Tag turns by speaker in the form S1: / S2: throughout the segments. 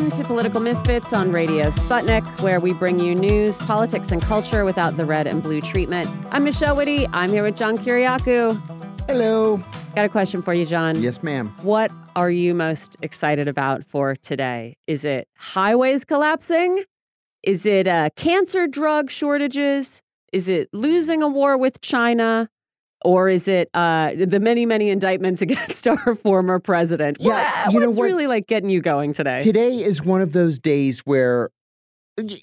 S1: Welcome to Political Misfits on Radio Sputnik, where we bring you news, politics, and culture without the red and blue treatment. I'm Michelle Witte. I'm here with John Kiriakou.
S2: Hello.
S1: Got a question for you, John.
S2: Yes, ma'am.
S1: What are you most excited about for today? Is it highways collapsing? Is it uh, cancer drug shortages? Is it losing a war with China? Or is it uh, the many, many indictments against our former president?
S2: Yeah,
S1: What-
S2: you know
S1: what's
S2: what?
S1: really like getting you going today?
S2: Today is one of those days where,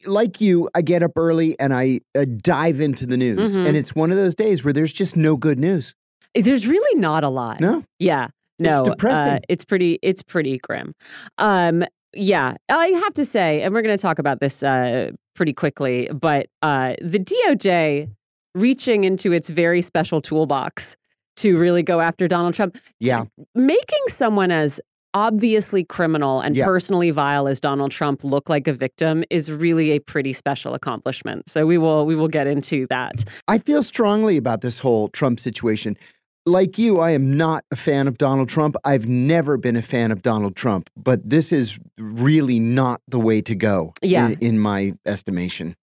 S2: like you, I get up early and I uh, dive into the news.
S1: Mhm.
S2: And it's one of those days where there's just no good news.
S1: There's really not a lot.
S2: No?
S1: Yeah. No.
S2: It's depressing.
S1: Uh, it's pretty it's pretty grim. Um yeah, I have to say, and we're going to talk about this uh, pretty quickly, but uh, the DOJ reaching into its very special toolbox to really go after Donald Trump,
S2: Yeah.
S1: making someone as obviously criminal and
S2: Yeah.
S1: personally vile as Donald Trump look like a victim is really a pretty special accomplishment. So we will we will get into that.
S2: I feel strongly about this whole Trump situation. Like you, I am not a fan of Donald Trump. I've never been a fan of Donald Trump, but this is really not the way to go,
S1: Yeah.
S2: in, in my estimation.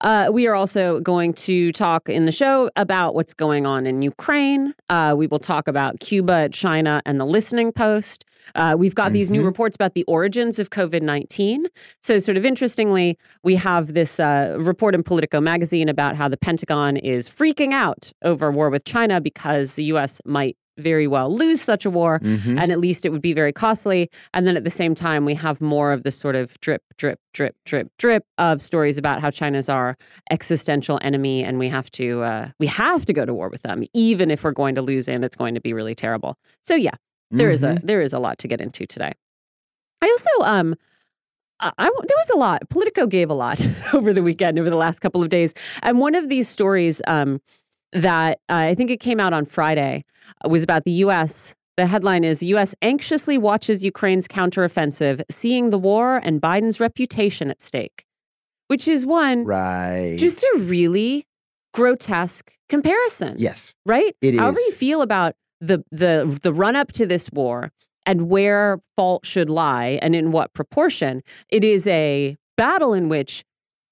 S1: Uh, we are also going to talk in the show about what's going on in Ukraine. Uh, we will talk about Cuba, China, and the listening post. Uh, we've got these new
S2: Mhm.
S1: reports about the origins of COVID 19. So, sort of interestingly, we have this uh, report in Politico magazine about how the Pentagon is freaking out over war with China because the U.S. might very well lose such a war
S2: Mhm.
S1: and at least it would be very costly. And then at the same time, we have more of the sort of drip, drip, drip, drip, drip of stories about how China's our existential enemy, and we have to uh, we have to go to war with them, even if we're going to lose, and it's going to be really terrible. So yeah, there is
S2: Mhm.
S1: a there is a lot to get into today. I also um. I, I- there was a lot. Politico gave a lot over the weekend, over the last couple of days, and one of these stories um, that uh, I think it came out on Friday uh, was about the U.S. The headline is U.S. anxiously watches Ukraine's counteroffensive, seeing the war and Biden's reputation at stake, which is one
S2: Right.
S1: just a really grotesque comparison,
S2: yes.
S1: right?
S2: It
S1: However you feel about the the the run up to this war and where fault should lie and in what proportion, it is a battle in which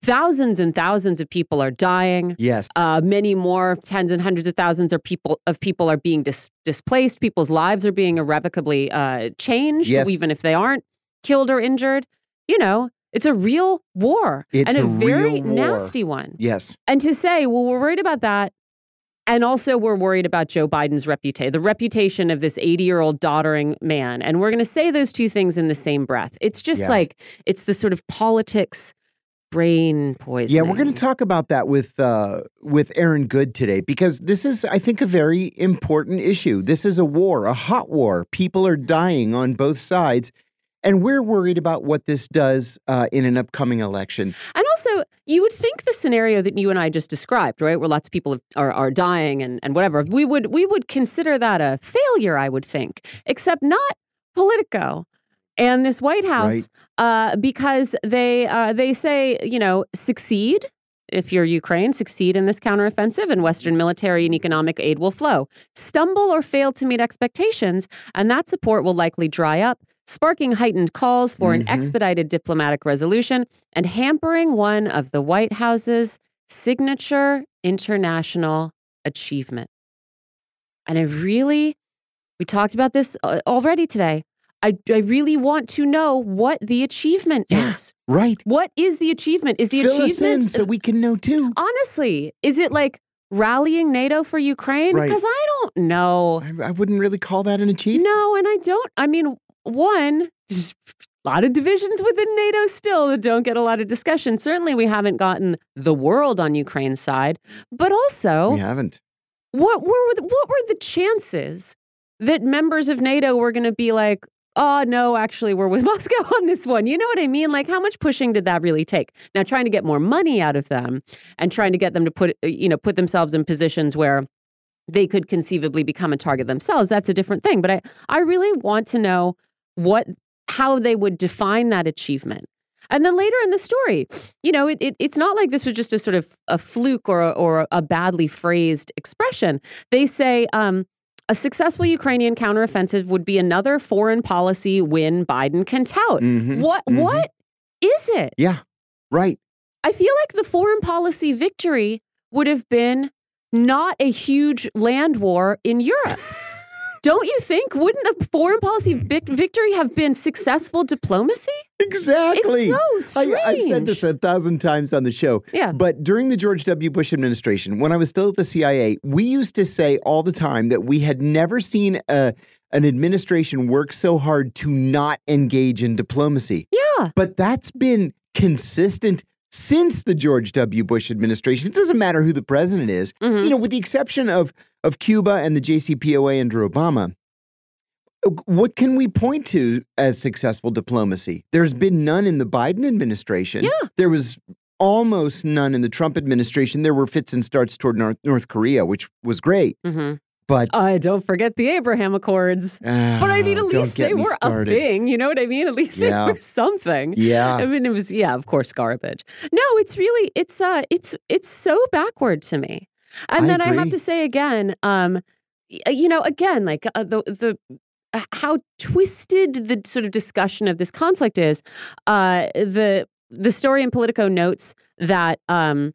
S1: thousands and thousands of people are dying.
S2: Yes.
S1: Uh, many more, tens and hundreds of thousands of people of people are being dis- displaced. People's lives are being irrevocably uh, changed,
S2: Yes.
S1: even if they aren't killed or injured. You know, it's a real war
S2: It's
S1: and a,
S2: a
S1: very nasty one.
S2: yes.
S1: And to say, well, we're worried about that. And also, we're worried about Joe Biden's reputation, the reputation of this 80 year old doddering man. And we're going to say those two things in the same breath. It's just
S2: Yeah.
S1: like, it's the sort of politics brain poisoning.
S2: Yeah, we're going to talk about that with uh, with Aaron Good today because this is, I think, a very important issue. This is a war, a hot war. People are dying on both sides, and we're worried about what this does uh, in an upcoming election.
S1: And also, you would think the scenario that you and I just described, right, where lots of people are, are dying and, and whatever, we would we would consider that a failure, I would think, except not Politico and this White House, uh, because they uh, they say, you know, succeed if you're Ukraine, succeed in this counteroffensive, and Western military and economic aid will flow. Stumble or fail to meet expectations, and that support will likely dry up, sparking heightened calls for an
S2: Mhm.
S1: expedited diplomatic resolution and hampering one of the White House's signature international achievement. And I really, we talked about this uh, already today. I, I really want to know what the achievement
S2: Yeah.
S1: is.
S2: Right?
S1: What is the achievement? Is the
S2: Fill
S1: achievement
S2: in so we can know too.
S1: honestly? Is it like rallying NATO for Ukraine?
S2: Right.
S1: Because I don't know.
S2: I, I wouldn't really call that an achievement.
S1: No, and I don't. I mean, one, a lot of divisions within NATO still that don't get a lot of discussion. Certainly, we haven't gotten the world on Ukraine's side, but also,
S2: We haven't.
S1: what were the, what were the chances that members of NATO were going to be like, oh no, actually, we're with Moscow on this one? You know what I mean? Like, how much pushing did that really take? Now, trying to get more money out of them and trying to get them to put uh, you know put themselves in positions where they could conceivably become a target themselves. That's a different thing. But I I really want to know what how they would define that achievement. And then later in the story, you know, it, it, it's not like this was just a sort of a fluke or a, or a badly phrased expression. They say, um, A successful Ukrainian counteroffensive would be another foreign policy win Biden can tout.
S2: Mhm,
S1: What
S2: mhm.
S1: what is it?
S2: Yeah, right.
S1: I feel like the foreign policy victory would have been not a huge land war in Europe. Don't you think? Wouldn't the foreign policy vic- victory have been successful diplomacy?
S2: Exactly.
S1: It's so strange.
S2: I, I've said this a thousand times on the show.
S1: Yeah.
S2: But during the George W. Bush administration, when I was still at the CIA, we used to say all the time that we had never seen a, an administration work so hard to not engage in diplomacy.
S1: Yeah.
S2: But that's been consistent since the George W. Bush administration. It doesn't matter who the president is,
S1: Mhm.
S2: you know, with the exception of of Cuba and the JCPOA under Obama. uh, What can we point to as successful diplomacy? There's been none in the Biden administration.
S1: Yeah.
S2: There was almost none in the Trump administration. There were fits and starts toward North, North Korea, which was great.
S1: Mhm.
S2: But
S1: Uh, don't forget the Abraham Accords. But I mean, at
S2: ah,
S1: least they were
S2: started.
S1: a thing. You know what I mean? At least
S2: Yeah.
S1: they were something.
S2: Yeah.
S1: I mean, it was yeah, of course, garbage. No, it's really it's uh it's it's so backward to me. And
S2: I
S1: then I have to say again, um, you know, again, like uh, the the uh, how twisted the sort of discussion of this conflict is. Uh, the the story in Politico notes that um,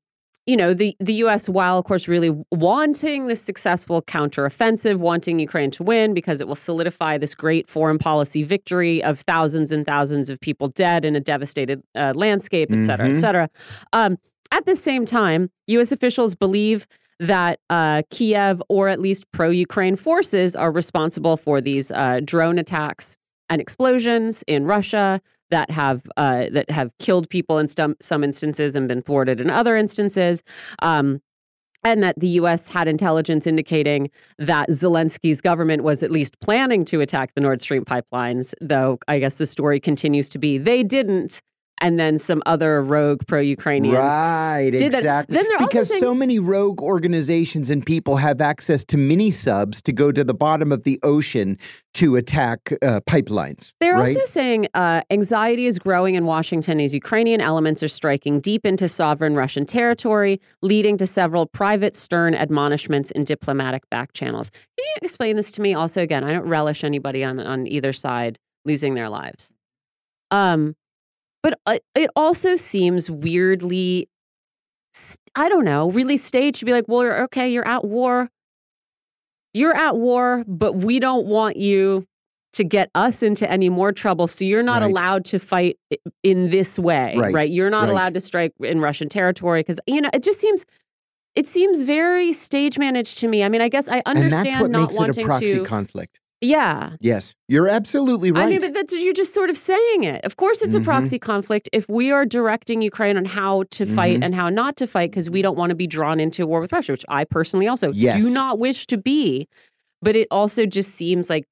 S1: you know the the U.S. while of course really wanting this successful counteroffensive, wanting Ukraine to win because it will solidify this great foreign policy victory of thousands and thousands of people dead in a devastated uh, landscape, et cetera, et
S2: Mhm.
S1: cetera. Um, at the same time, U.S. officials believe that uh, Kiev or at least pro Ukraine forces are responsible for these uh, drone attacks and explosions in Russia that have uh, that have killed people in some some instances and been thwarted in other instances. Um, and that the U.S. had intelligence indicating that Zelensky's government was at least planning to attack the Nord Stream pipelines, though I guess the story continues to be they didn't. And then some other rogue pro Ukrainians
S2: Right,
S1: did that.
S2: exactly.
S1: Then they're also
S2: because
S1: saying-
S2: so many rogue organizations and people have access to mini subs to go to the bottom of the ocean to attack uh, pipelines.
S1: They're
S2: right?
S1: also saying uh, anxiety is growing in Washington as Ukrainian elements are striking deep into sovereign Russian territory, leading to several private, stern admonishments in diplomatic back channels. Can you explain this to me? Also, again, I don't relish anybody on, on either side losing their lives. Um, but uh, it also seems weirdly, I don't know, really staged to be like, well, you're, okay, you're at war. You're at war, but we don't want you to get us into any more trouble. So you're not
S2: Right.
S1: allowed to fight in this way,
S2: Right.
S1: right? You're not
S2: Right.
S1: allowed to strike in Russian territory because you know it just seems it seems very stage managed to me. I mean, I guess I
S2: and
S1: understand not
S2: makes it a
S1: wanting
S2: proxy
S1: to.
S2: conflict.
S1: Yeah,
S2: Yes, you're absolutely right.
S1: I mean, but that's, you're just sort of saying it. Of course, it's
S2: Mhm.
S1: a proxy conflict if we are directing Ukraine on how to fight
S2: Mhm.
S1: and how not to fight because we don't want to be drawn into a war with Russia, which I personally also
S2: Yes.
S1: do not wish to be. But it also just seems like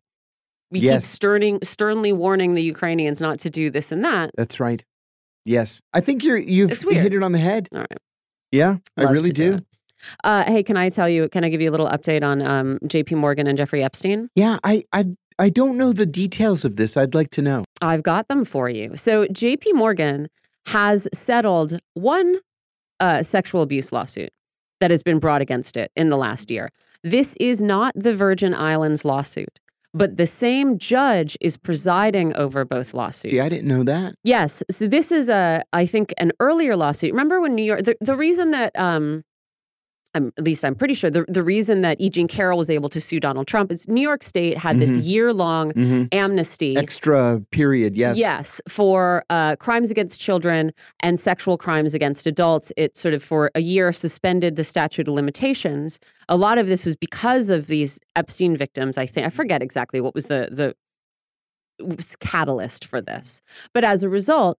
S1: we
S2: Yes.
S1: keep sterning, sternly warning the Ukrainians not to do this and that.
S2: that's right. Yes, I think you're you've hit it on the head.
S1: All right.
S2: Yeah, I really
S1: do. Uh, hey, can I tell you? Can I give you a little update on um, J.P. Morgan and Jeffrey Epstein?
S2: Yeah, I I I don't know the details of this. I'd like to know.
S1: I've got them for you. So, JP Morgan has settled one uh, sexual abuse lawsuit that has been brought against it in the last year. This is not the Virgin Islands lawsuit, but the same judge is presiding over both lawsuits.
S2: See, I didn't know that.
S1: Yes. So this is a, I think, an earlier lawsuit. Remember when New York, the, the reason that, um, I'm, at least I'm pretty sure, the, the reason that E. Jean Carroll was able to sue Donald Trump is New York State had this
S2: Mhm.
S1: year long
S2: hmm
S1: amnesty.
S2: Extra period. Yes.
S1: Yes, for uh, crimes against children and sexual crimes against adults. It sort of for a year suspended the statute of limitations. A lot of this was because of these Epstein victims. I think I forget exactly what was the the was catalyst for this, but as a result,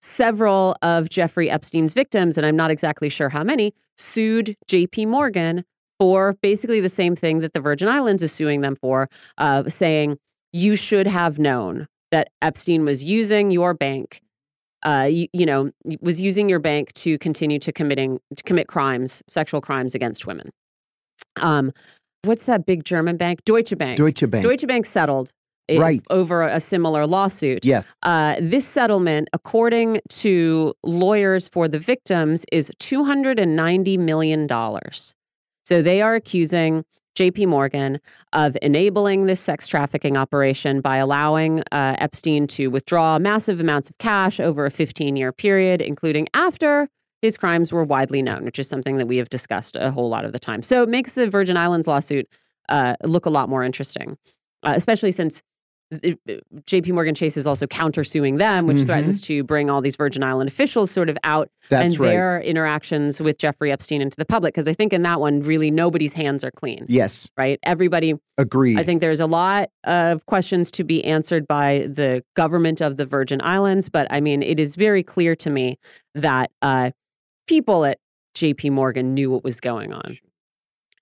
S1: several of Jeffrey Epstein's victims, and I'm not exactly sure how many, sued J.P. Morgan for basically the same thing that the Virgin Islands is suing them for, uh, saying you should have known that Epstein was using your bank, uh, you, you know, was using your bank to continue to committing to commit crimes, sexual crimes against women. Um, what's that big German bank? Deutsche Bank.
S2: Deutsche Bank.
S1: Deutsche Bank settled
S2: Right.
S1: over a similar lawsuit.
S2: yes.
S1: Uh, this settlement, according to lawyers for the victims, is $290 million. So they are accusing JP Morgan of enabling this sex trafficking operation by allowing uh, Epstein to withdraw massive amounts of cash over a 15 year period, including after his crimes were widely known, which is something that we have discussed a whole lot of the time. So it makes the Virgin Islands lawsuit uh, look a lot more interesting, uh, especially since JP Morgan Chase is also countersuing them, which
S2: Mhm.
S1: threatens to bring all these Virgin Island officials sort of out
S2: That's
S1: and
S2: right.
S1: their interactions with Jeffrey Epstein into the public. Because I think in that one, really nobody's hands are clean,
S2: Yes,
S1: right? Everybody,
S2: agreed.
S1: I think there's a lot of questions to be answered by the government of the Virgin Islands. But I mean, it is very clear to me that uh, people at JP Morgan knew what was going on.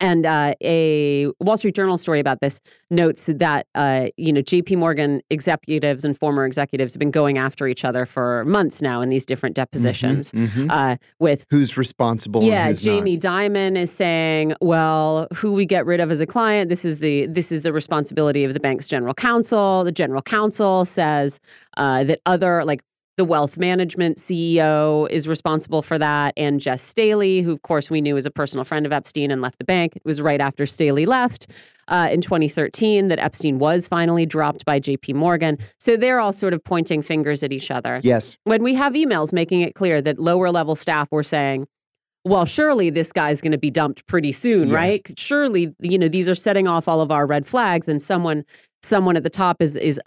S1: And uh, a Wall Street Journal story about this notes that uh, you know J.P. Morgan executives and former executives have been going after each other for months now in these different depositions.
S2: Mhm, mhm.
S1: Uh, with
S2: Who's responsible? and
S1: yeah,
S2: who's
S1: Jamie
S2: Not.
S1: Dimon is saying, well, who we get rid of as a client, this is the this is the responsibility of the bank's general counsel. The general counsel says uh, that other like the wealth management CEO is responsible for that, and Jes Staley, who of course we knew was a personal friend of Epstein and left the bank. It was right after Staley left uh, in 2013 that Epstein was finally dropped by J.P. Morgan. So they're all sort of pointing fingers at each other
S2: Yes.
S1: when we have emails making it clear that lower level staff were saying, well, surely this guy's going to be dumped pretty soon,
S2: Yeah.
S1: right? Surely, you know, these are setting off all of our red flags, and someone, someone at the top is is,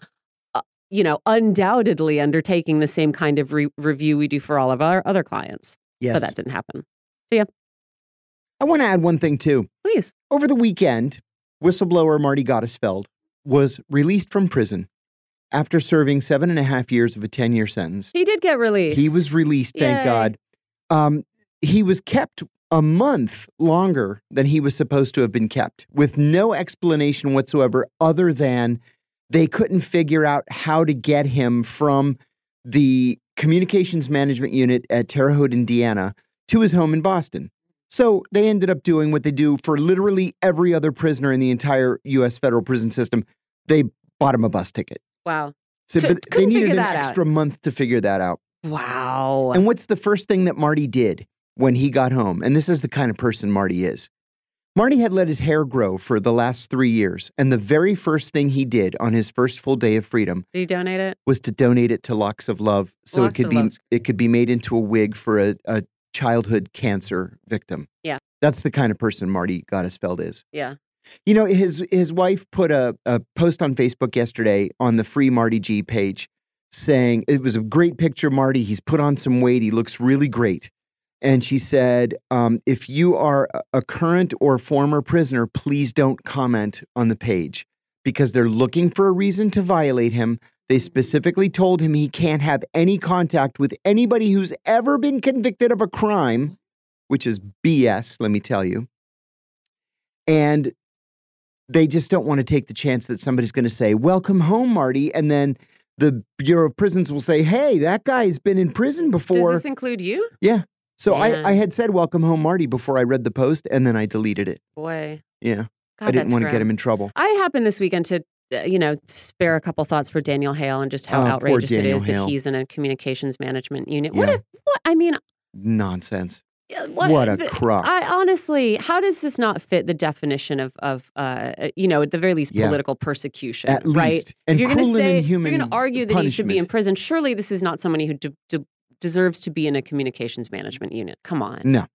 S1: you know, undoubtedly undertaking the same kind of re- review we do for all of our other clients.
S2: Yes.
S1: But that didn't happen. So, yeah.
S2: I want to add one thing too.
S1: Please,
S2: Over the weekend, whistleblower Marty Gottesfeld was released from prison after serving seven and a half years of a 10 year sentence.
S1: he did get released.
S2: He was released, thank
S1: Yay.
S2: God. Um, he was kept a month longer than he was supposed to have been kept with no explanation whatsoever other than they couldn't figure out how to get him from the communications management unit at Terre Haute, Indiana to his home in Boston. So they ended up doing what they do for literally every other prisoner in the entire U.S. federal prison system. They bought him a bus ticket.
S1: wow,
S2: So they needed an
S1: that out.
S2: extra month to figure that out.
S1: wow.
S2: And what's the first thing that Marty did when he got home? And this is the kind of person Marty is. Marty had let his hair grow for the last three years. And the very first thing he did on his first full day of freedom
S1: did you donate it?
S2: was to donate it to Locks of Love so
S1: Locks
S2: it could be
S1: Love's-
S2: it could be made into a wig for a, a childhood cancer victim.
S1: Yeah.
S2: That's the kind of person Marty Gottesfeld is.
S1: Yeah.
S2: You know, his his wife put a, a post on Facebook yesterday on the free Marty G page saying it was a great picture, Marty. He's put on some weight. He looks really great. And she said, um, if you are a- current or former prisoner, please don't comment on the page because they're looking for a reason to violate him. They specifically told him he can't have any contact with anybody who's ever been convicted of a crime, which is BS, let me tell you. And they just don't want to take the chance that somebody's going to say, Welcome home, Marty. And then the Bureau of Prisons will say, Hey, that guy's been in prison before."
S1: Does this include you?
S2: So
S1: Man.
S2: I, I had said, Welcome home, Marty, before I read the post, and then I deleted it.
S1: Boy,
S2: Yeah.
S1: God,
S2: I didn't want to get him in trouble.
S1: I happened this weekend to, uh, you know, spare a couple thoughts for Daniel Hale and just how
S2: Oh,
S1: outrageous it is
S2: Hale.
S1: that he's in a communications management unit. What a, what, I mean,
S2: Nonsense.
S1: uh,
S2: What, a
S1: the-
S2: crock.
S1: I honestly, how does this not fit the definition of, of uh, you know, at the very least,
S2: Yeah.
S1: political persecution,
S2: At
S1: right?
S2: least. And
S1: if you're going to say, you're going to argue that he should be in prison, surely this is not somebody who de- de- deserves to be in a communications management unit. Come on.
S2: No.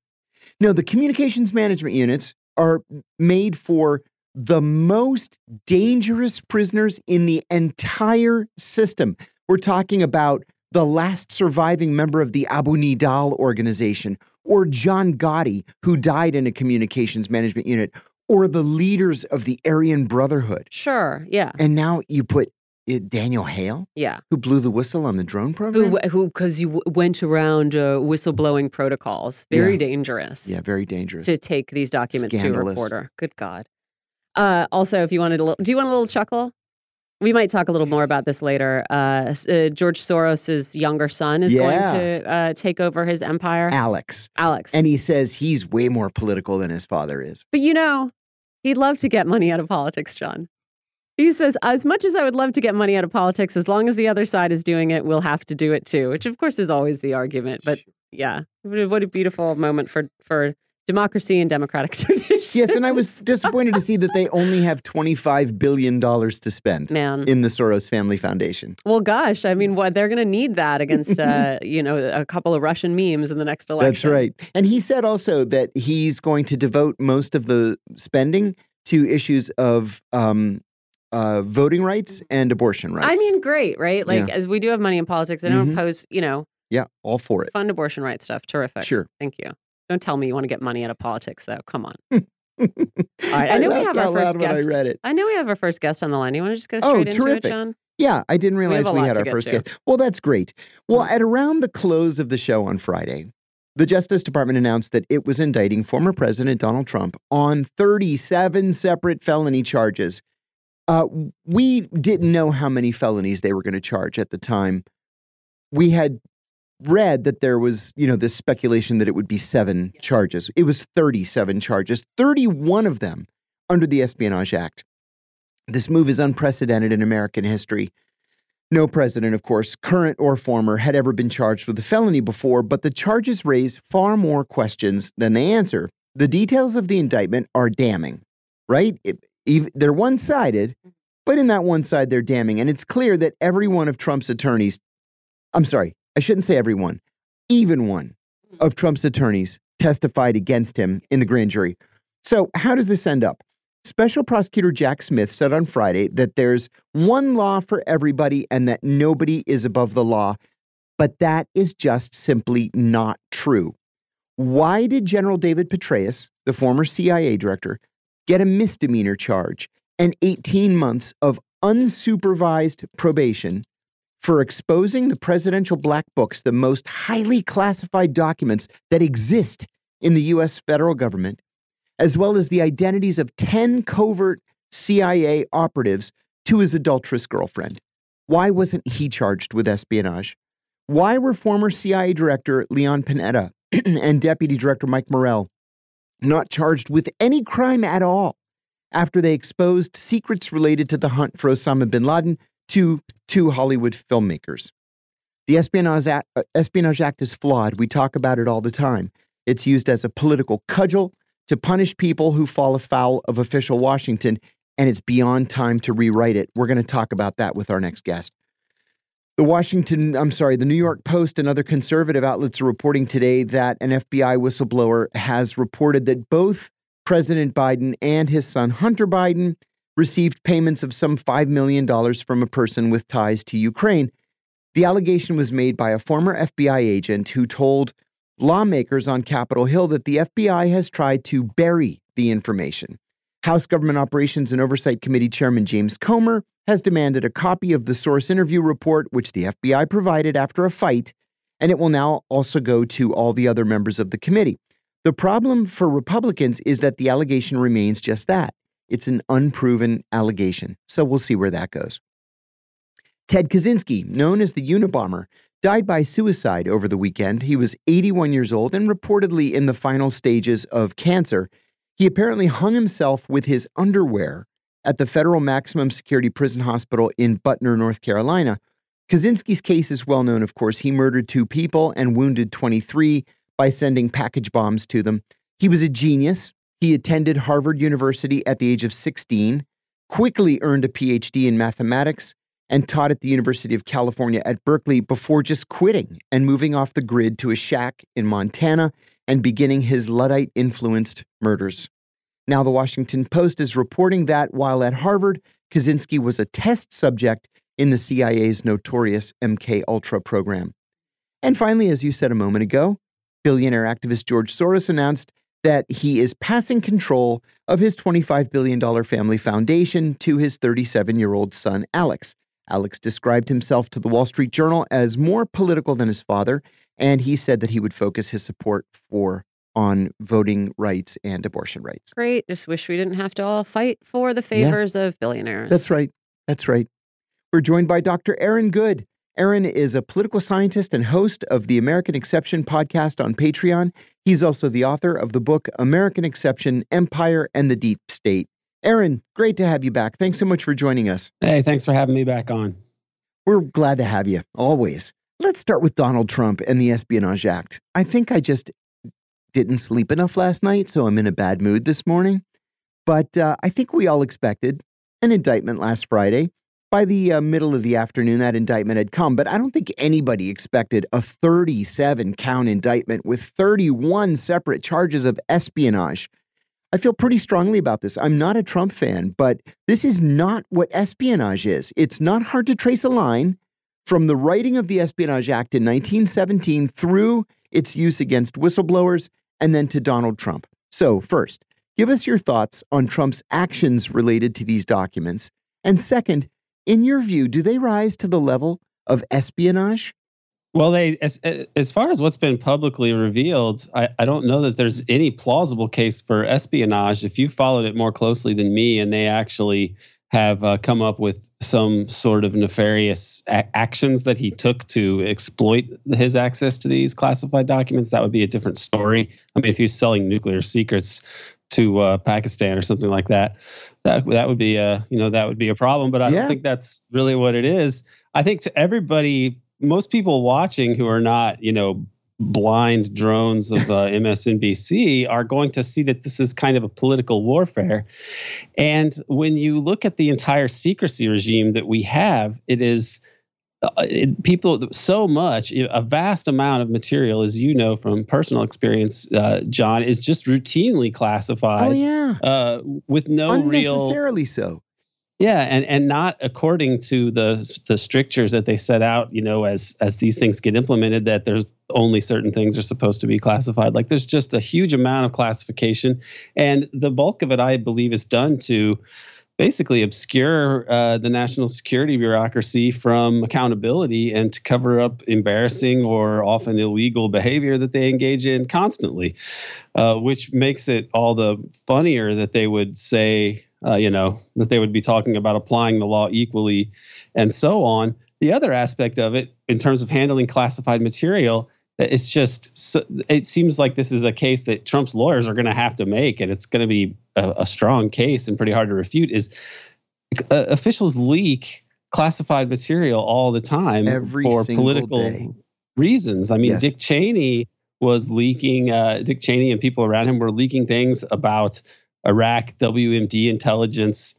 S2: No, the communications management units are made for the most dangerous prisoners in the entire system. We're talking about the last surviving member of the Abu Nidal organization, or John Gotti, who died in a communications management unit, or the leaders of the Aryan Brotherhood.
S1: Sure. Yeah.
S2: And now you put uh, Daniel Hale,
S1: Yeah.
S2: who blew the whistle on the drone program.
S1: Who, who, because you w- went around uh, whistleblowing protocols. Very
S2: Yeah.
S1: dangerous.
S2: yeah, very dangerous.
S1: to take these documents to a reporter. Good God. Uh, also, if you wanted a little, do you want a little chuckle? We might talk a little more about this later. Uh, uh, George Soros's younger son is
S2: Yeah.
S1: going to uh, take over his empire.
S2: Alex.
S1: Alex.
S2: And he says he's way more political than his father is.
S1: but you know, he'd love to get money out of politics, John. He says, as much as I would love to get money out of politics, as long as the other side is doing it, we'll have to do it too, which of course is always the argument. But yeah, what a- beautiful moment for, for democracy and democratic traditions.
S2: Yes, and I was disappointed to see that they only have $25 billion to spend
S1: Man.
S2: in the Soros Family Foundation.
S1: Well, gosh, I mean, what they're going to need that against, uh, you know, a couple of Russian memes in the next election.
S2: That's right. And he said also that he's going to devote most of the spending to issues of um, uh, voting rights and abortion rights.
S1: I mean, great, right? Like,
S2: Yeah.
S1: as we do have money in politics, I don't
S2: Mhm.
S1: oppose, you know,
S2: yeah, all for it.
S1: fund abortion rights stuff. Terrific.
S2: Sure.
S1: Thank you. Don't tell me you want to get money out of politics, though. Come on. All right. I know we have our first guest.
S2: I read it.
S1: I know we have our first guest on the line. You want to just go
S2: Oh,
S1: straight into
S2: terrific.
S1: it, John?
S2: Yeah, I didn't realize
S1: a
S2: we, had our first
S1: to.
S2: guest. Well, that's great. Well,
S1: Mm.
S2: at around the close of the show on Friday, the Justice Department announced that it was indicting former President Donald Trump on 37 separate felony charges. Uh, we didn't know how many felonies they were going to charge at the time. We had read that there was, you know, this speculation that it would be seven charges. It was 37 charges, 31 of them under the Espionage Act. This move is unprecedented in American history. No president, of course, current or former, had ever been charged with a felony before, but the charges raise far more questions than they answer. The details of the indictment are damning, right? It- they're one sided, mm. but in that one side, they're damning. And it's clear that every one of Trump's attorneys, I'm sorry, I shouldn't say everyone, even one mm. of Trump's attorneys testified against him in the grand jury. So, how does this end up? Special Prosecutor Jack Smith said on Friday that there's one law for everybody and that nobody is above the law. But that is just simply not true. Why did General David Petraeus, the former CIA director, get a misdemeanor charge and 18 months of unsupervised probation for exposing the presidential black books, the most highly classified documents that exist in the U.S. federal government, as well as the identities of 10 covert CIA operatives to his adulterous girlfriend. Why wasn't he charged with espionage? Why were former CIA Director Leon Panetta and Deputy Director Mike Morell not charged with any crime at all after they exposed secrets related to the hunt for Osama bin Laden to two Hollywood filmmakers? The Espionage Act, uh, Espionage Act is flawed. We talk about it all the time. It's used as a political cudgel to punish people who fall afoul of official Washington, and it's beyond time to rewrite it. We're going to talk about that with our next guest. The Washington, I'm sorry, the New York Post and other conservative outlets are reporting today that an FBI whistleblower has reported that both President Biden and his son Hunter Biden received payments of some $5 million from a person with ties to Ukraine. The allegation was made by a former FBI agent who told lawmakers on Capitol Hill that the FBI has tried to bury the information. House Government Operations and Oversight Committee Chairman James Comer has demanded a copy of the source interview report, which the FBI provided after a fight, and it will now also go to all the other members of the committee. The problem for Republicans is that the allegation remains just that it's an unproven allegation. So we'll see where that goes. Ted Kaczynski, known as the Unabomber, died by suicide over the weekend. He was 81 years old and reportedly in the final stages of cancer. He apparently hung himself with his underwear at the federal maximum security prison hospital in Butner, North Carolina. Kaczynski's case is well known, of course. He murdered two people and wounded 23 by sending package bombs to them. He was a genius. He attended Harvard University at the age of 16, quickly earned a PhD in mathematics, and taught at the University of California at Berkeley before just quitting and moving off the grid to a shack in Montana and beginning his Luddite influenced murders. Now, the Washington Post is reporting that while at Harvard, Kaczynski was a test subject in the CIA's notorious MK Ultra program. And finally, as you said a moment ago, billionaire activist George Soros announced that he is passing control of his $25 billion family foundation to his 37 year old son, Alex. Alex described himself to the Wall Street Journal as more political than his father, and he said that he would focus his support for on voting rights and abortion rights.
S1: Great. Just wish we didn't have to all fight for the favors of billionaires.
S2: That's right. That's right. We're joined by Dr. Aaron Good. Aaron is a political scientist and host of the American Exception podcast on Patreon. He's also the author of the book American Exception Empire and the Deep State. Aaron, great to have you back. Thanks so much for joining us.
S3: Hey, thanks for having me back on.
S2: We're glad to have you, always. Let's start with Donald Trump and the Espionage Act. I think I just didn't sleep enough last night, so I'm in a bad mood this morning. But uh, I think we all expected an indictment last Friday. By the uh, middle of the afternoon, that indictment had come, but I don't think anybody expected a 37 count indictment with 31 separate charges of espionage. I feel pretty strongly about this. I'm not a Trump fan, but this is not what espionage is. It's not hard to trace a line from the writing of the Espionage Act in 1917 through its use against whistleblowers and then to Donald Trump. So, first, give us your thoughts on Trump's actions related to these documents. And second, in your view, do they rise to the level of espionage?
S3: Well, they as as far as what's been publicly revealed, I, I don't know that there's any plausible case for espionage. If you followed it more closely than me, and they actually have uh, come up with some sort of nefarious a- actions that he took to exploit his access to these classified documents, that would be a different story. I mean, if he's selling nuclear secrets to uh, Pakistan or something like that, that that would be a you know that would be a problem. But I yeah. don't think that's really what it is. I think to everybody most people watching who are not, you know, blind drones of uh, MSNBC are going to see that this is kind of a political warfare. And when you look at the entire secrecy regime that we have, it is uh, it, people so much a vast amount of material as you know from personal experience uh, john is just routinely classified
S2: oh yeah
S3: uh, with no
S2: unnecessarily
S3: real
S2: so
S3: yeah, and and not according to the the strictures that they set out. You know, as as these things get implemented, that there's only certain things are supposed to be classified. Like there's just a huge amount of classification, and the bulk of it, I believe, is done to basically obscure uh, the national security bureaucracy from accountability and to cover up embarrassing or often illegal behavior that they engage in constantly, uh, which makes it all the funnier that they would say uh, you know, that they would be talking about applying the law equally and so on. The other aspect of it, in terms of handling classified material, it's just it seems like this is a case that Trump's lawyers are going to have to make, and it's going to be a, a, strong case and pretty hard to refute. Is uh, officials leak classified material all the time
S2: Every
S3: for political
S2: day.
S3: reasons? I mean,
S2: yes.
S3: Dick Cheney was leaking. Uh, Dick Cheney and people around him were leaking things about Iraq WMD intelligence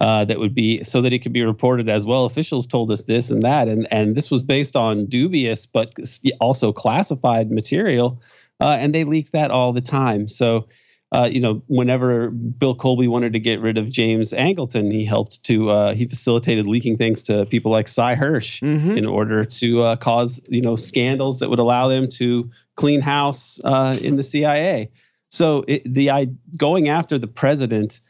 S3: uh, that would be so that it could be reported as well. Officials told us this and that, and and this was based on dubious but also classified material, uh, and they leaked that all the time. So. Uh, you know, whenever Bill Colby wanted to get rid of James Angleton, he helped to uh, he facilitated leaking things to people like Sy Hersh
S2: mm-hmm.
S3: in order to uh, cause you know scandals that would allow them to clean house uh, in the CIA. So it, the I, going after the president,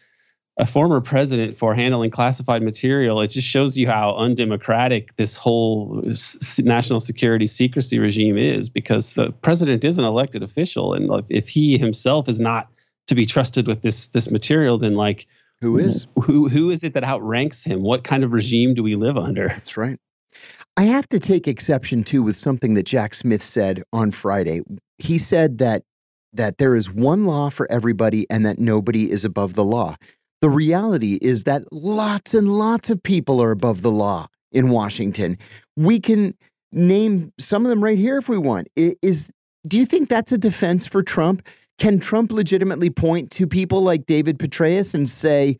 S3: a former president, for handling classified material, it just shows you how undemocratic this whole s- national security secrecy regime is. Because the president is an elected official, and if he himself is not to be trusted with this this material, then like
S2: who is
S3: who who is it that outranks him? What kind of regime do we live under?
S2: That's right. I have to take exception too with something that Jack Smith said on Friday. He said that that there is one law for everybody and that nobody is above the law. The reality is that lots and lots of people are above the law in Washington. We can name some of them right here if we want. Is do you think that's a defense for Trump? Can Trump legitimately point to people like David Petraeus and say,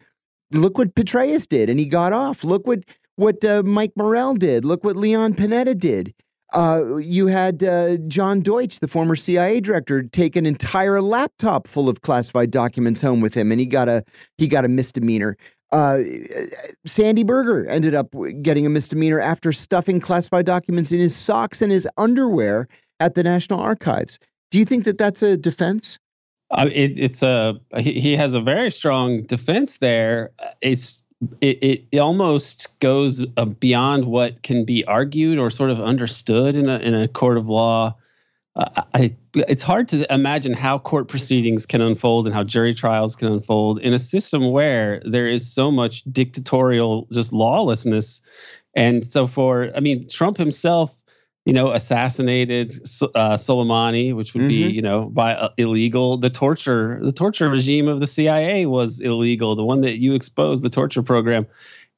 S2: "Look what Petraeus did, and he got off. Look what what uh, Mike Morell did. Look what Leon Panetta did." Uh, you had uh, John Deutch, the former CIA director, take an entire laptop full of classified documents home with him, and he got a he got a misdemeanor. Uh, Sandy Berger ended up getting a misdemeanor after stuffing classified documents in his socks and his underwear at the National Archives. Do you think that that's a defense?
S3: Uh, it, it's a he, he has a very strong defense there. It's it, it almost goes uh, beyond what can be argued or sort of understood in a in a court of law. Uh, I, it's hard to imagine how court proceedings can unfold and how jury trials can unfold in a system where there is so much dictatorial, just lawlessness. And so, for I mean, Trump himself you know, assassinated uh, Soleimani, which would mm-hmm. be, you know, by uh, illegal. The torture, the torture regime of the CIA was illegal. The one that you exposed, the torture program,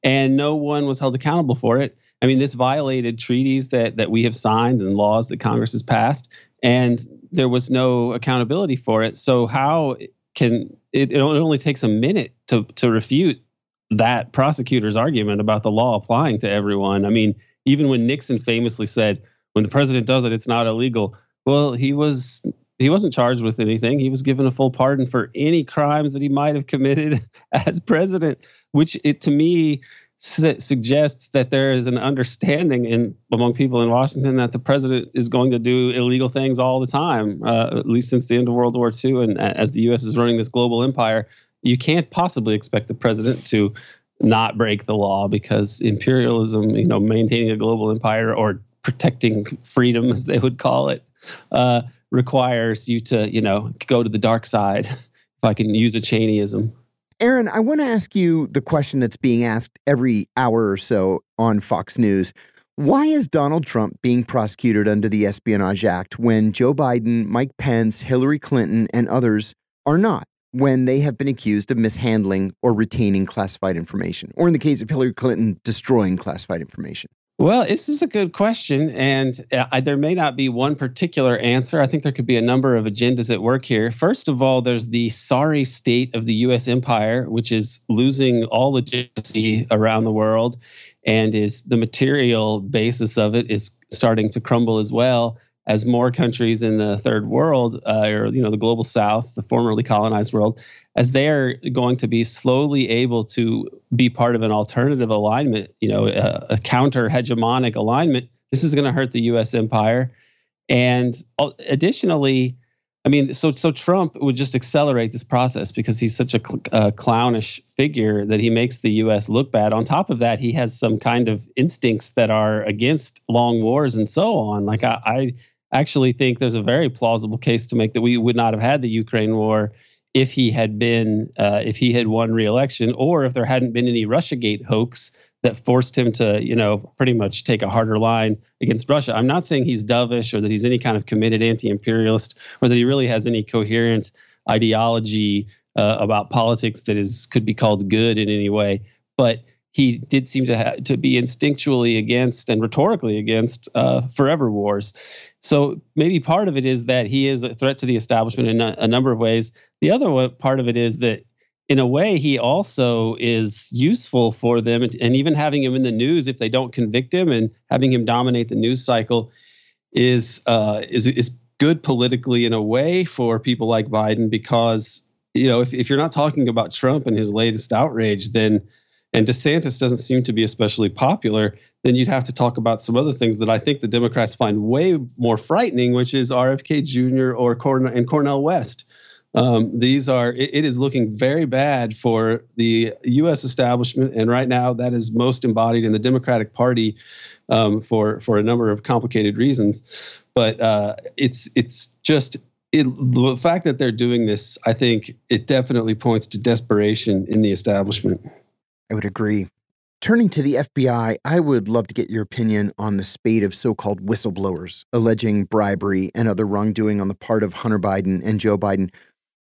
S3: and no one was held accountable for it. I mean, this violated treaties that that we have signed and laws that Congress has passed. and there was no accountability for it. So how can it, it only takes a minute to to refute that prosecutor's argument about the law applying to everyone. I mean, even when Nixon famously said, "When the president does it, it's not illegal." Well, he was he wasn't charged with anything. He was given a full pardon for any crimes that he might have committed as president, which it to me su- suggests that there is an understanding in among people in Washington that the president is going to do illegal things all the time, uh, at least since the end of World War II, and as the U.S. is running this global empire, you can't possibly expect the president to not break the law because imperialism, you know, maintaining a global empire or protecting freedom, as they would call it. Uh, requires you to, you know, go to the dark side, if I can use a Cheneyism.
S2: Aaron, I want to ask you the question that's being asked every hour or so on Fox News. Why is Donald Trump being prosecuted under the Espionage Act when Joe Biden, Mike Pence, Hillary Clinton, and others are not? When they have been accused of mishandling or retaining classified information, or in the case of Hillary Clinton, destroying classified information?
S3: Well, this is a good question, and uh, there may not be one particular answer. I think there could be a number of agendas at work here. First of all, there's the sorry state of the U.S. empire, which is losing all legitimacy around the world, and is the material basis of it is starting to crumble as well as more countries in the third world, uh, or you know, the global South, the formerly colonized world, as they are going to be slowly able to be part of an alternative alignment, you know, a, a counter hegemonic alignment, this is going to hurt the U.S. empire. And uh, additionally, I mean, so so Trump would just accelerate this process because he's such a, cl- a, clownish figure that he makes the U.S. look bad. On top of that, he has some kind of instincts that are against long wars and so on. Like I, I actually think there's a very plausible case to make that we would not have had the Ukraine war if he had been uh, if he had won re-election or if there hadn't been any russiagate hoax that forced him to you know pretty much take a harder line against russia. I'm not saying he's dovish or that he's any kind of committed anti-imperialist or that he really has any coherent ideology uh, about politics that is could be called good in any way but he did seem to ha- to be instinctually against and rhetorically against uh, forever wars. So maybe part of it is that he is a threat to the establishment in a, a number of ways. The other part of it is that in a way he also is useful for them and, and even having him in the news if they don't convict him and having him dominate the news cycle is uh, is is good politically in a way for people like Biden because you know if, if you're not talking about Trump and his latest outrage then and DeSantis doesn't seem to be especially popular, then you'd have to talk about some other things that I think the Democrats find way more frightening, which is RFK Jr. or Cornel and Cornel West. Um, these are it, it is looking very bad for the U.S. establishment, and right now that is most embodied in the Democratic Party um, for for a number of complicated reasons. But uh, it's it's just it, the fact that they're doing this. I think it definitely points to desperation in the establishment.
S2: I would agree. Turning to the FBI, I would love to get your opinion on the spate of so called whistleblowers alleging bribery and other wrongdoing on the part of Hunter Biden and Joe Biden.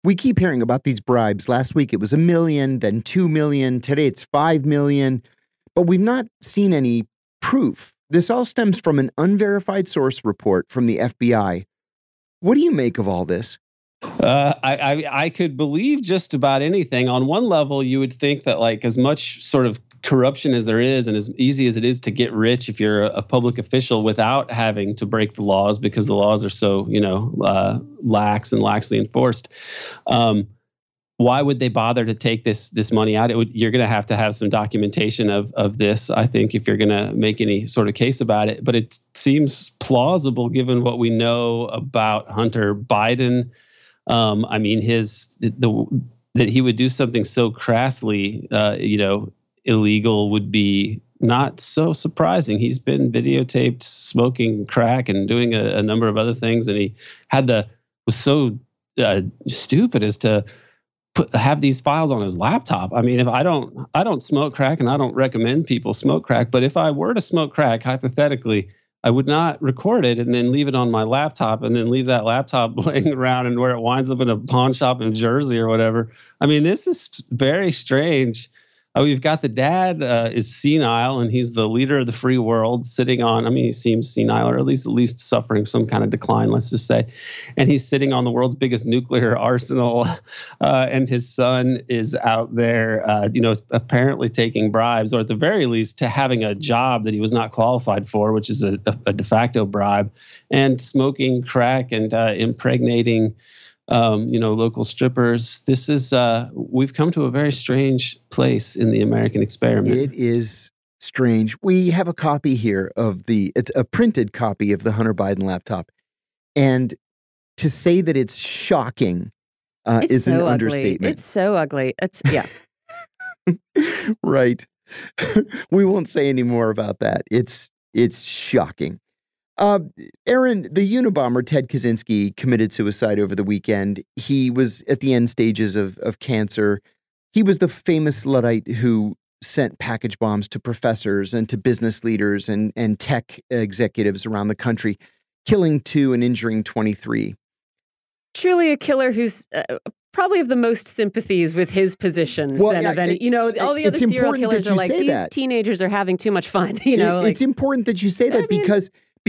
S2: We keep hearing about these bribes. Last week it was a million, then two million. Today it's five million. But we've not seen any proof. This all stems from an unverified source report from the FBI. What do you make of all this?
S3: Uh, I, I, I could believe just about anything. On one level, you would think that like as much sort of corruption as there is, and as easy as it is to get rich if you're a, a public official without having to break the laws because the laws are so you know uh, lax and laxly enforced. Um, why would they bother to take this this money out? Would, you're going to have to have some documentation of of this, I think, if you're going to make any sort of case about it. But it seems plausible given what we know about Hunter Biden um, I mean, his the, that he would do something so crassly, uh, you know, illegal would be not so surprising. He's been videotaped smoking crack and doing a, a number of other things, and he had the was so uh, stupid as to put have these files on his laptop. I mean, if I don't I don't smoke crack, and I don't recommend people smoke crack, but if I were to smoke crack, hypothetically, I would not record it and then leave it on my laptop and then leave that laptop laying around and where it winds up in a pawn shop in Jersey or whatever. I mean, this is very strange. Uh, we've got the dad uh, is senile and he's the leader of the free world, sitting on. I mean, he seems senile or at least at least suffering some kind of decline. Let's just say, and he's sitting on the world's biggest nuclear arsenal, uh, and his son is out there, uh, you know, apparently taking bribes, or at the very least, to having a job that he was not qualified for, which is a, a de facto bribe, and smoking crack and uh, impregnating um, you know, local strippers. This is uh, we've come to a very strange place in the American experiment.
S2: It is strange. We have a copy here of the it's a printed copy of the Hunter Biden laptop, and to say that it's shocking uh,
S1: it's
S2: is
S1: so
S2: an
S1: ugly.
S2: understatement.
S1: It's so ugly. It's yeah.
S2: right. we won't say any more about that. It's it's shocking. Uh, Aaron, the Unabomber Ted Kaczynski committed suicide over the weekend. He was at the end stages of of cancer. He was the famous Luddite who sent package bombs to professors and to business leaders and and tech executives around the country, killing two and injuring twenty three.
S1: Truly a killer who's uh, probably of the most sympathies with his positions
S2: Well,
S1: than
S2: yeah,
S1: of any.
S2: it-
S1: You know, all the other serial killers are like these
S2: that.
S1: teenagers are having too much fun. You know,
S2: It-
S1: like
S2: it's important that you say
S1: I
S2: that
S1: mean-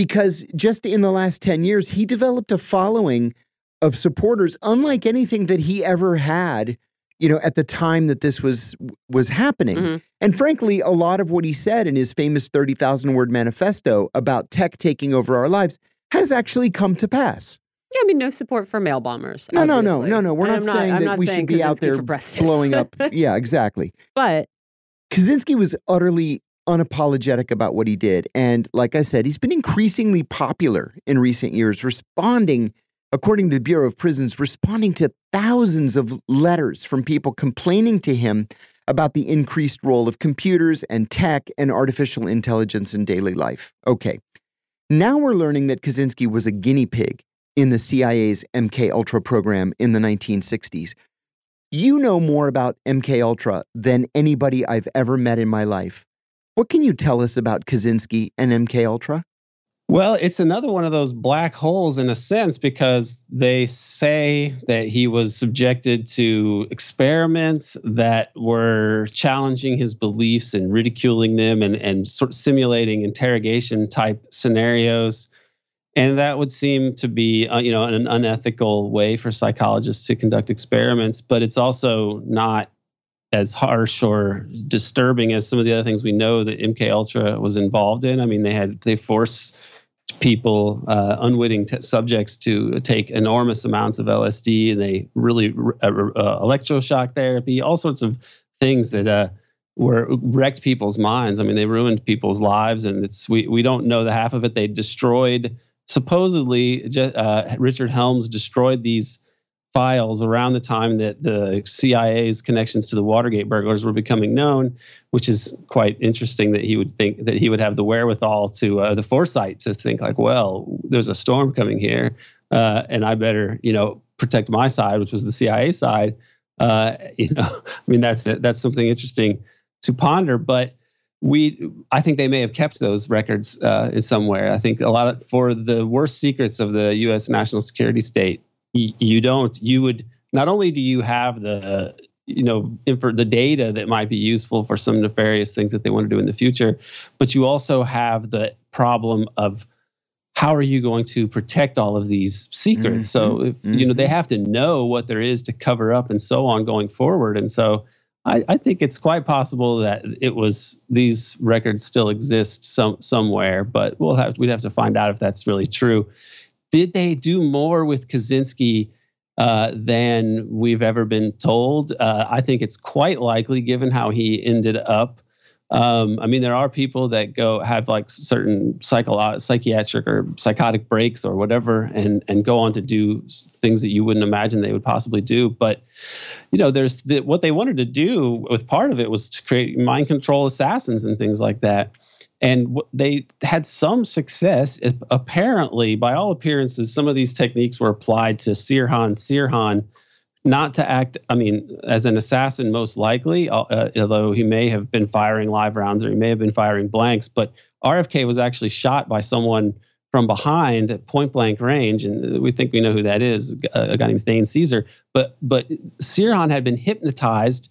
S2: because just in the last 10 years he developed a following of supporters unlike anything that he ever had you know at the time that this was was happening
S1: Mhm.
S2: and frankly a lot of what he said in his famous 30,000 word manifesto about tech taking over our lives has actually come to pass
S1: yeah, I mean, no support for mail bombers.
S2: no no no no no we're
S1: And
S2: not saying
S1: I'm
S2: that
S1: not
S2: we
S1: saying
S2: should be out there blowing up yeah exactly
S1: but
S2: Kaczynski was utterly unapologetic about what he did. And like I said, he's been increasingly popular in recent years, responding, according to the Bureau of Prisons, responding to thousands of letters from people complaining to him about the increased role of computers and tech and artificial intelligence in daily life. Okay. Now we're learning that Kaczynski was a guinea pig in the CIA's MK Ultra program in the 1960s. You know more about MK Ultra than anybody I've ever met in my life. What can you tell us about Kaczynski and MK Ultra?
S3: Well, it's another one of those black holes in a sense because they say that he was subjected to experiments that were challenging his beliefs and ridiculing them and, and sort of simulating interrogation type scenarios. And that would seem to be, uh, you know, an unethical way for psychologists to conduct experiments. But it's also not as harsh or disturbing as some of the other things we know that MK Ultra was involved in. I mean, they had they forced people, uh, unwitting t- subjects, to take enormous amounts of LSD, and they really uh, uh, electroshock therapy, all sorts of things that uh, were wrecked people's minds. I mean, they ruined people's lives, and it's we we don't know the half of it. They destroyed supposedly uh, Richard Helms destroyed these files around the time that the CIA's connections to the Watergate burglars were becoming known, which is quite interesting that he would think that he would have the wherewithal to uh, the foresight to think like, well, there's a storm coming here, uh, and I better, you know, protect my side, which was the CIA side. Uh, you know, I mean, that's that's something interesting to ponder, but. We, I think they may have kept those records uh, in somewhere. I think a lot of for the worst secrets of the U.S. national security state, you don't you would not only do you have the you know infer the data that might be useful for some nefarious things that they want to do in the future but you also have the problem of how are you going to protect all of these secrets? So mm-hmm. if you know they mm-hmm. have to know what there is to cover up and so on going forward. And so I, I think it's quite possible that it was these records still exist some somewhere, but we'll have we'd have to find out if that's really true did they do more with Kaczynski uh, than we've ever been told? Uh, I think it's quite likely, given how he ended up. Um, I mean, there are people that go have like certain psycholo- psychiatric or psychotic breaks or whatever, and and go on to do things that you wouldn't imagine they would possibly do. But you know, there's the, what they wanted to do with part of it was to create mind control assassins and things like that and they had some success. Apparently, by all appearances, some of these techniques were applied to Sirhan Sirhan, not to act, I mean, as an assassin, most likely, uh, although he may have been firing live rounds or he may have been firing blanks. But RFK was actually shot by someone from behind at point blank range, and we think we know who that is, a guy named Thane Cesar. But but Sirhan had been hypnotized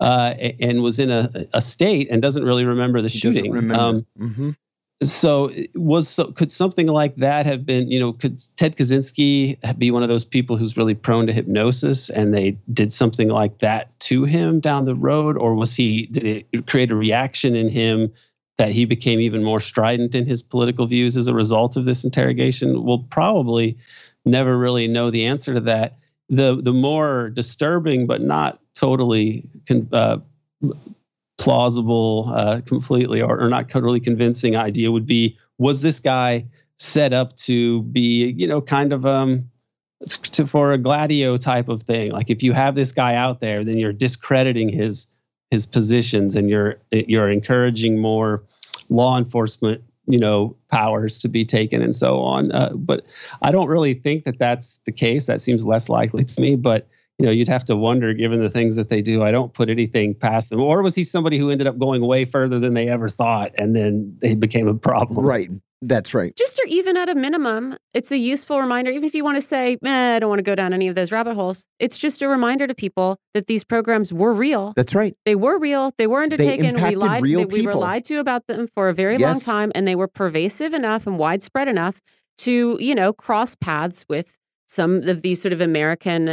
S3: uh, and was in a, a state and doesn't really remember the
S2: He
S3: shooting.
S2: remember.
S3: Um,
S2: Mhm.
S3: so was so could something like that have been you know could ted kaczynski be one of those people who's really prone to hypnosis and they did something like that to him down the road or was he did it create a reaction in him that he became even more strident in his political views as a result of this interrogation we'll probably never really know the answer to that the the more disturbing but not totally con- uh, plausible uh, completely or, or not totally convincing idea would be was this guy set up to be you know kind of um to, for a gladio type of thing? Like if you have this guy out there then you're discrediting his his positions and you're you're encouraging more law enforcement you know powers to be taken and so on uh, but i don't really think that that's the case that seems less likely to me but you know, you'd have to wonder, given the things that they do, I don't put anything past them. Or was he somebody who ended up going way further than they ever thought, and then they became a problem?
S2: Right. That's right.
S1: Just or even at a minimum, it's a useful reminder. Even if you want to say, eh, I don't want to go down any of those rabbit holes, it's just a reminder to people that these programs were real.
S2: That's right.
S1: They were real. They were undertaken. we
S2: impacted
S1: lied.
S2: real
S1: they- we were lied to about them for a very long time, and they were pervasive enough and widespread enough to, you know, cross paths with some of these sort of American uh,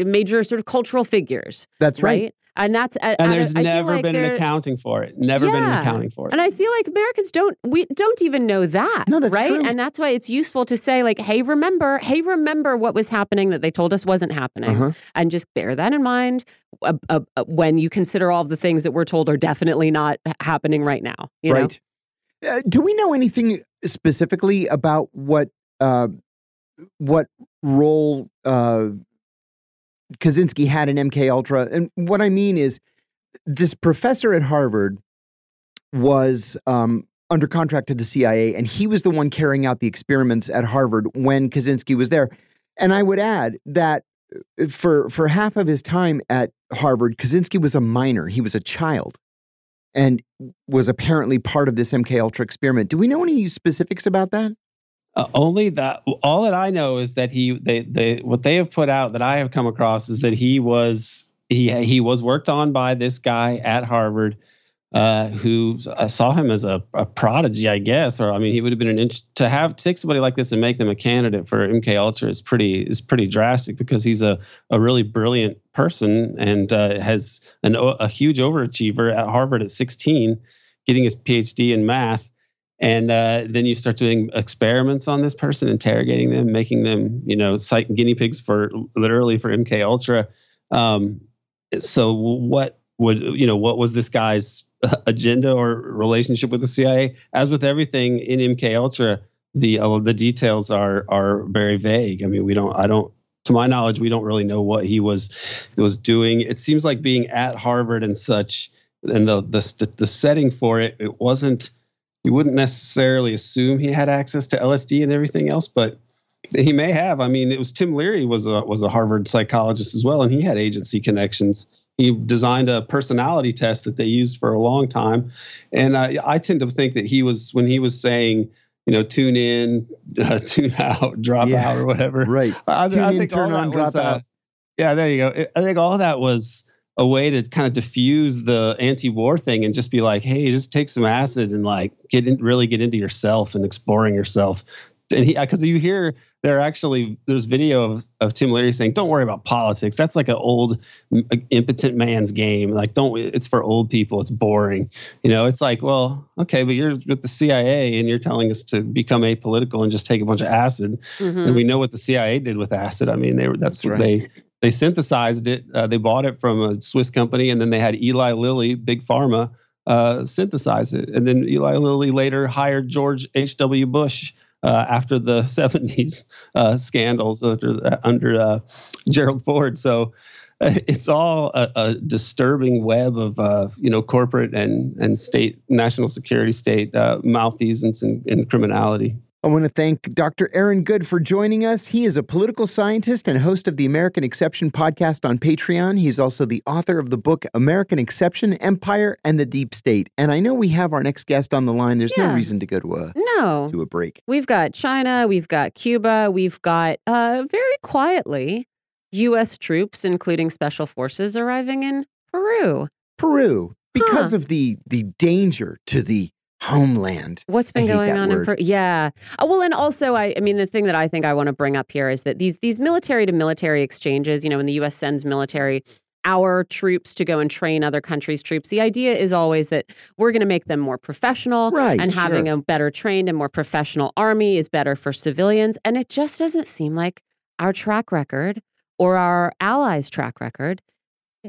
S1: uh, major sort of cultural figures,
S2: That's
S1: right?
S2: right.
S1: And that's
S3: And
S1: I-
S3: there's
S1: I feel
S3: never
S1: like
S3: been an accounting for it. Never been an accounting for it.
S1: And I feel like Americans don't we don't even know that.
S2: No, that's
S1: right.
S2: true.
S1: And that's why it's useful to say, like, hey, remember, hey, remember what was happening that they told us wasn't happening.
S2: Uh-huh.
S1: And just bear that in mind uh, uh, uh, when you consider all of the things that we're told are definitely not happening right now. You know?
S2: right. Uh, do we know anything specifically about what uh, what role uh, Kaczynski had an MK Ultra? And what I mean is, this professor at Harvard was um, under contract to the CIA, and he was the one carrying out the experiments at Harvard when Kaczynski was there. And I would add that uh, for for half of his time at Harvard, Kaczynski was a minor; he was a child, and was apparently part of this MK Ultra experiment. Do we know any specifics about that?
S3: Uh, only that all that I know is that he they they what they have put out that I have come across is that he was he he was worked on by this guy at Harvard uh, who I saw him as a, a prodigy, I guess, or I mean, he would have been an inch to have take somebody like this and make them a candidate for MK Ultra is pretty is pretty drastic because he's a a really brilliant person and uh, has an a huge overachiever at Harvard at 16, getting his PhD in math. And uh, then you start doing experiments on this person, interrogating them, making them, you know, guinea pigs for literally for MK Ultra. Um, so what would you know? What was this guy's agenda or relationship with the CIA? As with everything in MK Ultra, the uh, the details are are very vague. I mean, we don't. I don't. To my knowledge, we don't really know what he was was doing. It seems like being at Harvard and such, and the the the setting for it, it wasn't you wouldn't necessarily assume he had access to LSD and everything else, but he may have. I mean, it was Tim Leary was a was a Harvard psychologist as well, and he had agency connections. He designed a personality test that they used for a long time, and I, I tend to think that he was when he was saying, you know, tune in, uh, tune out, drop
S2: Yeah.
S3: out, or whatever.
S2: Right.
S3: I,
S2: Tune
S3: I
S2: in,
S3: think all
S2: turn
S3: that
S2: on,
S3: was,
S2: drop
S3: uh,
S2: out.
S3: yeah, there you go. I think all that was a way to kind of diffuse the anti-war thing and just be like, hey, just take some acid and like get in, really get into yourself and exploring yourself. And he, because you hear there actually there's video of, of Tim Leary saying, "Don't worry about politics. That's like an old m- impotent man's game. Like, don't. It's for old people. It's boring. You know. It's like, well, okay, but you're with the CIA and you're telling us to become apolitical and just take a bunch of acid.
S1: Mhm.
S3: And we know what the CIA did with acid. I mean, they were that's,
S2: That's
S3: what
S2: right.
S3: they they synthesized it. Uh, they bought it from a Swiss company, and then they had Eli Lilly, big pharma, uh, synthesize it. And then Eli Lilly later hired George H. W. Bush. Uh, after the 70s uh, scandals under, under uh, Gerald Ford. So uh, it's all a, a disturbing web of uh, you know corporate and and state national security state uh, malfeasance and, and criminality.
S2: I want to thank Dr. Aaron Good for joining us. He is a political scientist and host of the American Exception podcast on Patreon. He's also the author of the book American Exception Empire and the Deep State. And I know we have our next guest on the line. There's no reason to go to a
S1: No.
S2: to a break.
S1: We've got China, we've got Cuba, we've got uh, very quietly U.S. troops, including special forces, arriving in Peru.
S2: Peru, because huh. of the the danger to the homeland.
S1: What's been going on in Peru? Yeah. Oh, well, and also, I, I mean, the thing that I think I want to bring up here is that these these military to military exchanges. You know, when the U.S. sends military our troops to go and train other countries' troops. The idea is always that we're going to make them more professional,
S2: right,
S1: and having
S2: sure.
S1: a better trained and more professional army is better for civilians. And it just doesn't seem like our track record or our allies' track record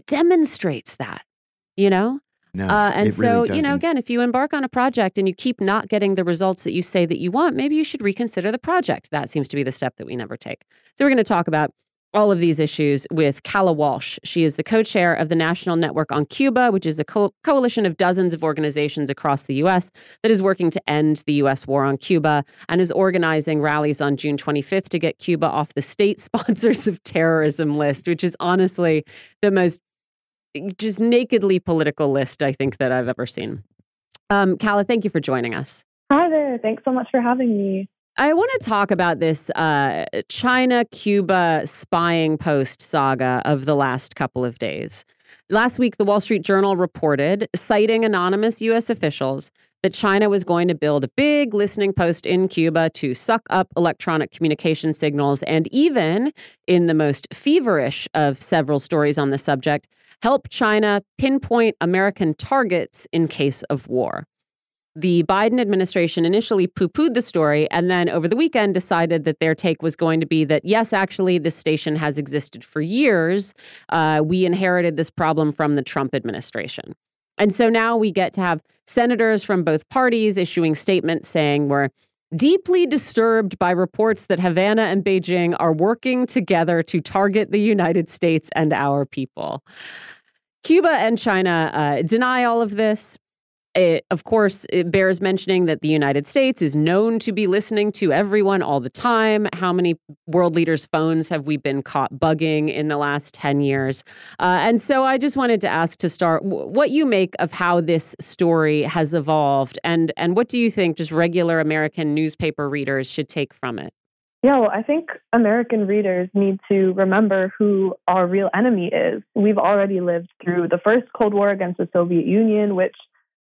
S1: demonstrates that. You know,
S2: no, uh,
S1: and
S2: so,
S1: really you know, again, if you embark on a project and you keep not getting the results that you say that you want, maybe you should reconsider the project. That seems to be the step that we never take. So, we're going to talk about all of these issues with Calla Walsh. She is the co chair of the National Network on Cuba, which is a co- coalition of dozens of organizations across the U.S. that is working to end the U.S. war on Cuba and is organizing rallies on June 25th to get Cuba off the state sponsors of terrorism list, which is honestly the most just nakedly political list I think that I've ever seen. Um, Calla, thank you for joining us.
S4: Hi there. Thanks so much for having me.
S1: I want to talk about this uh, China Cuba spying post saga of the last couple of days. Last week, the Wall Street Journal reported, citing anonymous U.S. officials, that China was going to build a big listening post in Cuba to suck up electronic communication signals and even, in the most feverish of several stories on the subject, help China pinpoint American targets in case of war. The Biden administration initially poo pooed the story and then over the weekend decided that their take was going to be that, yes, actually, this station has existed for years. Uh, we inherited this problem from the Trump administration. And so now we get to have senators from both parties issuing statements saying we're deeply disturbed by reports that Havana and Beijing are working together to target the United States and our people. Cuba and China uh, deny all of this. It, of course, it bears mentioning that the United States is known to be listening to everyone all the time. How many world leaders' phones have we been caught bugging in the last 10 years? Uh, and so I just wanted to ask to start what you make of how this story has evolved and, and what do you think just regular American newspaper readers should take from it?
S4: Yeah, well, I think American readers need to remember who our real enemy is. We've already lived through the first Cold War against the Soviet Union, which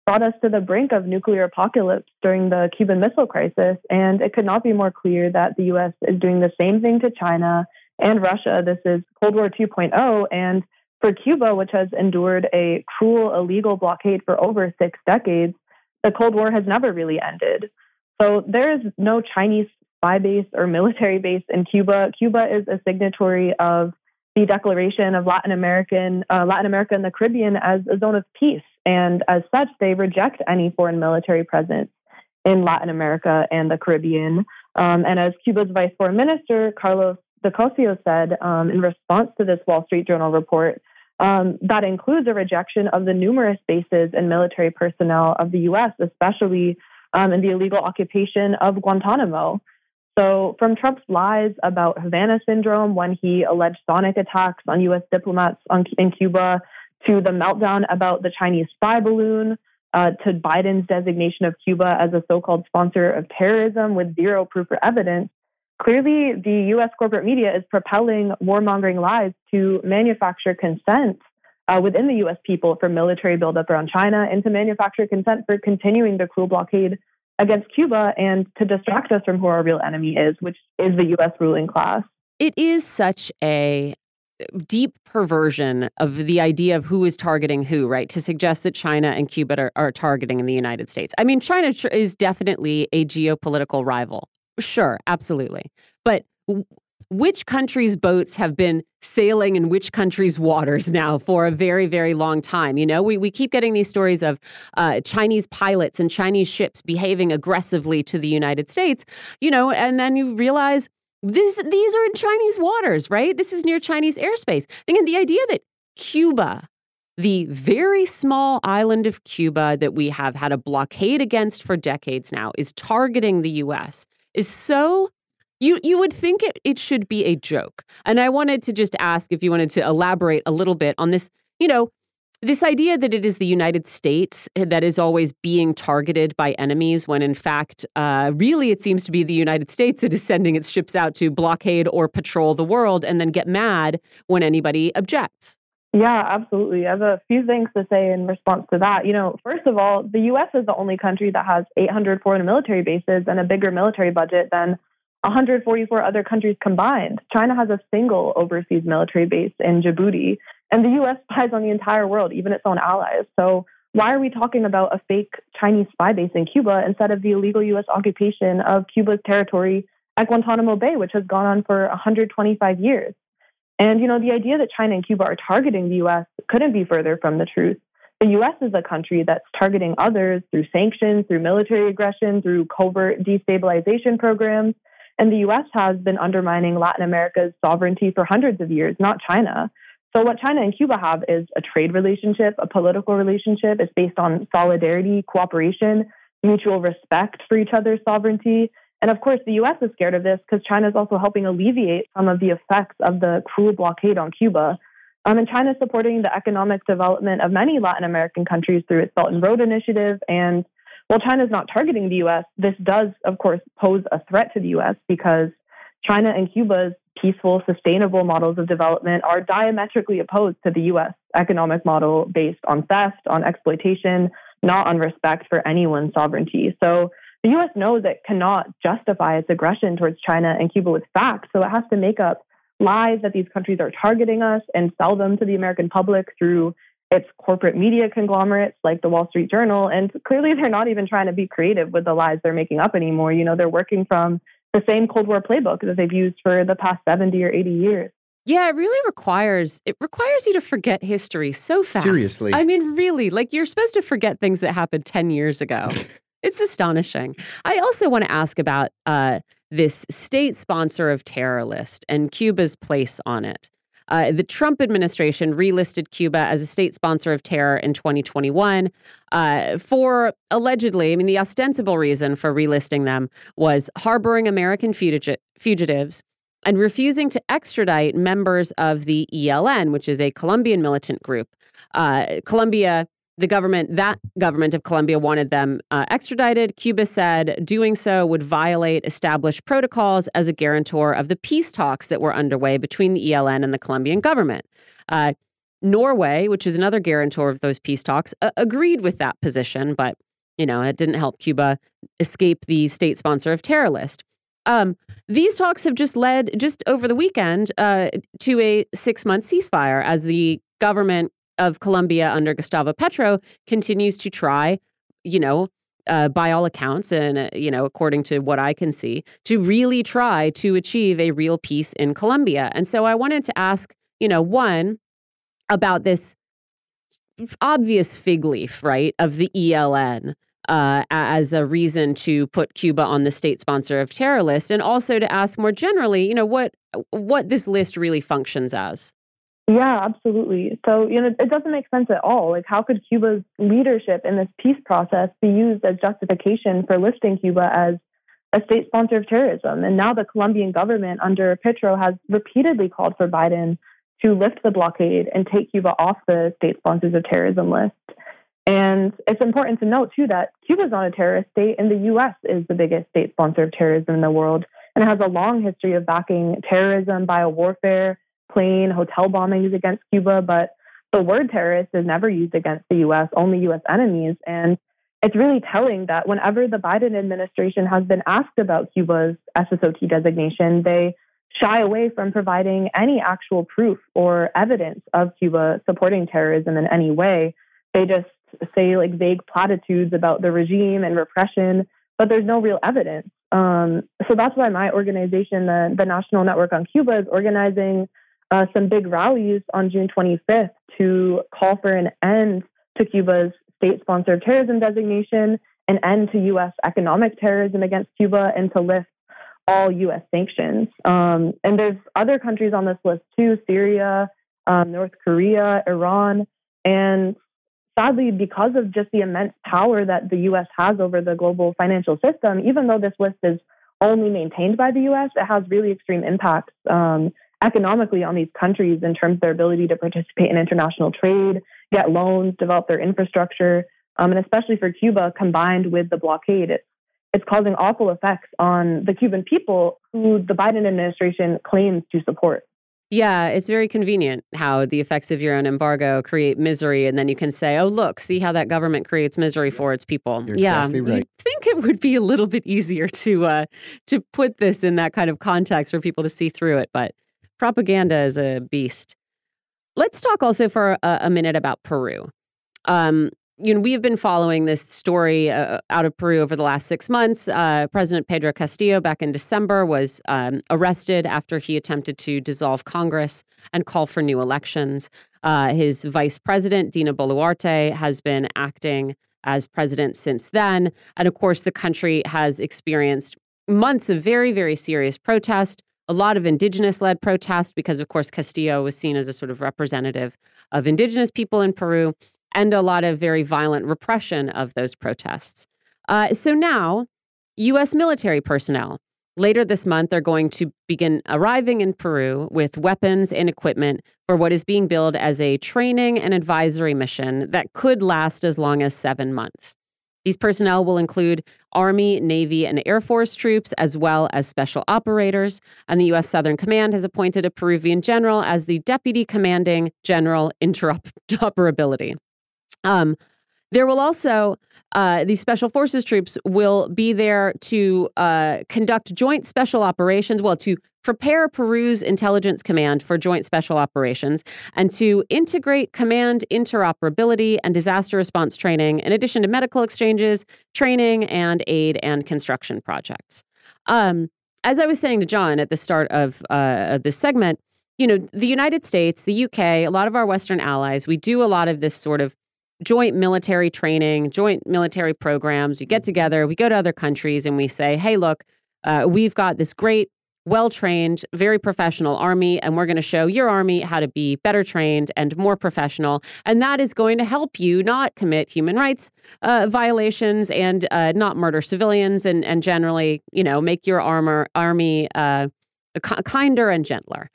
S4: brought us to the brink of nuclear apocalypse during the Cuban Missile Crisis. And it could not be more clear that the US is doing the same thing to China and Russia. This is Cold War 2.0. And for Cuba, which has endured a cruel, illegal blockade for over six decades, the Cold War has never really ended. So there is no Chinese spy base or military base in Cuba. Cuba is a signatory of the Declaration of Latin American uh, Latin America and the Caribbean as a zone of peace, and as such, they reject any foreign military presence in Latin America and the Caribbean. Um, and as Cuba's Vice Foreign Minister Carlos de Cossío said um, in response to this Wall Street Journal report, um, that includes a rejection of the numerous bases and military personnel of the U.S., especially um, in the illegal occupation of Guantanamo. So, from Trump's lies about Havana syndrome when he alleged sonic attacks on U.S. diplomats on, in Cuba, to the meltdown about the Chinese spy balloon, uh, to Biden's designation of Cuba as a so called sponsor of terrorism with zero proof or evidence, clearly the U.S. corporate media is propelling warmongering lies to manufacture consent uh, within the U.S. people for military buildup around China and to manufacture consent for continuing the cruel blockade against Cuba and to distract us from who our real enemy is, which is the US ruling class.
S1: It is such a deep perversion of the idea of who is targeting who, right? To suggest that China and Cuba are, are targeting the United States. I mean, China is definitely a geopolitical rival. Sure, absolutely. But which country's boats have been sailing in which country's waters now for a very, very long time. You know, we, we keep getting these stories of uh, Chinese pilots and Chinese ships behaving aggressively to the United States, you know, and then you realize this, these are in Chinese waters, right? This is near Chinese airspace. Again, the idea that Cuba, the very small island of Cuba that we have had a blockade against for decades now, is targeting the US is so you you would think it, it should be a joke. And I wanted to just ask if you wanted to elaborate a little bit on this, you know, this idea that it is the United States that is always being targeted by enemies, when in fact, uh, really it seems to be the United States that is sending its ships out to blockade or patrol the world and then get mad when anybody objects.
S4: Yeah, absolutely. I have a few things to say in response to that. You know, first of all, the US is the only country that has 800 foreign military bases and a bigger military budget than 144 other countries combined. China has a single overseas military base in Djibouti, and the US spies on the entire world, even its own allies. So, why are we talking about a fake Chinese spy base in Cuba instead of the illegal US occupation of Cuba's territory at Guantanamo Bay, which has gone on for 125 years? And, you know, the idea that China and Cuba are targeting the US couldn't be further from the truth. The US is a country that's targeting others through sanctions, through military aggression, through covert destabilization programs. And the US has been undermining Latin America's sovereignty for hundreds of years, not China. So, what China and Cuba have is a trade relationship, a political relationship. It's based on solidarity, cooperation, mutual respect for each other's sovereignty. And of course, the US is scared of this because China is also helping alleviate some of the effects of the cruel blockade on Cuba. Um, and China is supporting the economic development of many Latin American countries through its Belt and Road Initiative. And while China is not targeting the US, this does, of course, pose a threat to the US because China and Cuba's peaceful, sustainable models of development are diametrically opposed to the US economic model based on theft, on exploitation, not on respect for anyone's sovereignty. So the US knows it cannot justify its aggression towards China and Cuba with facts. So it has to make up lies that these countries are targeting us and sell them to the American public through its corporate media conglomerates like the Wall Street Journal. And clearly, they're not even trying to be creative with the lies they're making up anymore. You know, they're working from the same Cold War playbook that they've used for the past 70 or 80 years.
S1: Yeah, it really requires it requires you to forget history so fast.
S2: Seriously.
S1: I mean, really, like you're supposed to forget things that happened 10 years ago. It's astonishing. I also want to ask about uh, this state sponsor of terror list and Cuba's place on it. Uh, the Trump administration relisted Cuba as a state sponsor of terror in 2021 uh, for allegedly, I mean, the ostensible reason for relisting them was harboring American fugi- fugitives and refusing to extradite members of the ELN, which is a Colombian militant group. Uh, Colombia the government, that government of Colombia, wanted them uh, extradited. Cuba said doing so would violate established protocols as a guarantor of the peace talks that were underway between the ELN and the Colombian government. Uh, Norway, which is another guarantor of those peace talks, uh, agreed with that position, but you know it didn't help Cuba escape the state sponsor of terror list. Um, these talks have just led, just over the weekend, uh, to a six month ceasefire as the government of Colombia under Gustavo Petro continues to try, you know, uh, by all accounts, and uh, you know, according to what I can see, to really try to achieve a real peace in Colombia. And so I wanted to ask, you know, one about this obvious fig leaf, right, of the ELN. Uh, as a reason to put Cuba on the state sponsor of terror list, and also to ask more generally, you know, what what this list really functions as.
S4: Yeah, absolutely. So, you know, it doesn't make sense at all. Like, how could Cuba's leadership in this peace process be used as justification for listing Cuba as a state sponsor of terrorism? And now the Colombian government under Petro has repeatedly called for Biden to lift the blockade and take Cuba off the state sponsors of terrorism list. And it's important to note, too, that Cuba is not a terrorist state, and the U.S. is the biggest state sponsor of terrorism in the world and has a long history of backing terrorism, biowarfare, plane, hotel bombings against Cuba, but the word terrorist is never used against the US, only US enemies. And it's really telling that whenever the Biden administration has been asked about Cuba's SSOT designation, they shy away from providing any actual proof or evidence of Cuba supporting terrorism in any way. They just say like vague platitudes about the regime and repression, but there's no real evidence. Um, so that's why my organization, the, the National Network on Cuba, is organizing uh, some big rallies on June 25th to call for an end to Cuba's state sponsored terrorism designation, an end to U.S. economic terrorism against Cuba, and to lift all U.S. sanctions. Um, and there's other countries on this list too Syria, um, North Korea, Iran. And sadly, because of just the immense power that the U.S. has over the global financial system, even though this list is only maintained by the U.S., it has really extreme impacts um, economically on these countries in terms of their ability to participate in international trade, get loans, develop their infrastructure, um, and especially for Cuba, combined with the blockade, it's, it's causing awful effects on the Cuban people who the Biden administration claims to support.
S1: Yeah, it's very convenient how the effects of your own embargo create misery, and then you can say, "Oh, look, see how that government creates misery for its people."
S2: You're
S1: yeah,
S2: exactly right.
S1: you think it would be a little bit easier to uh, to put this in that kind of context for people to see through it, but propaganda is a beast. Let's talk also for a, a minute about Peru. Um, you know, we have been following this story uh, out of Peru over the last six months. Uh, President Pedro Castillo, back in December, was um, arrested after he attempted to dissolve Congress and call for new elections. Uh, his vice president, Dina Boluarte, has been acting as president since then. And of course, the country has experienced months of very, very serious protest, a lot of indigenous led protests because of course, Castillo was seen as a sort of representative of indigenous people in Peru and a lot of very violent repression of those protests. Uh, so now, U.S. military personnel later this month are going to begin arriving in Peru with weapons and equipment for what is being billed as a training and advisory mission that could last as long as seven months. These personnel will include Army, Navy, and Air Force troops, as well as special operators. And the U.S. Southern Command has appointed a Peruvian general as the Deputy Commanding General Interoperability. Um, there will also uh, these special forces troops will be there to uh, conduct joint special operations. Well, to prepare Peru's intelligence command for joint special operations and to integrate command interoperability and disaster response training, in addition to medical exchanges, training, and aid and construction projects. Um, as I was saying to John at the start of uh, this segment, you know, the United States, the UK, a lot of our Western allies, we do a lot of this sort of joint military training, joint military programs. We get together, we go to other countries, and we say, hey, look, uh, we've got this great, well trained, very professional army, and we're going to show your army how to be better trained and more professional. And that is going to help you not commit human rights uh, violations and uh, not murder civilians and, and generally, you know, make your armor army uh, kinder and gentler.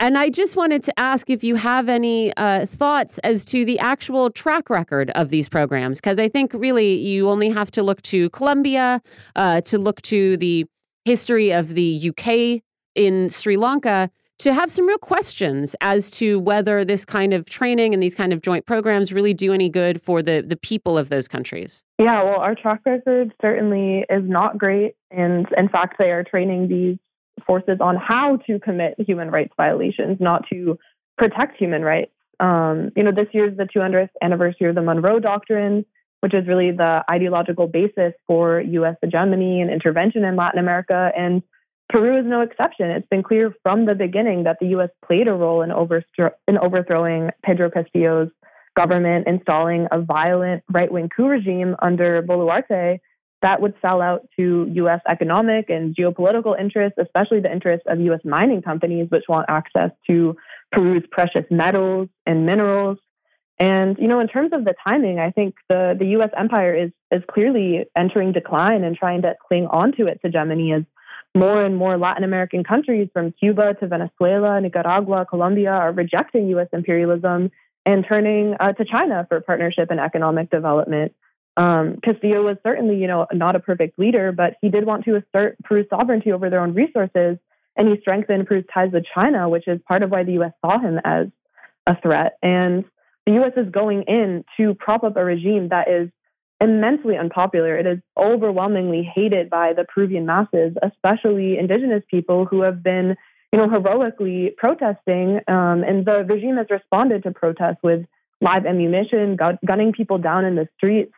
S1: And I just wanted to ask if you have any uh, thoughts as to the actual track record of these programs, because I think really you only have to look to Colombia, uh, to look to the history of the UK in Sri Lanka to have some real questions as to whether this kind of training and these kind of joint programs really do any good for the, the people of those countries.
S4: Yeah, well, our track record certainly is not great. And in fact, they are training these forces on how to commit human rights violations, not to protect human rights. Um, you know, this year is the 200th anniversary of the Monroe Doctrine, which is really the ideological basis for U.S. hegemony and intervention in Latin America. And Peru is no exception. It's been clear from the beginning that the U.S. played a role in, overstro- in overthrowing Pedro Castillo's government, installing a violent right wing coup regime under Boluarte that would sell out to U.S. economic and geopolitical interests, especially the interests of U.S. mining companies, which want access to Peru's precious metals and minerals. And you know, in terms of the timing, I think the the U.S. empire is is clearly entering decline and trying to cling onto its hegemony as more and more Latin American countries, from Cuba to Venezuela, Nicaragua, Colombia, are rejecting U.S. imperialism and turning uh, to China for partnership and economic development. Um, Castillo was certainly, you know, not a perfect leader, but he did want to assert Peru's sovereignty over their own resources, and he strengthened Peru's ties with China, which is part of why the U.S. saw him as a threat. And the U.S. is going in to prop up a regime that is immensely unpopular. It is overwhelmingly hated by the Peruvian masses, especially indigenous people who have been, you know, heroically protesting. Um, and the regime has responded to protests with live ammunition, gunning people down in the streets.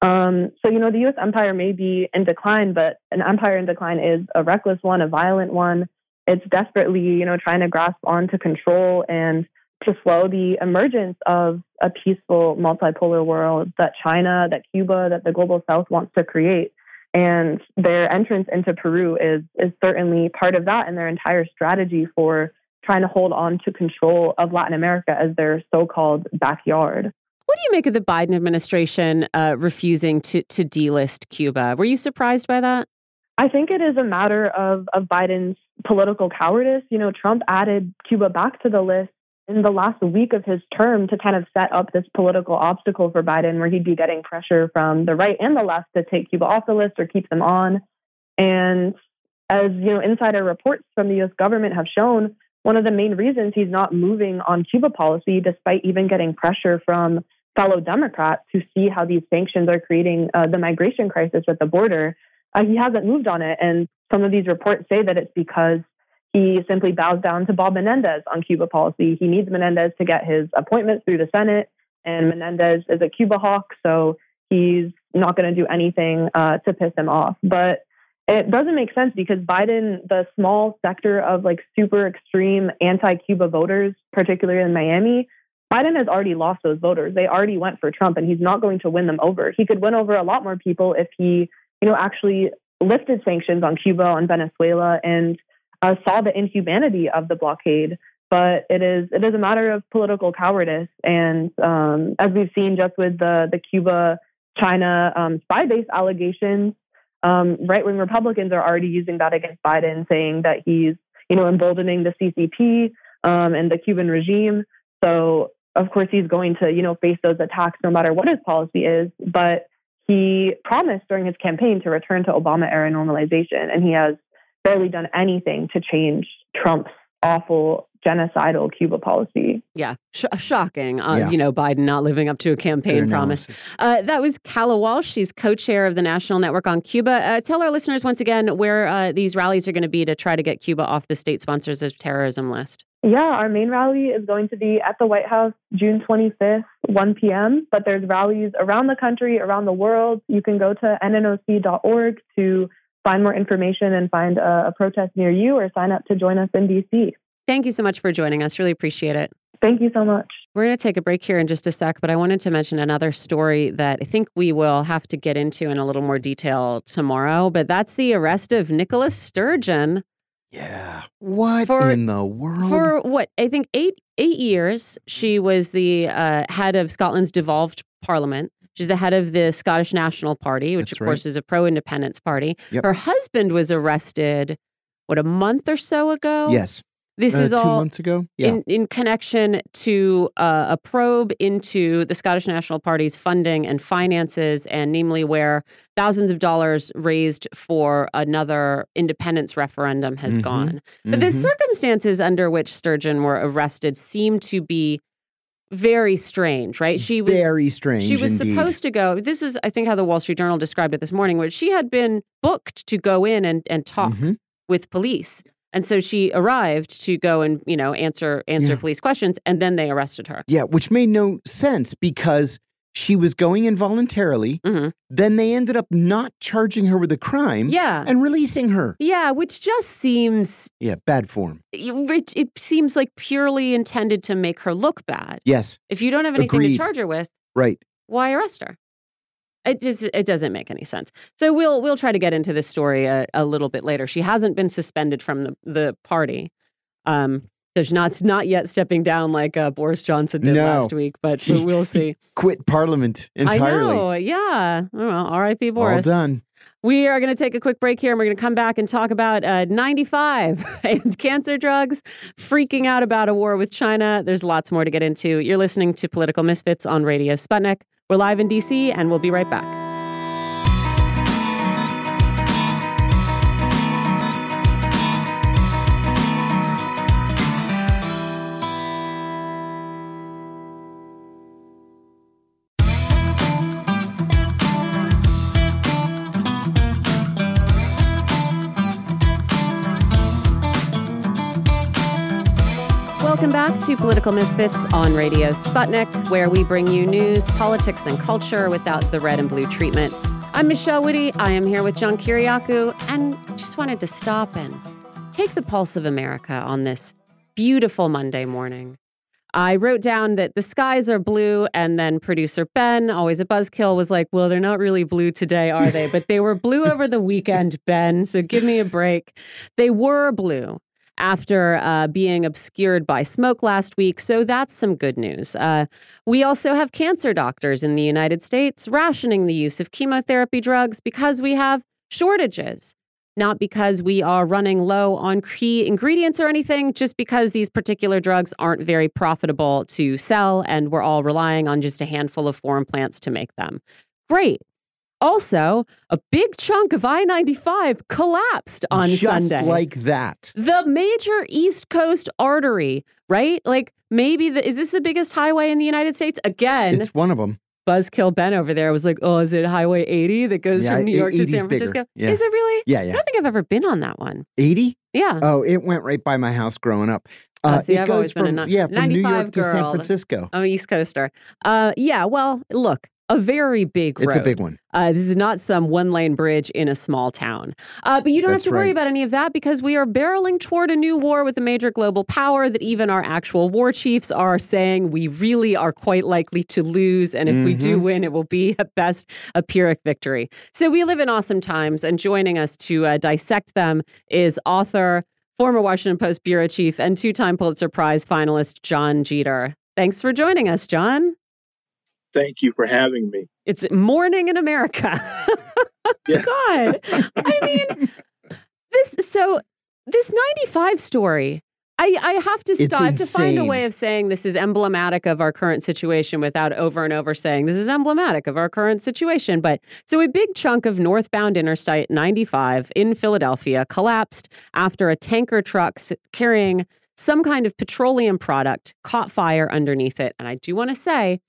S4: Um, so, you know, the US empire may be in decline, but an empire in decline is a reckless one, a violent one. It's desperately, you know, trying to grasp onto control and to slow the emergence of a peaceful multipolar world that China, that Cuba, that the global south wants to create. And their entrance into Peru is is certainly part of that and their entire strategy for trying to hold on to control of Latin America as their so-called backyard.
S1: What do you make of the Biden administration uh, refusing to to delist Cuba? Were you surprised by that?
S4: I think it is a matter of of Biden's political cowardice. You know, Trump added Cuba back to the list in the last week of his term to kind of set up this political obstacle for Biden where he'd be getting pressure from the right and the left to take Cuba off the list or keep them on. And as you know, insider reports from the US government have shown, one of the main reasons he's not moving on Cuba policy, despite even getting pressure from fellow Democrats who see how these sanctions are creating uh, the migration crisis at the border. Uh, he hasn't moved on it. And some of these reports say that it's because he simply bows down to Bob Menendez on Cuba policy. He needs Menendez to get his appointments through the Senate, and Menendez is a Cuba hawk, so he's not going to do anything uh, to piss him off. But it doesn't make sense because Biden, the small sector of like super extreme anti Cuba voters, particularly in Miami, Biden has already lost those voters. They already went for Trump and he's not going to win them over. He could win over a lot more people if he, you know, actually lifted sanctions on Cuba, on Venezuela, and uh, saw the inhumanity of the blockade. But it is it is a matter of political cowardice, and um, as we've seen just with the the Cuba China um, spy base allegations, um, right wing Republicans are already using that against Biden, saying that he's you know emboldening the CCP um, and the Cuban regime. So of course he's going to you know face those attacks no matter what his policy is. But he promised during his campaign to return to Obama era normalization, and he has barely done anything to change Trump's awful genocidal Cuba policy.
S1: Yeah, Sh- shocking. Uh, yeah. You know, Biden not living up to a campaign promise. Uh, that was Calla Walsh. She's co-chair of the National Network on Cuba. Uh, tell our listeners once again where uh, these rallies are going to be to try to get Cuba off the state sponsors of terrorism list.
S4: Yeah, our main rally is going to be at the White House June 25th, 1 p.m. But there's rallies around the country, around the world. You can go to nnoc.org to find more information and find a, a protest near you or sign up to join us in DC.
S1: Thank you so much for joining us. Really appreciate it.
S4: Thank you so much.
S1: We're going to take a break here in just a sec, but I wanted to mention another story that I think we will have to get into in a little more detail tomorrow. But that's the arrest of Nicola Sturgeon.
S2: Yeah. What for, in the world?
S1: For what? I think eight eight years. She was the uh, head of Scotland's devolved parliament. She's the head of the Scottish National Party, which That's of right. course is a pro independence party. Yep. Her husband was arrested, what, a month or so ago?
S2: Yes.
S1: This
S2: uh,
S1: is all
S2: months ago.
S1: Yeah. In, in connection to uh, a probe into the Scottish National Party's funding and finances, and namely where thousands of dollars raised for another independence referendum has mm-hmm. gone. Mm-hmm. But the mm-hmm. circumstances under which Sturgeon were arrested seem to be very strange, right?
S2: She was very strange.
S1: She was
S2: indeed.
S1: supposed to go. This is, I think, how the Wall Street Journal described it this morning, where she had been booked to go in and and talk mm-hmm. with police, and so she arrived to go and you know answer answer yeah. police questions, and then they arrested her.
S2: Yeah, which made no sense because she was going involuntarily. Mm-hmm. Then they ended up not charging her with a crime.
S1: Yeah.
S2: And releasing her.
S1: Yeah, which just seems.
S2: Yeah, bad form.
S1: It, it seems like purely intended to make her look bad.
S2: Yes.
S1: If you don't have anything Agreed. to charge her with,
S2: right?
S1: Why arrest her? It just it doesn't make any sense. So we'll we'll try to get into this story a, a little bit later. She hasn't been suspended from the the party. Um, there's not not yet stepping down like uh, Boris Johnson did
S2: no.
S1: last week, but we'll see.
S2: Quit Parliament entirely.
S1: I know. Yeah. Well, R.I.P. Boris.
S2: All done.
S1: We are going to take a quick break here and we're going to come back and talk about uh, 95 and cancer drugs, freaking out about a war with China. There's lots more to get into. You're listening to Political Misfits on Radio Sputnik. We're live in DC and we'll be right back. To Political Misfits on Radio Sputnik, where we bring you news, politics, and culture without the red and blue treatment. I'm Michelle Witte. I am here with John Kiriakou, and just wanted to stop and take the pulse of America on this beautiful Monday morning. I wrote down that the skies are blue, and then producer Ben, always a buzzkill, was like, Well, they're not really blue today, are they? But they were blue over the weekend, Ben. So give me a break. They were blue after uh, being obscured by smoke last week. So that's some good news. Uh, we also have cancer doctors in the United States rationing the use of chemotherapy drugs because we have shortages. Not because we are running low on key ingredients or anything, just because these particular drugs aren't very profitable to sell and we're all relying on just a handful of foreign plants to make them. Great. Also, a big chunk of I 95 collapsed on
S2: Just
S1: Sunday.
S2: like that.
S1: the major East Coast artery, right? Like maybe the, is this the biggest highway in the United States? Again,
S2: It's one of them.
S1: Buzzkill Ben over there was like, "Oh, is it Highway 80 that goes
S2: Yeah,
S1: from New York to San. Francisco?
S2: Yeah.
S1: Is it really?
S2: Yeah, yeah.
S1: I don't think I've ever been on that one.
S2: 80?
S1: Yeah.
S2: Oh, it went right by my house growing up.
S1: Oh,
S2: Uh,
S1: see,
S2: it
S1: I've
S2: goes
S1: always been a
S2: from yeah from New
S1: 95
S2: York to San. Francisco.
S1: I'm an East Coaster. Uh, yeah. Well, look, a very big road.
S2: It's a big one.
S1: Uh, this is not some one lane bridge in a small town. Uh, but you don't
S2: That's
S1: have to worry
S2: right.
S1: about any of that because we are barreling toward a new war with a major global power that even our actual war chiefs are saying we really are quite likely to lose. And if we do
S2: Mm-hmm.
S1: win, it will be at best a Pyrrhic victory. So we live in awesome times. And joining us to uh, dissect them is author, former Washington Post bureau chief, and two time Pulitzer Prize finalist Jon Jeter. Thanks for joining us, John.
S5: Thank you for having me.
S1: It's morning in America.
S5: Yeah.
S1: God. I mean, this so this 95 story. I, I have to stop. I have to find a way of saying this is emblematic of our current situation without over and over saying this is emblematic of our current situation. But so a big chunk of northbound Interstate 95 in Philadelphia collapsed after a tanker truck carrying some kind of petroleum product caught fire underneath it. And I do want to say,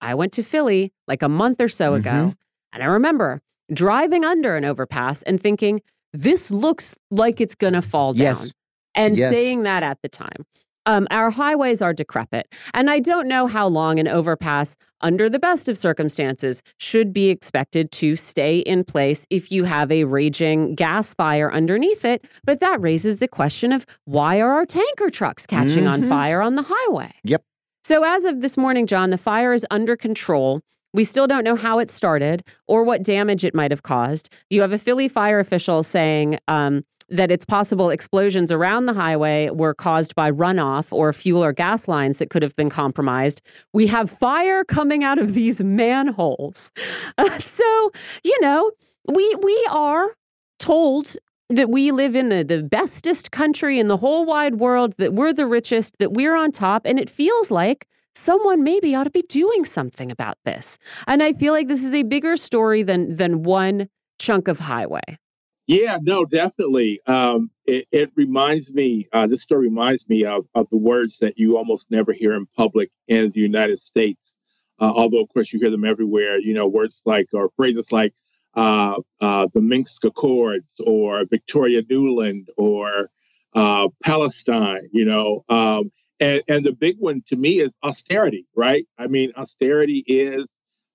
S1: I went to Philly like a month or so ago,
S2: Mhm.
S1: and I remember driving under an overpass and thinking, this looks like it's going to fall down.
S2: Yes.
S1: And
S2: Yes.
S1: saying that at the time. Um, our highways are decrepit. And I don't know how long an overpass, under the best of circumstances, should be expected to stay in place if you have a raging gas fire underneath it. But that raises the question of why are our tanker trucks catching on
S2: Mhm.
S1: fire on the highway?
S2: Yep.
S1: So, as of this morning, John, the fire is under control. We still don't know how it started or what damage it might have caused. You have a Philly fire official saying um, that it's possible explosions around the highway were caused by runoff or fuel or gas lines that could have been compromised. We have fire coming out of these manholes. so, you know, we we are told that we live in the, the bestest country in the whole wide world, that we're the richest, that we're on top. And it feels like someone maybe ought to be doing something about this. And I feel like this is a bigger story than than one chunk of highway.
S5: Yeah, no, definitely. Um, it, it reminds me, uh, this story reminds me of, of the words that you almost never hear in public in the United States. Uh, although, of course, you hear them everywhere. You know, words like, or phrases like uh, uh, the Minsk Accords or Victoria Nuland or uh, Palestine, you know. Um, and, and the big one to me is austerity, right? I mean, austerity is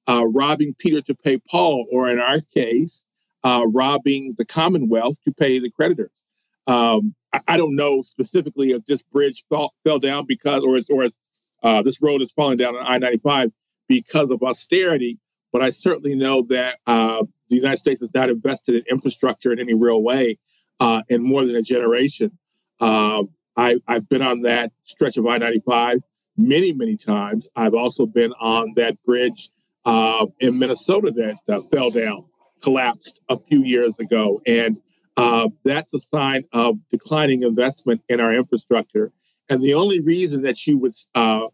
S5: uh, robbing Peter to pay Paul, or in our case, uh, robbing the Commonwealth to pay the creditors. Um, I, I don't know specifically if this bridge fell, fell down because, or or uh, this road is falling down on I 95 because of austerity, but I certainly know that uh, the United States has not invested in infrastructure in any real way uh, in more than a generation. Um, I, I've been on that stretch of I 95 many, many times. I've also been on that bridge uh, in Minnesota that uh, fell down collapsed a few years ago. And uh, that's a sign of declining investment in our infrastructure. And the only reason that you would uh,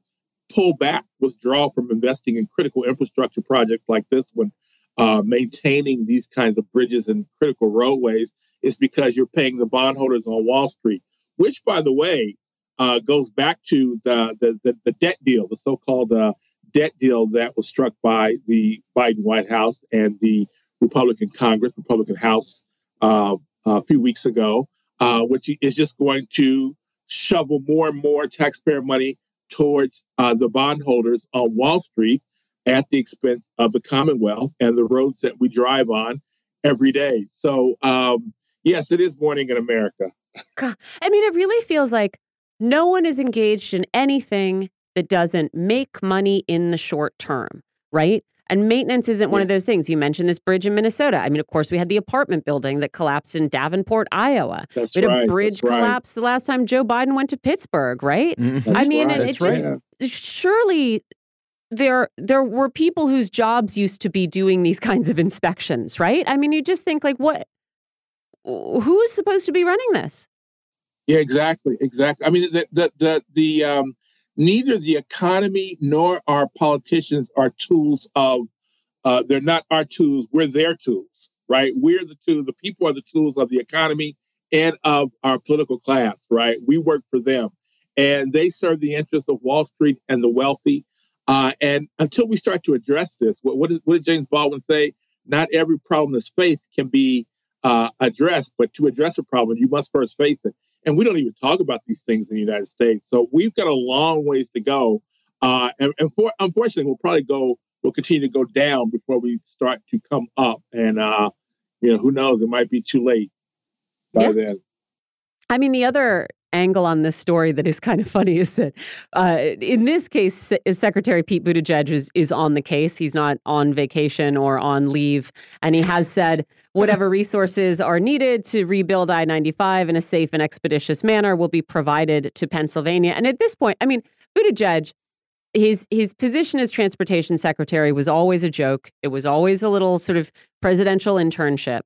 S5: pull back, withdraw from investing in critical infrastructure projects like this one, uh, maintaining these kinds of bridges and critical roadways, is because you're paying the bondholders on Wall Street, which, by the way, uh, goes back to the, the, the, the debt deal, the so called uh, debt deal that was struck by the Biden White House and the Republican Congress, Republican House uh, a few weeks ago, uh, which is just going to shovel more and more taxpayer money towards uh, the bondholders on Wall Street at the expense of the Commonwealth and the roads that we drive on every day. So, um, yes, it is morning in America.
S1: God. I mean, it really feels like no one is engaged in anything that doesn't make money in the short term, right? And maintenance isn't one of those things. You mentioned this bridge in Minnesota. I mean, of course, we had the apartment building that collapsed in Davenport, Iowa.
S5: That's
S1: We had
S5: right.
S1: a bridge
S5: that's right.
S1: collapse the last time Joe Biden went to Pittsburgh, right?
S2: Mhm.
S5: That's
S1: I mean,
S5: right.
S1: and it just-
S5: right.
S1: Surely there there were people whose jobs used to be doing these kinds of inspections, right? I mean, you just think like what who's supposed to be running this?
S5: Yeah, exactly, exactly. I mean, the the the, the um, neither the economy nor our politicians are tools of uh, they're not our tools. We're their tools, right? We're the tools. The people are the tools of the economy and of our political class, right? We work for them, and they serve the interests of Wall Street and the wealthy. Uh, and until we start to address this, what, what, is, what did James Baldwin say? Not every problem that's faced can be uh, addressed, but to address a problem, you must first face it. And we don't even talk about these things in the United States. So we've got a long ways to go. Uh, and, and for, unfortunately, we'll probably go, we'll continue to go down before we start to come up. And, uh, you know, who knows, it might be too late by yeah. then.
S1: I mean, the other angle on this story that is kind of funny is that uh, in this case, Secretary Pete Buttigieg is, is on the case. He's not on vacation or on leave. And he has said whatever resources are needed to rebuild I 95 in a safe and expeditious manner will be provided to Pennsylvania. And at this point, I mean, Buttigieg. His his position as transportation secretary was always a joke. It was always a little sort of presidential internship.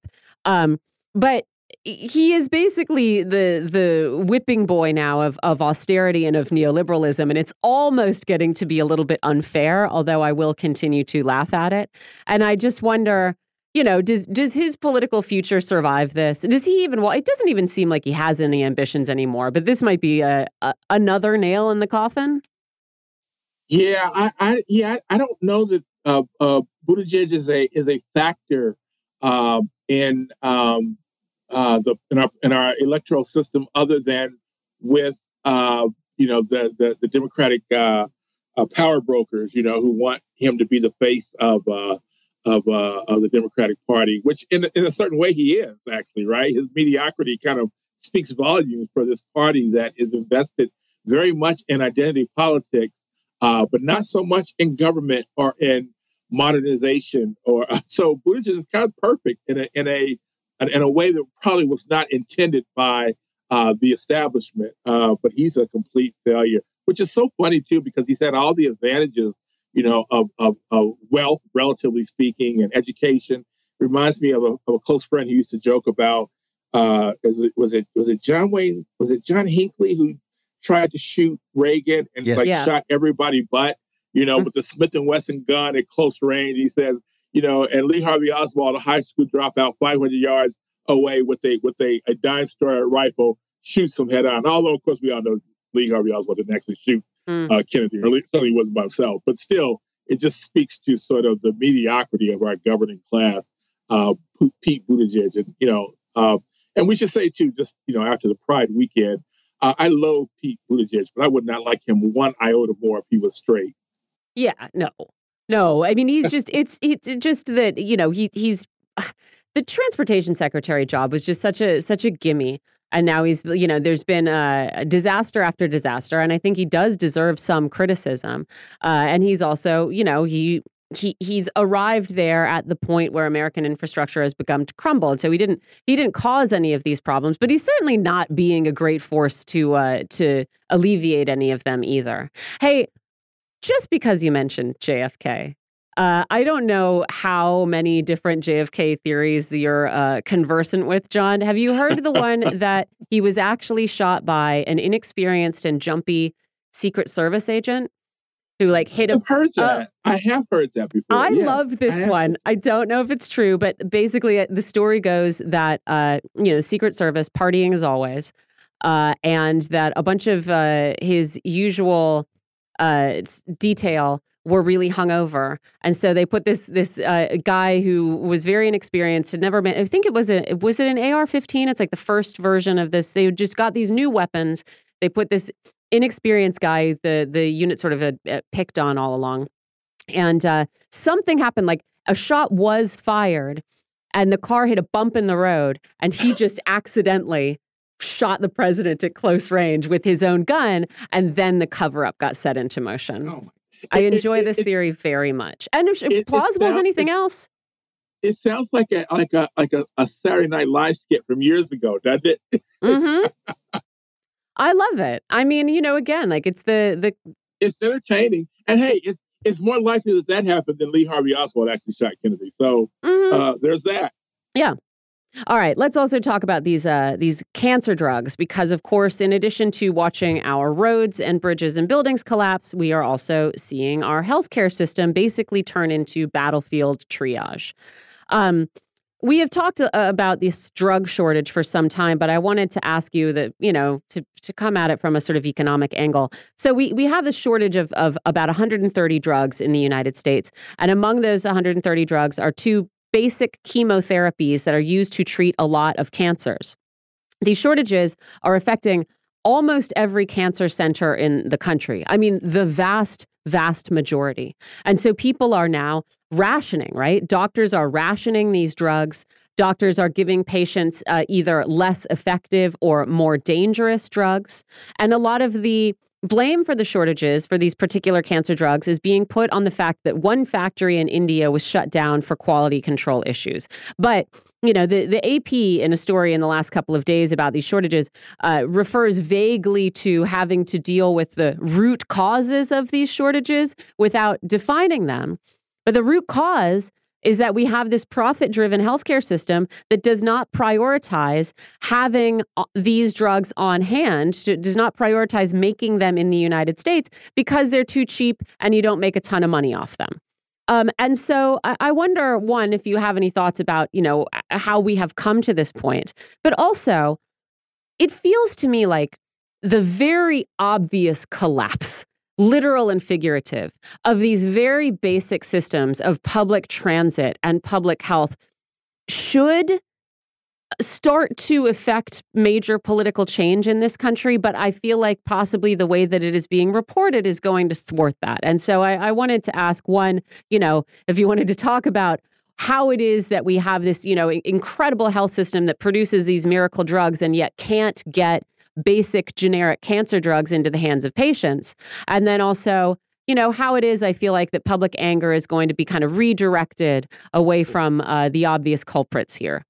S1: Um, but he is basically the the whipping boy now of of austerity and of neoliberalism and it's almost getting to be a little bit unfair although I will continue to laugh at it. And I just wonder you know does does his political future survive this? Does he even well it doesn't even seem like he has any ambitions anymore but this might be a, a another nail in the coffin?
S5: Yeah I, I yeah I don't know that uh, uh Buttigieg is a is a factor um, in um, uh, the in our in our electoral system other than with uh, you know the the, the Democratic uh, uh, power brokers, you know, who want him to be the face of uh, of uh, of the Democratic Party, which in in a certain way he is actually right. His mediocrity kind of speaks volumes for this party that is invested very much in identity politics, but not so much in government or in modernization. Or so Buttigieg is kind of perfect in a in a in a way that probably was not intended by uh, the establishment. Uh, but he's a complete failure, which is so funny too because he's had all the advantages, you know, of, of, of wealth, relatively speaking, and education. Reminds me of a, of a close friend who used to joke about. Uh, it, was it was it John Wayne? Was it John Hinckley who tried to shoot Reagan and yes. like yeah. shot everybody but you know, mm-hmm. with the Smith and Wesson gun at close range. He says, you know, and Lee Harvey Oswald, a high school dropout, 500 yards away with a with a, a dime store rifle, shoots him head on. Although, of course, we all know Lee Harvey Oswald didn't actually shoot mm. uh, Kennedy, or certainly wasn't by himself. But still, it just speaks to sort of the mediocrity of our governing class. Uh, Pete Buttigieg, and you know, uh, and we should say too, just you know, after the Pride weekend, uh, I loathe Pete Buttigieg, but I would not like him one iota more if he was straight.
S1: Yeah, no, no, I mean he's just it's it's just that you know he he's the transportation secretary job was just such a such a gimme. And now he's you know there's been a disaster after disaster and i think he does deserve some criticism. Uh, and he's also you know he he he's arrived there at the point where american infrastructure has begun to crumble. And so he didn't he didn't cause any of these problems but he's certainly not being a great force to uh to alleviate any of them either. Hey just because you mentioned JFK, uh, I don't know how many different JFK theories you're uh, conversant with, John. Have you heard the one that he was actually shot by an inexperienced and jumpy Secret Service agent who like hit him?
S5: I've heard that. Uh, I have heard that before.
S1: I yeah, love this I one. I don't know if it's true, but basically uh, the story goes that uh, you know Secret Service partying as always, uh, and that a bunch of his usual uh, detail were really hungover, and so they put this this uh, guy who was very inexperienced had never been. I think it was a was it an AR-15? It's like the first version of this. They just got these new weapons. They put this inexperienced guy, the the unit sort of had, uh, picked on all along, and uh, something happened. Like a shot was fired, and the car hit a bump in the road, and he just accidentally shot the president at close range with his own gun, and then the cover up got set into motion. Oh I enjoy it, this it, theory very much, and if, plausible as anything else.
S5: It sounds like a like a like a, a Saturday Night Live skit from years ago, doesn't it?
S1: mm-hmm. I love it. I mean, you know, again, like it's the the.
S5: It's entertaining, and hey, it's it's more likely that that happened than Lee Harvey Oswald actually shot Kennedy. So mm-hmm. uh, there's that.
S1: Yeah, All right, let's also talk about these uh, these cancer drugs because, of course, in addition to watching our roads and bridges and buildings collapse, we are also seeing our healthcare system basically turn into battlefield triage. Um, we have talked uh, about this drug shortage for some time, but I wanted to ask you that you know to to come at it from a sort of economic angle. So we we have this shortage of of about 130 drugs in the United States, and among those 130 drugs are two basic chemotherapies that are used to treat a lot of cancers. These shortages are affecting almost every cancer center in the country. I mean, the vast, vast majority. And so people are now rationing, right? Doctors are rationing these drugs. Doctors are giving patients uh, either less effective or more dangerous drugs. And a lot of the blame for the shortages for these particular cancer drugs is being put on the fact that one factory in India was shut down for quality control issues. But you know, the, the AP in a story in the last couple of days about these shortages uh, refers vaguely to having to deal with the root causes of these shortages without defining them. But the root cause is that we have this profit driven healthcare system that does not prioritize having uh, these drugs on hand, does not prioritize making them in the United States because they're too cheap and you don't make a ton of money off them. Um, and so I, I wonder, one, if you have any thoughts about, you know, how we have come to this point, but also it feels to me like the very obvious collapse literal and figurative, of these very basic systems of public transit and public health should uh, start to affect major political change in this country, but I feel like possibly the way that it is being reported is going to thwart that. And so I, I wanted to ask one, you know, if you wanted to talk about how it is that we have this, you know, incredible health system that produces these miracle drugs and yet can't get basic generic cancer drugs into the hands of patients. And then also, you know, how it is, I feel like that public anger is going to be kind of redirected away from uh, the obvious culprits here.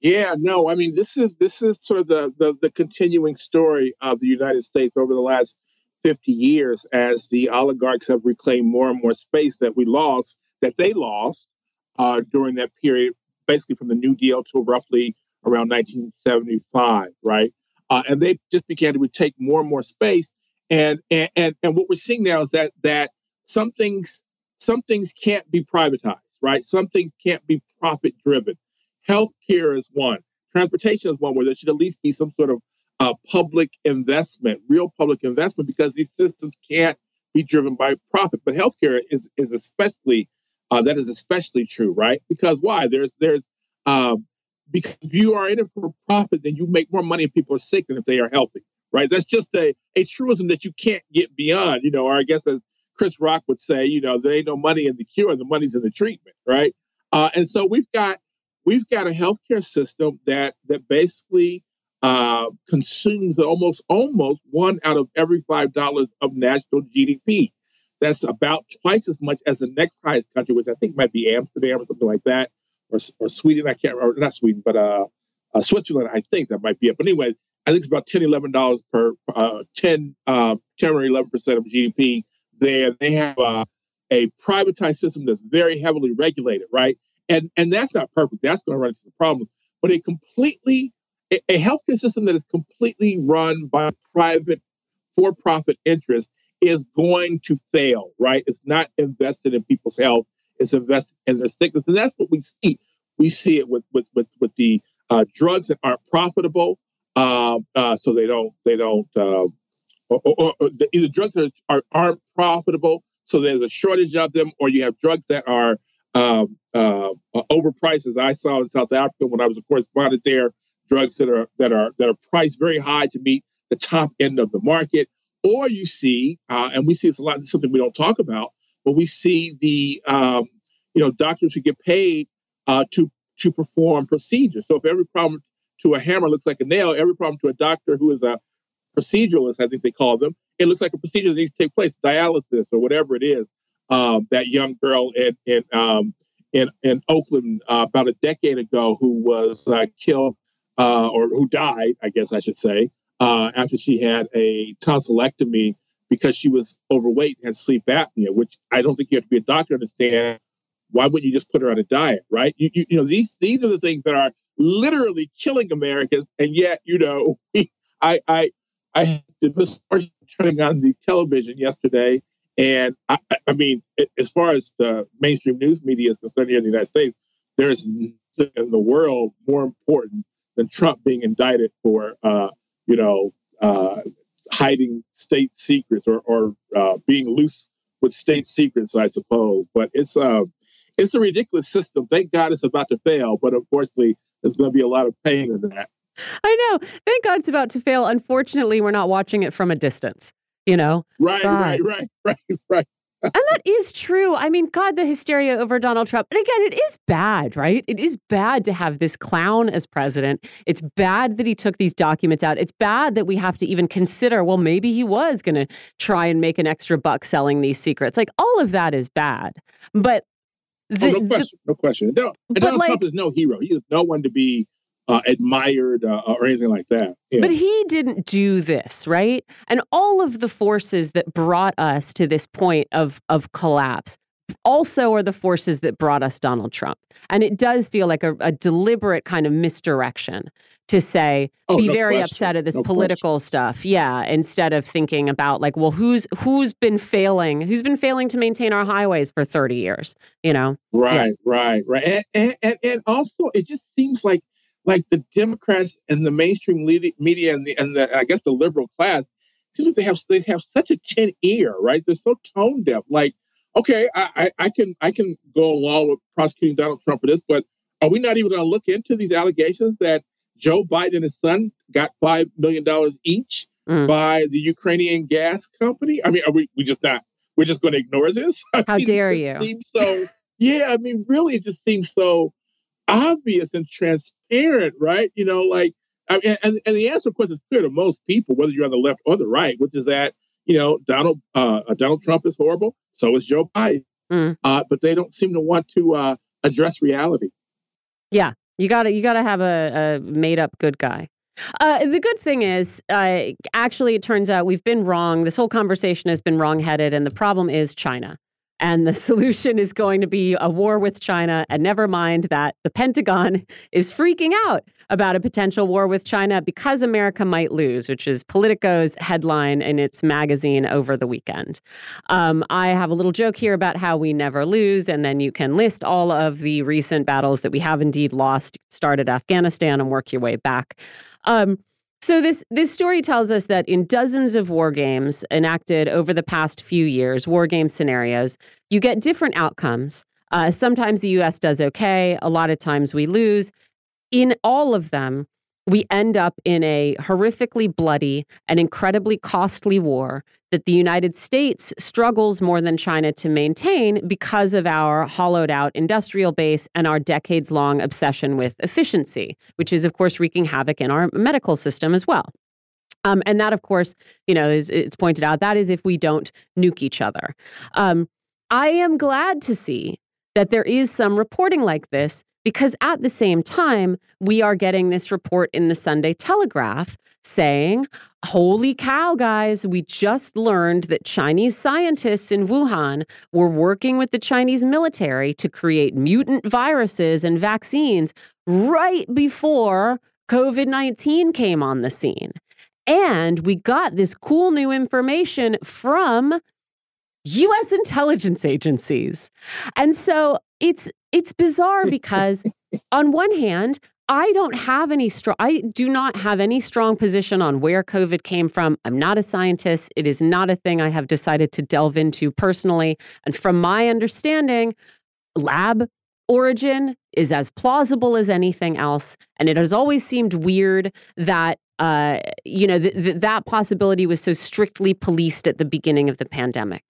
S5: Yeah, no, I mean this is this is sort of the, the the continuing story of the United States over the last 50 years as the oligarchs have reclaimed more and more space that we lost, that they lost uh, during that period, basically from the New Deal to roughly around 1975, right? Uh, and they just began to take more and more space. And, and and and what we're seeing now is that that some things some things can't be privatized, right? Some things can't be profit driven. Healthcare is one. Transportation is one where there should at least be some sort of uh, public investment, real public investment, because these systems can't be driven by profit. But healthcare is is especially uh, that is especially true, right? Because why? There's there's um, because if you are in it for profit, then you make more money if people are sick than if they are healthy, right? That's just a, a truism that you can't get beyond, you know, or I guess as Chris Rock would say, you know, there ain't no money in the cure, the money's in the treatment, right? Uh, and so we've got we've got a healthcare system that that basically uh, consumes almost almost one out of every five dollars of national GDP. That's about twice as much as the next highest country, which I think might be Amsterdam or something like that or, or Sweden. I can't remember, not Sweden, but uh, uh, Switzerland. I think that might be it. But anyway, I think it's about 10 $11 per uh, 10, uh, 10 or 11% of GDP there. They have uh, a privatized system that's very heavily regulated, right? And, and that's not perfect. That's going to run into some problems. But a completely, a, a healthcare system that is completely run by private for profit interests is going to fail, right? It's not invested in people's health is invested in their sickness, and that's what we see. We see it with with with, with the uh, drugs that aren't profitable, uh, uh, so they don't they don't uh, or, or, or the, either drugs that are, aren't profitable, so there's a shortage of them, or you have drugs that are um, uh, overpriced, as I saw in South Africa when I was a correspondent there. Drugs that are that are that are priced very high to meet the top end of the market, or you see, uh, and we see this a lot. something we don't talk about but we see the um, you know doctors who get paid uh, to to perform procedures. So if every problem to a hammer looks like a nail, every problem to a doctor who is a proceduralist, I think they call them, it looks like a procedure that needs to take place, dialysis or whatever it is. Um, that young girl in in um, in, in Oakland uh, about a decade ago who was uh, killed uh, or who died, I guess I should say, uh, after she had a tonsillectomy because she was overweight and had sleep apnea, which I don't think you have to be a doctor to understand. Why wouldn't you just put her on a diet, right? You, you, you know, these these are the things that are literally killing Americans, and yet, you know, I I I did this turning on the television yesterday, and I, I mean, as far as the mainstream news media is concerned here in the United States, there is nothing in the world more important than Trump being indicted for, uh, you know, uh, hiding state secrets or, or uh, being loose with state secrets, I suppose. But it's uh, it's a ridiculous system. Thank God it's about to fail, but unfortunately, there's going to be a lot of pain in that.
S1: I know. Thank God it's about to fail. Unfortunately, we're not watching it from a distance. You know,
S5: right, God. right, right, right, right
S1: and that is true. I mean, God, the hysteria over Donald Trump. And again, it is bad, right? It is bad to have this clown as president. It's bad that he took these documents out. It's bad that we have to even consider, well, maybe he was going to try and make an extra buck selling these secrets. Like, all of that is bad. But oh,
S5: the, oh, no question. The, no question. No, Donald like, Trump is no hero. He is no one to be uh, admired uh, or anything like that.
S1: Yeah. But he didn't do this, right? And all of the forces that brought us to this point of of collapse also are the forces that brought us Donald Trump. And it does feel like a, a deliberate kind of misdirection to say oh, be no very question. upset at this no political question. stuff yeah instead of thinking about like well who's who's been failing who's been failing to maintain our highways for 30 years you know
S5: right yeah. right right and, and, and and also it just seems like like the Democrats and the mainstream media and the and the I guess the liberal class seems like they have they have such a tin ear, right? They're so tone deaf. Like, okay, I, I, I can I can go along with prosecuting Donald Trump for this, but are we not even going to look into these allegations that Joe Biden and his son got five million dollars each mm. by the Ukrainian gas company? I mean, are we we just not we're just going to ignore this?
S1: I How
S5: mean,
S1: dare you?
S5: so yeah, I mean, really, it just seems so obvious and transparent, right? You know, like, I and, and the answer, of course, is clear to most people, whether you're on the left or the right, which is that, you know, Donald uh, uh Donald Trump is horrible. So is Joe Biden. Mm. Uh, but they don't seem to want to uh, address reality.
S1: Yeah, you got to you got to have a, a made up good guy. Uh, the good thing is, uh, actually, it turns out we've been wrong. This whole conversation has been wrongheaded, and the problem is China. And the solution is going to be a war with China. And never mind that the Pentagon is freaking out about a potential war with China because America might lose, which is Politico's headline in its magazine over the weekend. Um, I have a little joke here about how we never lose. And then you can list all of the recent battles that we have indeed lost, start at Afghanistan and work your way back. Um, so this this story tells us that in dozens of war games enacted over the past few years, war game scenarios, you get different outcomes. Uh, sometimes the U.S. does okay. A lot of times we lose. In all of them, we end up in a horrifically bloody and incredibly costly war that the United States struggles more than China to maintain because of our hollowed out industrial base and our decades long obsession with efficiency, which is, of course, wreaking havoc in our medical system as well. Um, and that, of course, you know, is it's pointed out that is if we don't nuke each other. Um, I am glad to see that there is some reporting like this because at the same time, we are getting this report in the Sunday Telegraph saying, Holy cow, guys, we just learned that Chinese scientists in Wuhan were working with the Chinese military to create mutant viruses and vaccines right before COVID 19 came on the scene. And we got this cool new information from US intelligence agencies. And so it's it's bizarre because on one hand, I don't have any strong I do not have any strong position on where COVID came from. I'm not a scientist. It is not a thing I have decided to delve into personally. And from my understanding, lab origin is as plausible as anything else. And it has always seemed weird that uh, you know, th- th- that possibility was so strictly policed at the beginning of the pandemic.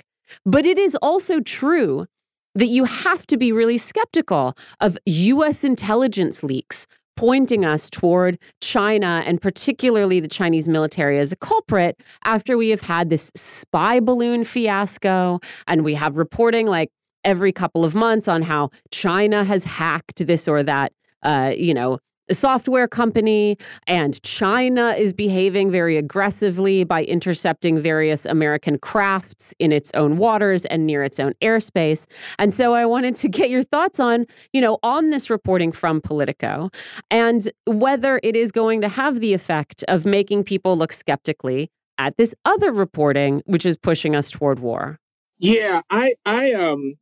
S1: But it is also true that you have to be really skeptical of US intelligence leaks pointing us toward China and particularly the Chinese military as a culprit after we have had this spy balloon fiasco and we have reporting like every couple of months on how China has hacked this or that uh, you know software company, and China is behaving very aggressively by intercepting various American crafts in its own waters and near its own airspace. And so I wanted to get your thoughts on, you know, on this reporting from Politico and whether it is going to have the effect of making people look skeptically at this other reporting, which is pushing us toward war.
S5: Yeah, I, I, um,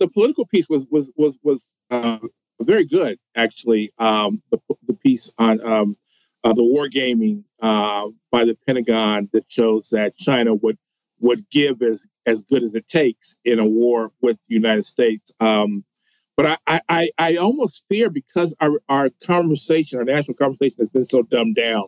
S5: the Politico piece was was was was uh, very good actually. Um, the the piece on um, uh, the war gaming uh, by the Pentagon that shows that China would would give as as good as it takes in a war with the United States. Um, but I, I, I almost fear because our, our conversation, our national conversation has been so dumbed down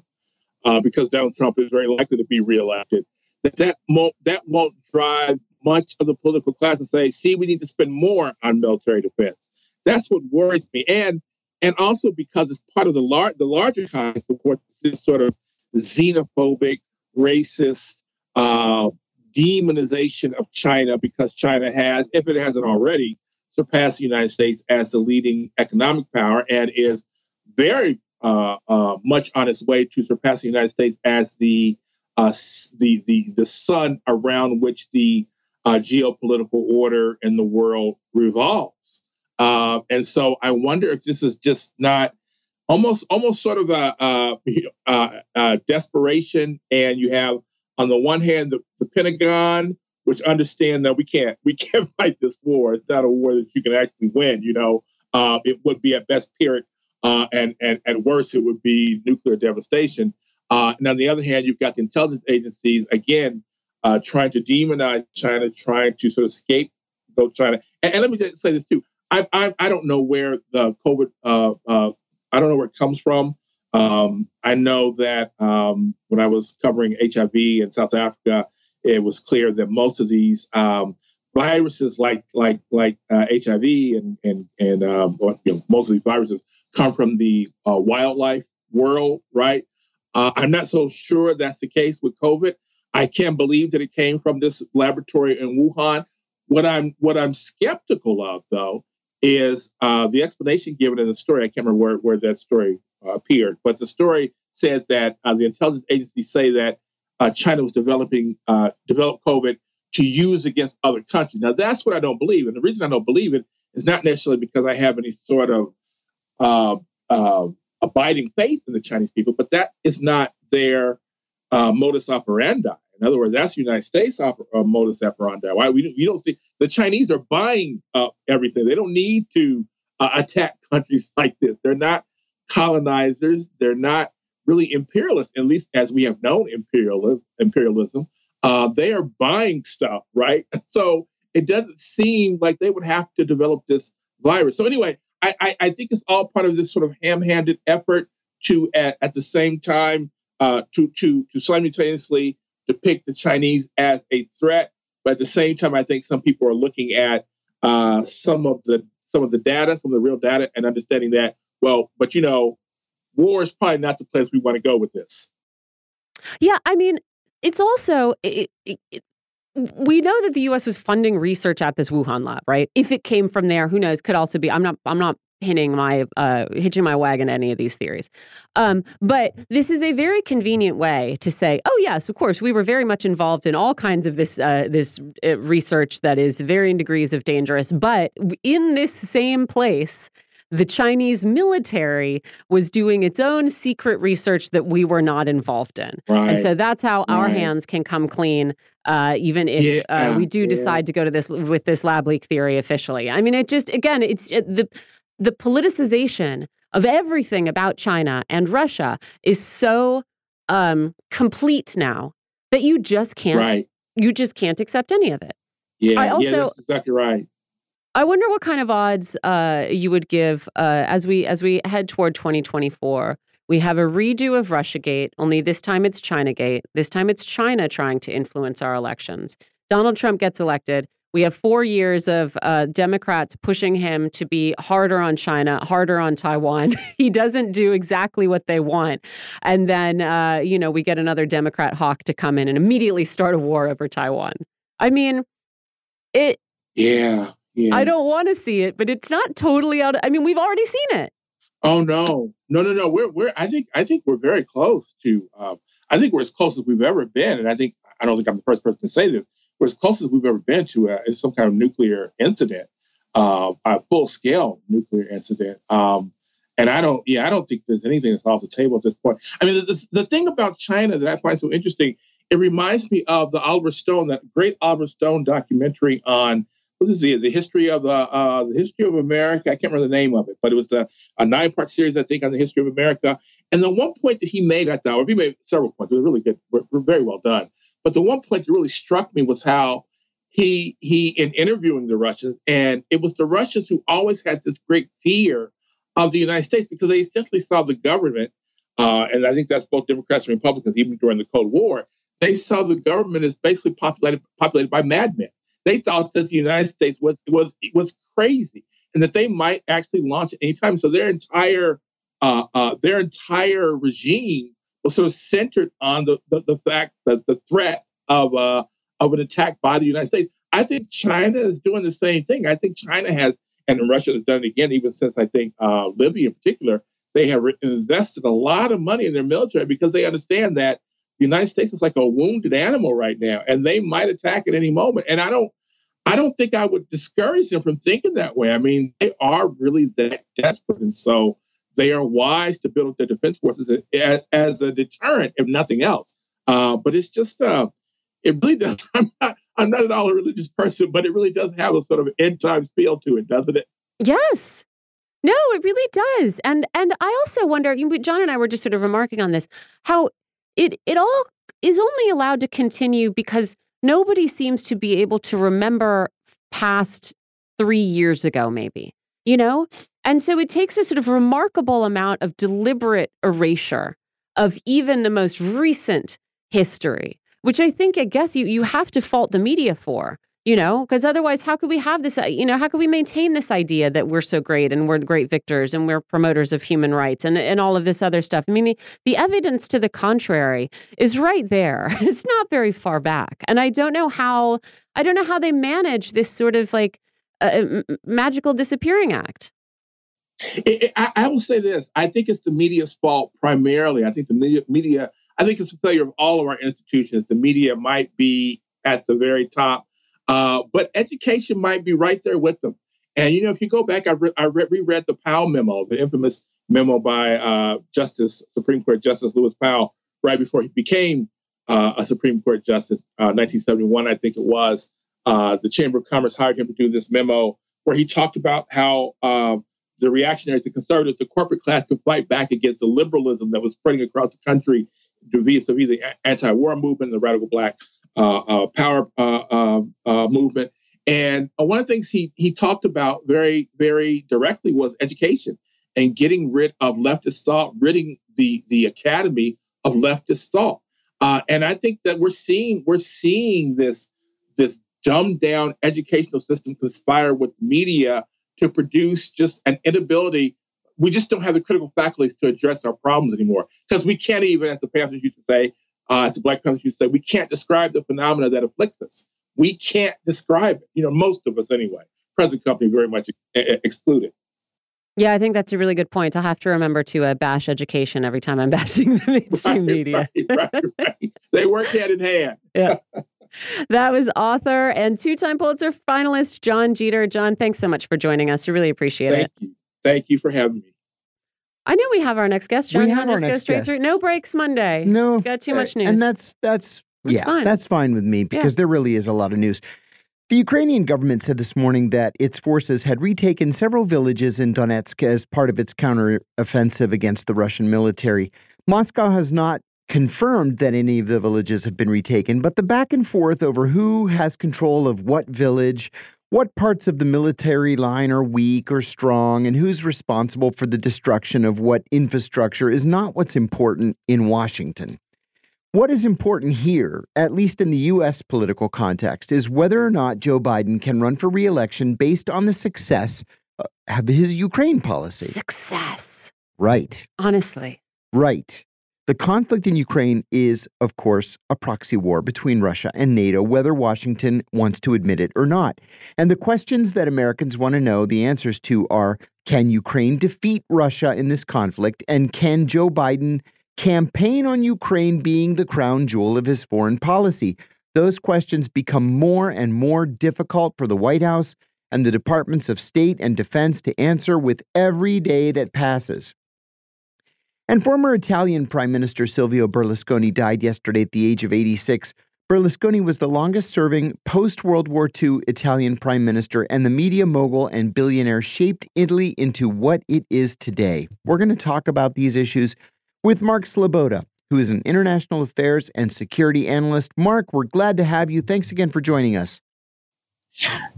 S5: uh, because Donald Trump is very likely to be reelected, that that won't, that won't drive much of the political class to say, see, we need to spend more on military defense. That's what worries me. And and also because it's part of the, lar- the larger context of what this sort of xenophobic, racist, uh, demonization of China because China has, if it hasn't already, surpassed the United States as the leading economic power and is very uh, uh, much on its way to surpassing the United States as the uh, the the the sun around which the uh, geopolitical order in the world revolves. Uh, and so I wonder if this is just not almost almost sort of a, a, a desperation, and you have on the one hand the, the Pentagon which understand that we can't we can't fight this war. It's not a war that you can actually win. You know, uh, it would be at best Pyrrhic, uh, and and at worst it would be nuclear devastation. Uh, and on the other hand, you've got the intelligence agencies again uh, trying to demonize China, trying to sort of scapegoat China. And, and let me just say this too: I I, I don't know where the COVID uh, uh, I don't know where it comes from. Um, I know that um, when I was covering HIV in South Africa, it was clear that most of these um, viruses, like like like uh, HIV and and and um, you know, most of these viruses, come from the uh, wildlife world, right? Uh, I'm not so sure that's the case with COVID. I can't believe that it came from this laboratory in Wuhan. What I'm what I'm skeptical of, though, is uh, the explanation given in the story. I can't remember where, where that story uh, appeared, but the story said that uh, the intelligence agencies say that uh, China was developing uh, developed COVID to use against other countries. Now that's what I don't believe, and the reason I don't believe it is not necessarily because I have any sort of uh, abiding faith in the Chinese people, but that is not their modus operandi. In other words, that's the United States uh, modus operandi. Why we you don't see the Chinese are buying up everything. They don't need to attack countries like this. They're not colonizers. They're not really imperialist, at least as we have known imperialism, imperialism uh, they are buying stuff, right? So it doesn't seem like they would have to develop this virus. So anyway, I, I, I think it's all part of this sort of ham-handed effort to, at, at the same time, uh, to to to simultaneously depict the Chinese as a threat, but at the same time, I think some people are looking at uh, some of the some of the data, some of the real data, and understanding that well, but you know, war is probably not the place we want to go with this.
S1: Yeah, I mean, it's also it, it, it, we know that the U.S. was funding research at this Wuhan lab, right? If it came from there, who knows? Could also be. I'm not. I'm not pinning my uh, hitching my wagon to any of these theories. Um, but this is a very convenient way to say, oh yes, of course, we were very much involved in all kinds of this uh, this uh, research that is varying degrees of dangerous. But in this same place, the Chinese military was doing its own secret research that we were not involved in. Right. And so that's how our right. hands can come clean, uh, even if yeah, uh, we do yeah. decide to go to this with this lab leak theory officially. I mean, it just, again, it's it, the, the politicization of everything about China and Russia is so um, complete now that you just can't, right. you just can't accept any of it.
S5: Yeah, I also, yeah, that's exactly right.
S1: I wonder what kind of odds uh, you would give uh, as we as we head toward 2024. We have a redo of RussiaGate, only this time it's ChinaGate. This time it's China trying to influence our elections. Donald Trump gets elected. We have four years of uh, Democrats pushing him to be harder on China, harder on Taiwan. he doesn't do exactly what they want. And then, uh, you know, we get another Democrat hawk to come in and immediately start a war over Taiwan. I mean, it.
S5: Yeah. Yeah.
S1: I don't want to see it, but it's not totally out. Of, I mean, we've already seen it.
S5: Oh no, no, no, no. We're we're. I think I think we're very close to. Um, I think we're as close as we've ever been, and I think I don't think I'm the first person to say this. We're as close as we've ever been to uh, some kind of nuclear incident, uh, a full scale nuclear incident. Um, and I don't, yeah, I don't think there's anything that's off the table at this point. I mean, the, the, the thing about China that I find so interesting, it reminds me of the Oliver Stone, that great Oliver Stone documentary on what is it? The history of the uh, the history of America. I can't remember the name of it, but it was a, a nine part series, I think, on the history of America. And the one point that he made, I thought, or he made several points, it was really good, very well done. But the one point that really struck me was how he he in interviewing the Russians, and it was the Russians who always had this great fear of the United States because they essentially saw the government, uh, and I think that's both Democrats and Republicans, even during the Cold War. They saw the government as basically populated populated by madmen they thought that the United States was was was crazy and that they might actually launch at any time. So their entire uh, uh, their entire regime was sort of centered on the the, the fact that the threat of uh, of an attack by the United States. I think China is doing the same thing. I think China has, and Russia has done it again, even since I think uh, Libya in particular. They have invested a lot of money in their military because they understand that the United States is like a wounded animal right now, and they might attack at any moment. And I don't, I don't think I would discourage them from thinking that way. I mean, they are really that desperate, and so they are wise to build up their defense forces as, a deterrent, if nothing else. Uh, but it's just, uh, it really does. I'm not, I'm not at all a religious person, but it really does have a sort of end times feel to it, doesn't it?
S1: Yes. No, it really does. And and I also wonder, John and I were just sort of remarking on this, how it it all is only allowed to continue because nobody seems to be able to remember past three years ago, maybe, you know? And so it takes a sort of remarkable amount of deliberate erasure of even the most recent history, which I think, I guess, you, you have to fault the media for you know? Because otherwise how could we have this uh, you know how could we maintain this idea that we're so great and we're great victors and we're promoters of human rights and, and all of this other stuff? I mean the, the evidence to the contrary is right there. It's not very far back. And i don't know how i don't know how they manage this sort of like uh, magical disappearing act
S5: it, it, I, I will say this i think it's the media's fault primarily i think the media, media i think it's a failure of all of our institutions the media might be at the very top uh, but education might be right there with them. And you know, if you go back, I, re- I re- reread the Powell memo, the infamous memo by uh, Justice Supreme Court Justice Lewis Powell, right before he became uh, a Supreme Court Justice, 1971, uh, I think it was. Uh, the Chamber of Commerce hired him to do this memo where he talked about how um, the reactionaries, the conservatives, the corporate class could fight back against the liberalism that was spreading across the country vis-a-vis the anti-war movement, the radical black uh, uh, power uh, movement. And one of the things he he talked about very very directly was education and getting rid of leftist thought, ridding the the academy of leftist thought. And I think that we're seeing we're seeing this this dumbed down educational system conspire with media to produce just an inability. We just don't have the critical faculties to address our problems anymore because we can't even, as the pastors used to say, uh, as the Black Panthers used to say, we can't describe the phenomena that afflicts us. We can't describe it. You know, most of us anyway. Present company very much ex- excluded.
S1: Yeah, I think that's a really good point. I'll have to remember to uh, bash education every time I'm bashing the mainstream
S5: right,
S1: media.
S5: right, right, right. They work hand in hand.
S1: yeah. That was author and two time Pulitzer finalist Jon Jeter. John, thanks so much for joining us. I really appreciate
S5: Thank
S1: it.
S5: You. Thank you for having me.
S1: I know we have our next guest, John.
S2: We
S1: you
S2: have our
S1: to go straight
S2: guest.
S1: through? No breaks Monday.
S2: No,
S1: We've got too uh, much news.
S2: and that's that's
S1: That's
S2: yeah,
S1: fine.
S2: that's fine with me because there really is a lot of news. The Ukrainian government said this morning that its forces had retaken several villages in Donetsk as part of its counteroffensive against the Russian military. Moscow has not confirmed that any of the villages have been retaken, but the back and forth over who has control of what village, what parts of the military line are weak or strong, and who's responsible for the destruction of what infrastructure is not what's important in Washington. What is important here, at least in the U.S. political context, is whether or not Joe Biden can run for reelection based on the success uh, of his Ukraine policy.
S1: Success.
S2: Right,
S1: Honestly.
S2: right. The conflict in Ukraine is, of course, a proxy war between Russia and NATO, whether Washington wants to admit it or not. And the questions that Americans want to know the answers to are can Ukraine defeat Russia in this conflict? And can Joe Biden campaign on Ukraine being the crown jewel of his foreign policy? Those questions become more and more difficult for the White House and the Departments of State and Defense to answer with every day that passes. And former Italian Prime Minister Silvio Berlusconi died yesterday at the age of 86. Berlusconi was the longest serving post World War II Italian prime minister, and the media mogul and billionaire shaped Italy into what it is today. We're going to talk about these issues with Mark Sleboda, who is an international affairs and security analyst. Mark, we're glad to have you. Thanks again for joining us.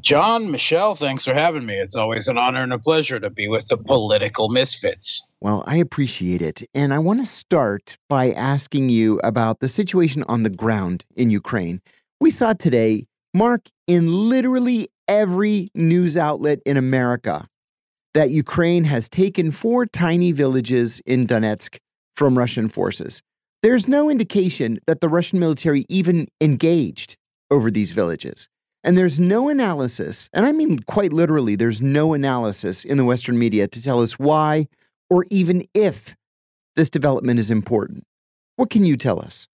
S6: John, Michelle, thanks for having me. It's always an honor and a pleasure to be with the political misfits.
S2: Well, I appreciate it. And I want to start by asking you about the situation on the ground in Ukraine. We saw today, Mark, in literally every news outlet in America, that Ukraine has taken four tiny villages in Donetsk from Russian forces. There's no indication that the Russian military even engaged over these villages. And there's no analysis, and I mean quite literally, there's no analysis in the Western media to tell us why or even if this development is important. What can you tell us?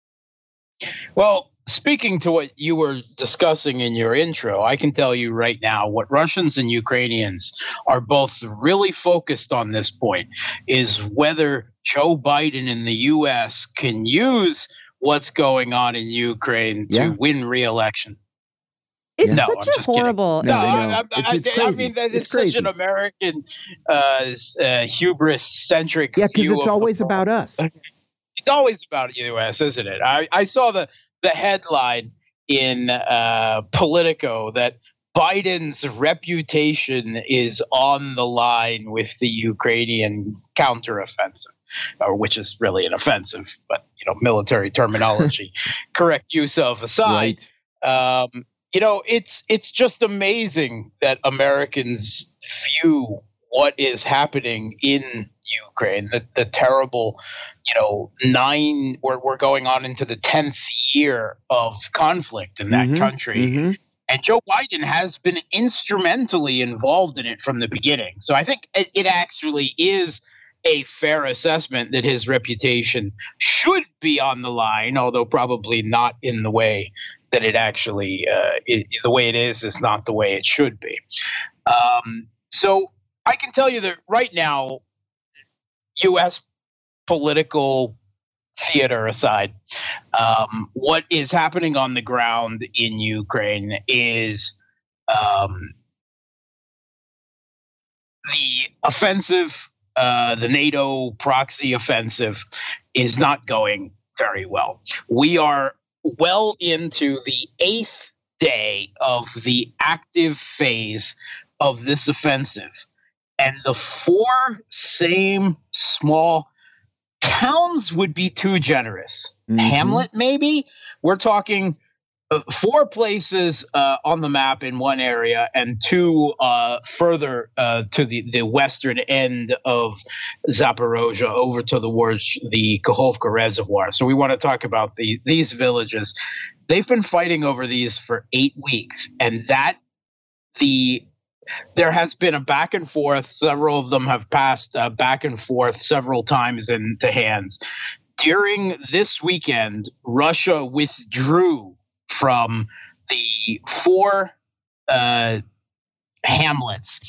S6: Well, speaking to what you were discussing in your intro, I can tell you right now what Russians and Ukrainians are both really focused on this point is whether Joe Biden in the US can use what's going on in Ukraine to win re-election.
S1: It's no, such I'm a horrible.
S6: No, I, I, it's, it's I, mean, that is such an American uh, uh, hubris centric.
S2: Yeah, because it's always about us.
S6: It's always about the U.S., isn't it? I, I saw the the headline in uh, Politico that Biden's reputation is on the line with the Ukrainian counteroffensive, or which is really an offensive, but you know, military terminology. Correct use of aside. Right. Um, you know, it's it's just amazing that Americans view what is happening in Ukraine, the, the terrible, you know, nine, we're, we're going on into the 10th year of conflict in that mm-hmm, country. Mm-hmm. And Joe Biden has been instrumentally involved in it from the beginning. So I think it, it actually is a fair assessment that his reputation should be on the line, although probably not in the way that it actually uh, the way it is is not the way it should be. Um, so I can tell you that right now, U.S. political theater aside, um, what is happening on the ground in Ukraine is um, the offensive, uh, the NATO proxy offensive, is not going very well. We are well into the eighth day of the active phase of this offensive. And the four same small towns would be too generous. Mm-hmm. Hamlet, maybe? We're talking four places uh, on the map in one area and two uh, further uh, to the, the western end of Zaporozhye over to the words the Kakhovka Reservoir. So we want to talk about the, these villages. They've been fighting over these for eight weeks, and that the there has been a back and forth. Several of them have passed uh, back and forth several times into hands. During this weekend, Russia withdrew from the four uh, hamlets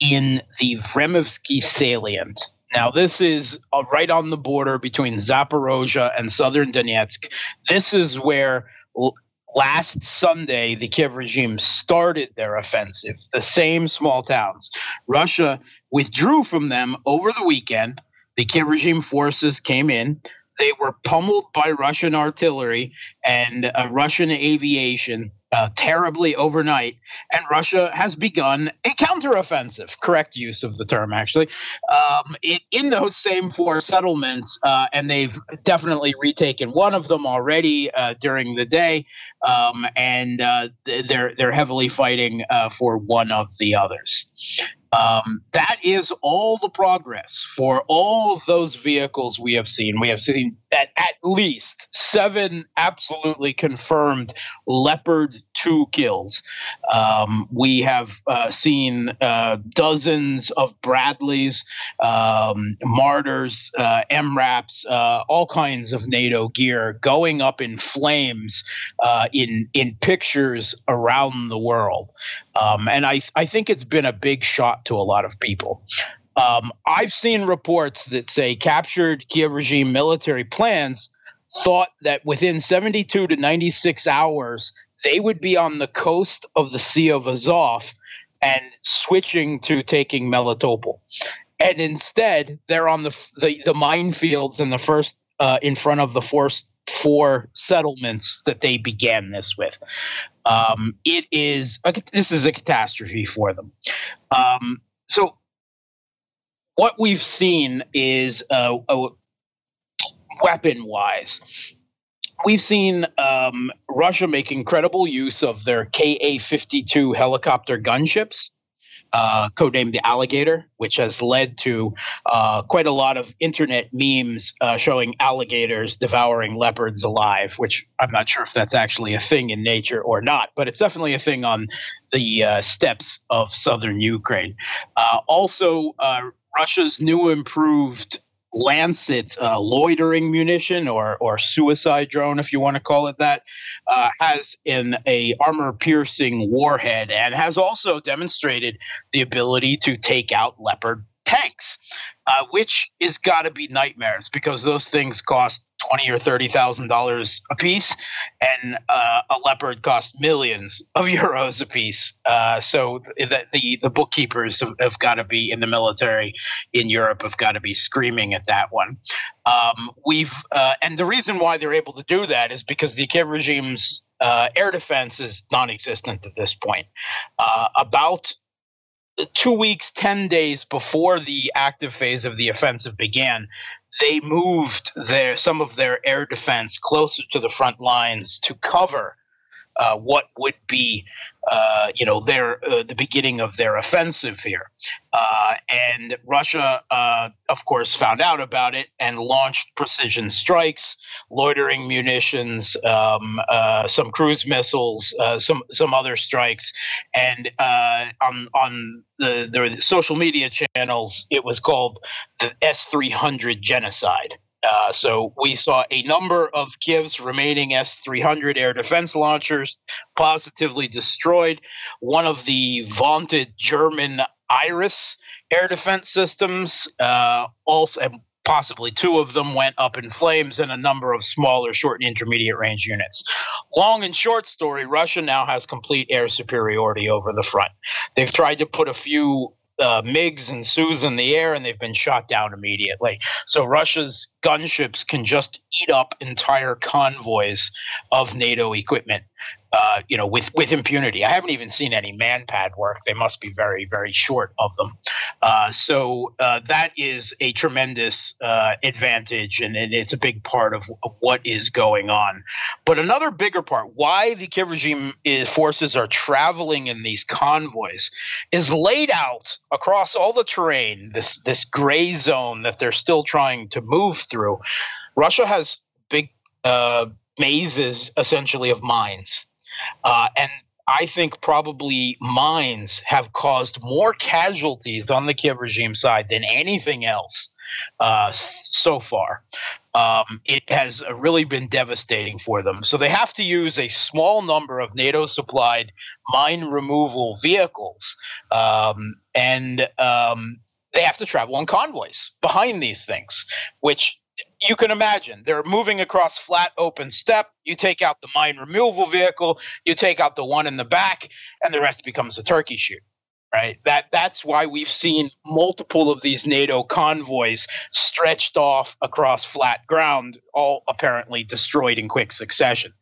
S6: in the Vremovsky salient. Now, this is uh, right on the border between Zaporozhye and southern Donetsk. This is where l- last Sunday the Kiev regime started their offensive, the same small towns. Russia withdrew from them over the weekend. The Kiev regime forces came in. They were pummeled by Russian artillery and uh, Russian aviation uh, terribly overnight, and Russia has begun a counteroffensive. Correct use of the term, actually, um, in, those same four settlements, uh, and they've definitely retaken one of them already uh, during the day, um, and uh, they're they're heavily fighting uh, for one of the others. Um, that is all the progress for all of those vehicles we have seen. We have seen at, at least seven absolutely confirmed Leopard 2 kills. Um, we have uh, seen uh, dozens of Bradleys, um, Marders, uh, MRAPs, uh, all kinds of NATO gear going up in flames uh, in, in pictures around the world. Um, and I, I think it's been a big shot to a lot of people. Um, I've seen reports that say captured Kiev regime military plans thought that within 72 to 96 hours, they would be on the coast of the Sea of Azov and switching to taking Melitopol. And instead, they're on the the, the minefields in the first uh, in front of the first four settlements that they began this with. Um, it is a, this is a catastrophe for them. Um, so what we've seen is uh, weapon wise. We've seen um, Russia make incredible use of their Ka 52 helicopter gunships uh, codenamed the alligator, which has led to uh, quite a lot of internet memes uh, showing alligators devouring leopards alive, which I'm not sure if that's actually a thing in nature or not, but it's definitely a thing on the uh, steppes of southern Ukraine. Also, Russia's new improved Lancet uh, loitering munition or or suicide drone, if you want to call it that, uh, has an a armor piercing warhead and has also demonstrated the ability to take out Leopard tanks, uh, which is got to be nightmares because those things cost twenty or thirty thousand dollars a piece, and uh, a leopard costs millions of euros a piece. Uh, so the, the, the bookkeepers have, have got to be in the military in Europe have got to be screaming at that one. Um, we've uh, and the reason why they're able to do that is because the Kiev regime's uh, air defense is non-existent at this point. Uh, about two weeks, 10 days before the active phase of the offensive began, they moved their some of their air defense closer to the front lines to cover uh, what would be, uh, you know, their uh, the beginning of their offensive here. Uh, and Russia, uh, of course, found out about it and launched precision strikes, loitering munitions, um, some cruise missiles, some some other strikes, and on on the, the social media channels, it was called the S three hundred genocide. Uh, so we saw a number of Kiev's remaining S 300 air defense launchers positively destroyed. One of the vaunted German Iris air defense systems, uh, also, possibly two of them went up in flames, and a number of smaller, short, and intermediate range units. Long and short story Russia now has complete air superiority over the front. They've tried to put a few uh, MiGs and Sus in the air, and they've been shot down immediately. So Russia's gunships can just eat up entire convoys of NATO equipment uh, you know, with with impunity. I haven't even seen any manpad work. They must be very very short of them. Uh, so uh, that is a tremendous uh, advantage, and, and, it's a big part of, of, what is going on. But another bigger part, why the Kiev regime is, forces are traveling in these convoys, is laid out across all the terrain. This this gray zone that they're still trying to move through. Russia has big uh, mazes essentially of mines uh, and I think probably mines have caused more casualties on the Kiev regime side than anything else uh, so far. Um, it has really been devastating for them. So they have to use a small number of NATO supplied mine removal vehicles. Um, and um, they have to travel on convoys behind these things, which you can imagine they're moving across flat open steppe. you take out the mine removal vehicle you take out the one in the back and the rest becomes a turkey shoot right? That that's why we've seen multiple of these nato convoys stretched off across flat ground all apparently destroyed in quick succession.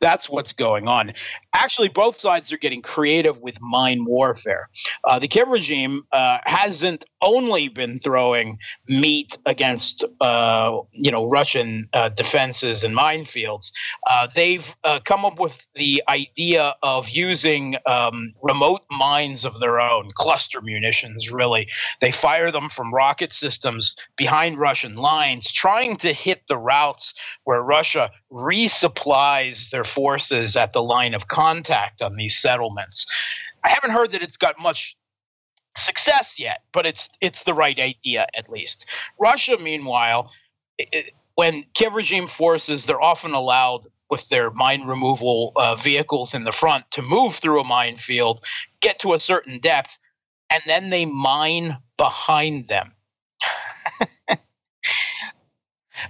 S6: That's what's going on. Actually both sides are getting creative with mine warfare. Uh, the kiev regime uh, hasn't only been throwing meat against uh, you know Russian uh, defenses and minefields. Uh, they've uh, come up with the idea of using um, remote mines of their own, cluster munitions. Really, they fire them from rocket systems behind Russian lines, trying to hit the routes where Russia resupplies their forces at the line of contact on these settlements. I haven't heard that it's got much success yet, but it's it's the right idea at least. Russia, meanwhile, it, when Kiev regime forces, they're often allowed with their mine removal uh, vehicles in the front to move through a minefield, get to a certain depth, and then they mine behind them.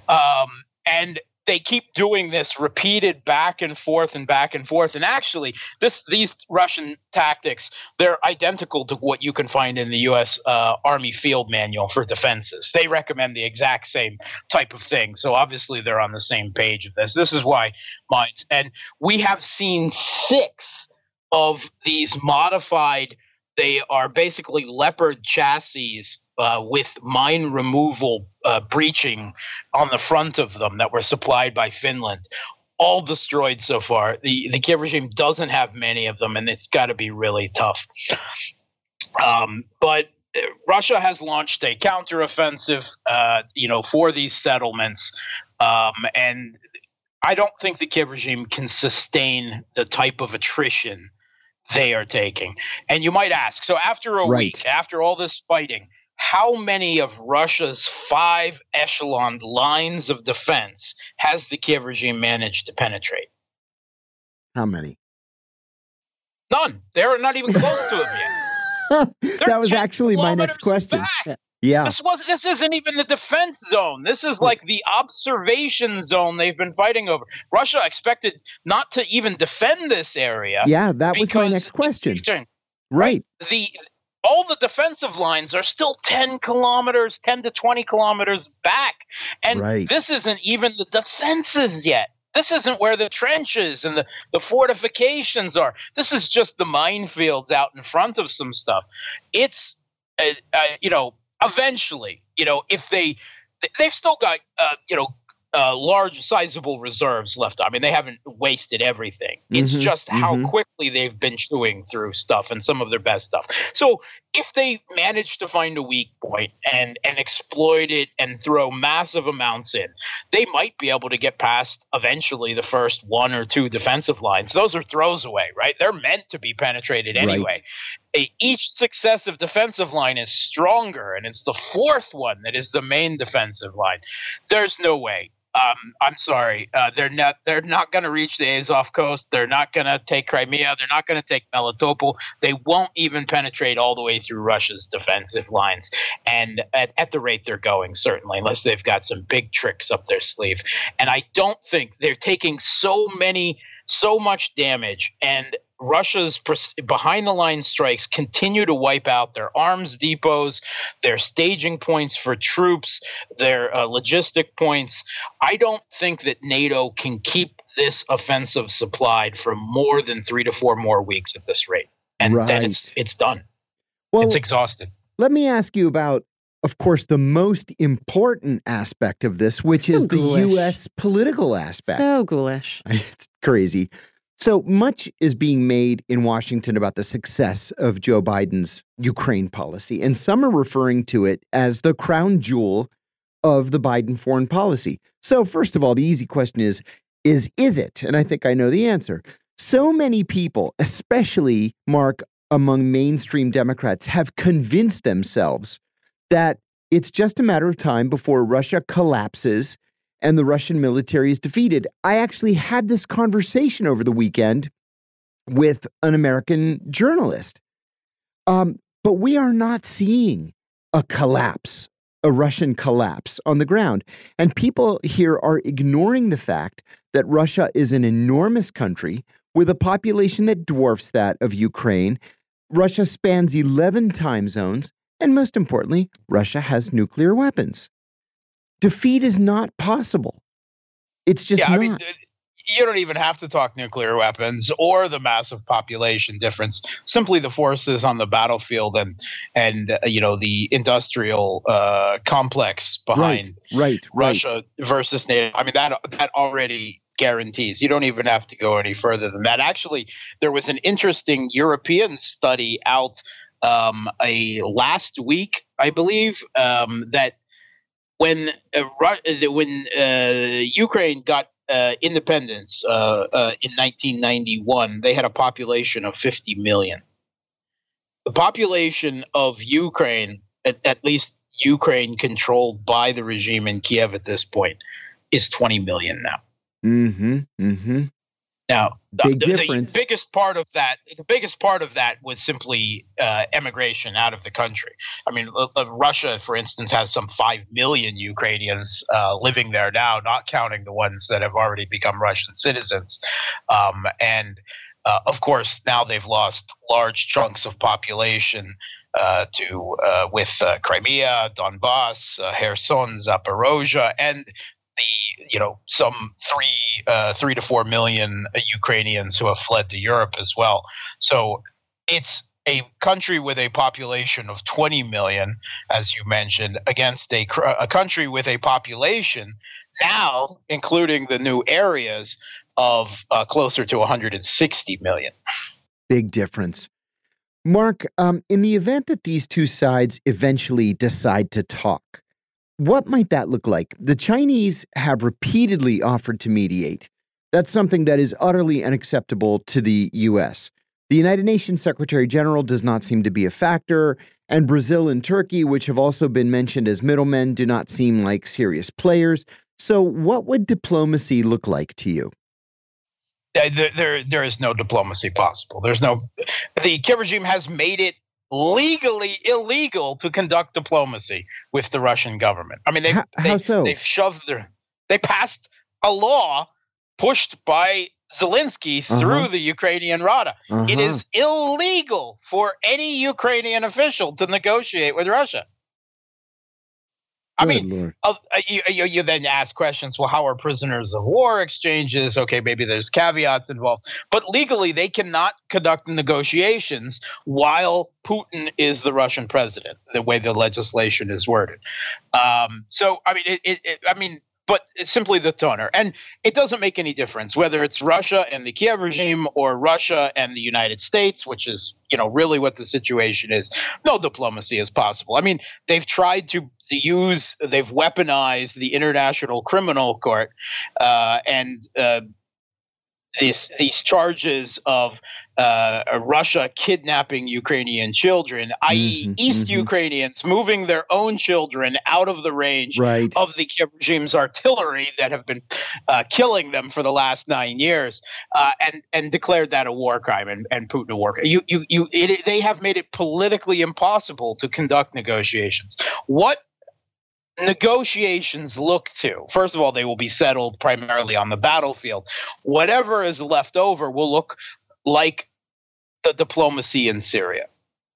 S6: um, and they keep doing this repeated back and forth and back and forth. And actually this these russian tactics they're identical to what you can find in the us uh, army field manual for defenses. They recommend the exact same type of thing. So obviously they're on the same page of this. This is why mines. And we have seen six of these modified they are basically leopard chassis uh, with mine removal uh, breaching on the front of them that were supplied by Finland. All destroyed so far. The the Kiev regime doesn't have many of them, and it's got to be really tough. Um, but uh, Russia has launched a counteroffensive, uh, you know, for these settlements, um, and I don't think the Kiev regime can sustain the type of attrition they are taking. And you might ask, so after a right. week, after all this fighting, how many of Russia's five echelon lines of defense has the Kiev regime managed to penetrate?
S2: How many?
S6: None. They're not even close to them
S2: yet. that was actually my next question.
S6: Back.
S2: Yeah.
S6: This was this isn't even the defense zone. This is like the observation zone they've been fighting over. Russia expected not to even defend this area.
S2: Yeah, that was my next question. Right.
S6: The all the defensive lines are still 10 kilometers, 10 to 20 kilometers back. And right. this isn't even the defenses yet. This isn't where the trenches and the, the fortifications are. This is just the minefields out in front of some stuff. It's, uh, uh, you know, eventually, you know, if they, they've still got, uh, you know, uh, large, sizable reserves left. I mean, they haven't wasted everything. It's mm-hmm, just how mm-hmm. quickly they've been chewing through stuff and some of their best stuff. So, if they manage to find a weak point and and exploit it and throw massive amounts in, they might be able to get past eventually the first one or two defensive lines. Those are throws away, right? They're meant to be penetrated anyway. Each successive defensive line is stronger, and it's the fourth one that is the main defensive line. There's no way um, I'm sorry. Uh, they're not. They're not going to reach the Azov coast. They're not going to take Crimea. They're not going to take Melitopol. They won't even penetrate all the way through Russia's defensive lines. And at, at the rate they're going, certainly, unless they've got some big tricks up their sleeve. And I don't think they're taking so many, so much damage. And Russia's behind the line strikes continue to wipe out their arms depots, their staging points for troops, their uh, logistic points. I don't think that NATO can keep this offensive supplied for more than three to four more weeks at this rate. And right. then it's it's done. Well, it's exhausted.
S2: Let me ask you about of course, the most important aspect of this, which so is ghoulish. the U.S. political aspect.
S1: So ghoulish.
S2: It's crazy. So much is being made in Washington about the success of Joe Biden's Ukraine policy, and some are referring to it as the crown jewel of the Biden foreign policy. So, first of all, the easy question is is is it? And I think I know the answer. So many people, especially Mark among mainstream Democrats, have convinced themselves that it's just a matter of time before Russia collapses and the Russian military is defeated. I actually had this conversation over the weekend with an American journalist. Um, but we are not seeing a collapse, a Russian collapse on the ground. And people here are ignoring the fact that Russia is an enormous country with a population that dwarfs that of Ukraine. Russia spans 11 time zones. And most importantly, Russia has nuclear weapons defeat is not possible. It's just
S6: yeah,
S2: not.
S6: I mean, you don't even have to talk nuclear weapons or the massive population difference. Simply the forces on the battlefield and and uh, you know the industrial uh, complex behind
S2: right, right,
S6: Russia right. versus NATO. I mean that that already guarantees. You don't even have to go any further than that. Actually, there was an interesting European study out um, a last week, I believe, um, that when uh, when uh, Ukraine got uh, independence uh, uh, in 1991, they had a population of 50 million. The population of Ukraine, at, at least Ukraine controlled by the regime in Kiev at this point, is 20 million now.
S2: Mm-hmm. Mm-hmm.
S6: Now, the, the, biggest part of that, the biggest part of that was simply uh, emigration out of the country. I mean, uh, Russia, for instance, has some five million Ukrainians uh, living there now, not counting the ones that have already become Russian citizens. Um, and uh, of course, now they've lost large chunks of population uh, to uh, with Crimea, Donbass, Kherson, Zaporozhia, and the you know some three uh, three to four million Ukrainians who have fled to Europe as well. So it's a country with a population of 20 million, as you mentioned, against a, a country with a population now, including the new areas, of uh, closer to 160 million.
S2: Big difference. Mark, um, in the event that these two sides eventually decide to talk, what might that look like? The Chinese have repeatedly offered to mediate. That's something that is utterly unacceptable to the U.S. The United Nations Secretary General does not seem to be a factor, and Brazil and Turkey, which have also been mentioned as middlemen, do not seem like serious players. So, what would diplomacy look like to you?
S6: There, there, there is no diplomacy possible. There's no. The Kiev regime has made it legally illegal to conduct diplomacy with the Russian government. I mean, they've,
S2: how,
S6: they,
S2: so?
S6: they've shoved their, they passed a law pushed by Zelensky uh-huh. through the Ukrainian Rada. Uh-huh. It is illegal for any Ukrainian official to negotiate with Russia. I mean, uh, you, you, you, then ask questions. Well, how are prisoners of war exchanges? Okay, maybe there's caveats involved, but legally they cannot conduct negotiations while Putin is the Russian president. The way the legislation is worded. Um, so, I mean, it, it, I mean, but it's simply the toner. And it doesn't make any difference whether it's Russia and the Kiev regime or Russia and the United States, which is, you know, really what the situation is. No diplomacy is possible. I mean, they've tried to, to use, they've weaponized the International Criminal Court uh, and uh, this, these charges of uh, Russia kidnapping Ukrainian children, i.e., mm-hmm, East mm-hmm. Ukrainians moving their own children out of the range
S2: right.
S6: of the Kiev regime's artillery that have been uh, killing them for the last nine years, uh, and and declared that a war crime and, and Putin a war crime. You you you. It, they have made it politically impossible to conduct negotiations. What negotiations look to. First of all, they will be settled primarily on the battlefield. Whatever is left over will look like the diplomacy in Syria.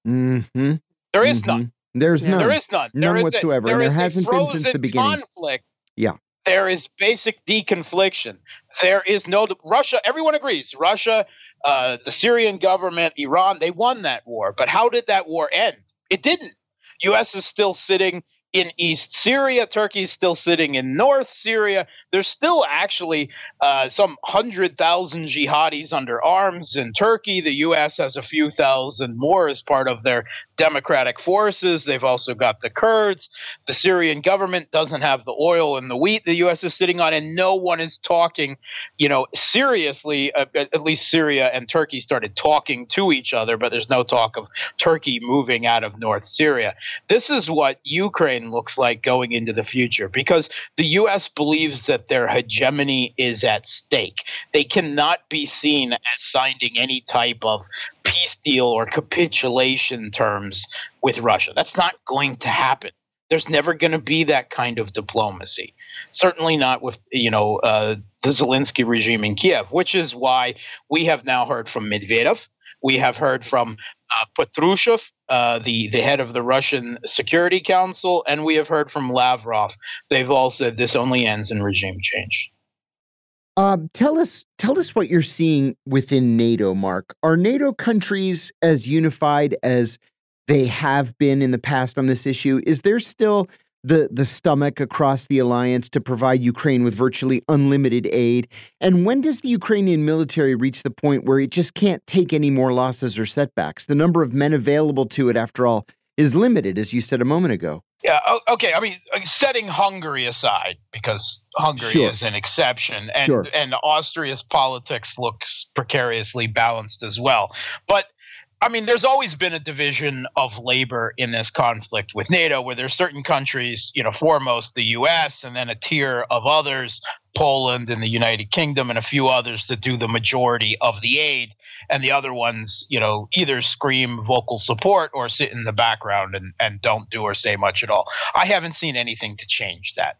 S2: Mm-hmm.
S6: There is
S2: mm-hmm.
S6: none.
S2: There's none.
S6: There is none.
S2: None
S6: there is
S2: whatsoever.
S6: A, there
S2: and there hasn't been since the beginning.
S6: Conflict.
S2: Yeah.
S6: There is basic deconfliction. There is no Russia. Everyone agrees. Russia, uh, the Syrian government, Iran, they won that war. But how did that war end? It didn't. U.S. is still sitting in East Syria. Turkey's still sitting in North Syria. There's still actually uh, some hundred thousand jihadis under arms in Turkey. The U.S. has a few thousand more as part of their democratic forces. They've also got the Kurds. The Syrian government doesn't have the oil and the wheat the U.S. is sitting on, and no one is talking, you know, seriously. Uh, at least Syria and Turkey started talking to each other, but there's no talk of Turkey moving out of North Syria. This is what Ukraine looks like going into the future because the U.S. believes that their hegemony is at stake. They cannot be seen as signing any type of peace deal or capitulation terms with Russia. That's not going to happen. There's never going to be that kind of diplomacy. Certainly not with you know uh, the Zelensky regime in Kiev, which is why we have now heard from Medvedev we have heard from uh, uh, the, the head of the Russian Security Council, and we have heard from Lavrov. They've all said this only ends in regime change.
S2: Um, tell us, tell us what you're seeing within NATO, Mark. Are NATO countries as unified as they have been in the past on this issue? Is there still the the stomach across the alliance to provide Ukraine with virtually unlimited aid? And when does the Ukrainian military reach the point where it just can't take any more losses or setbacks? The number of men available to it, after all, is limited, as you said a moment ago.
S6: Yeah. Okay. I mean, uh, setting Hungary aside, because Hungary sure. is an exception, and sure. and Austria's politics looks precariously balanced as well. But I mean, there's always been a division of labor in this conflict with NATO, where there's certain countries, you know, foremost the U.S., and then a tier of others, Poland and the United Kingdom, and a few others that do the majority of the aid, and the other ones, you know, either scream vocal support or sit in the background and, and don't do or say much at all. I haven't seen anything to change that.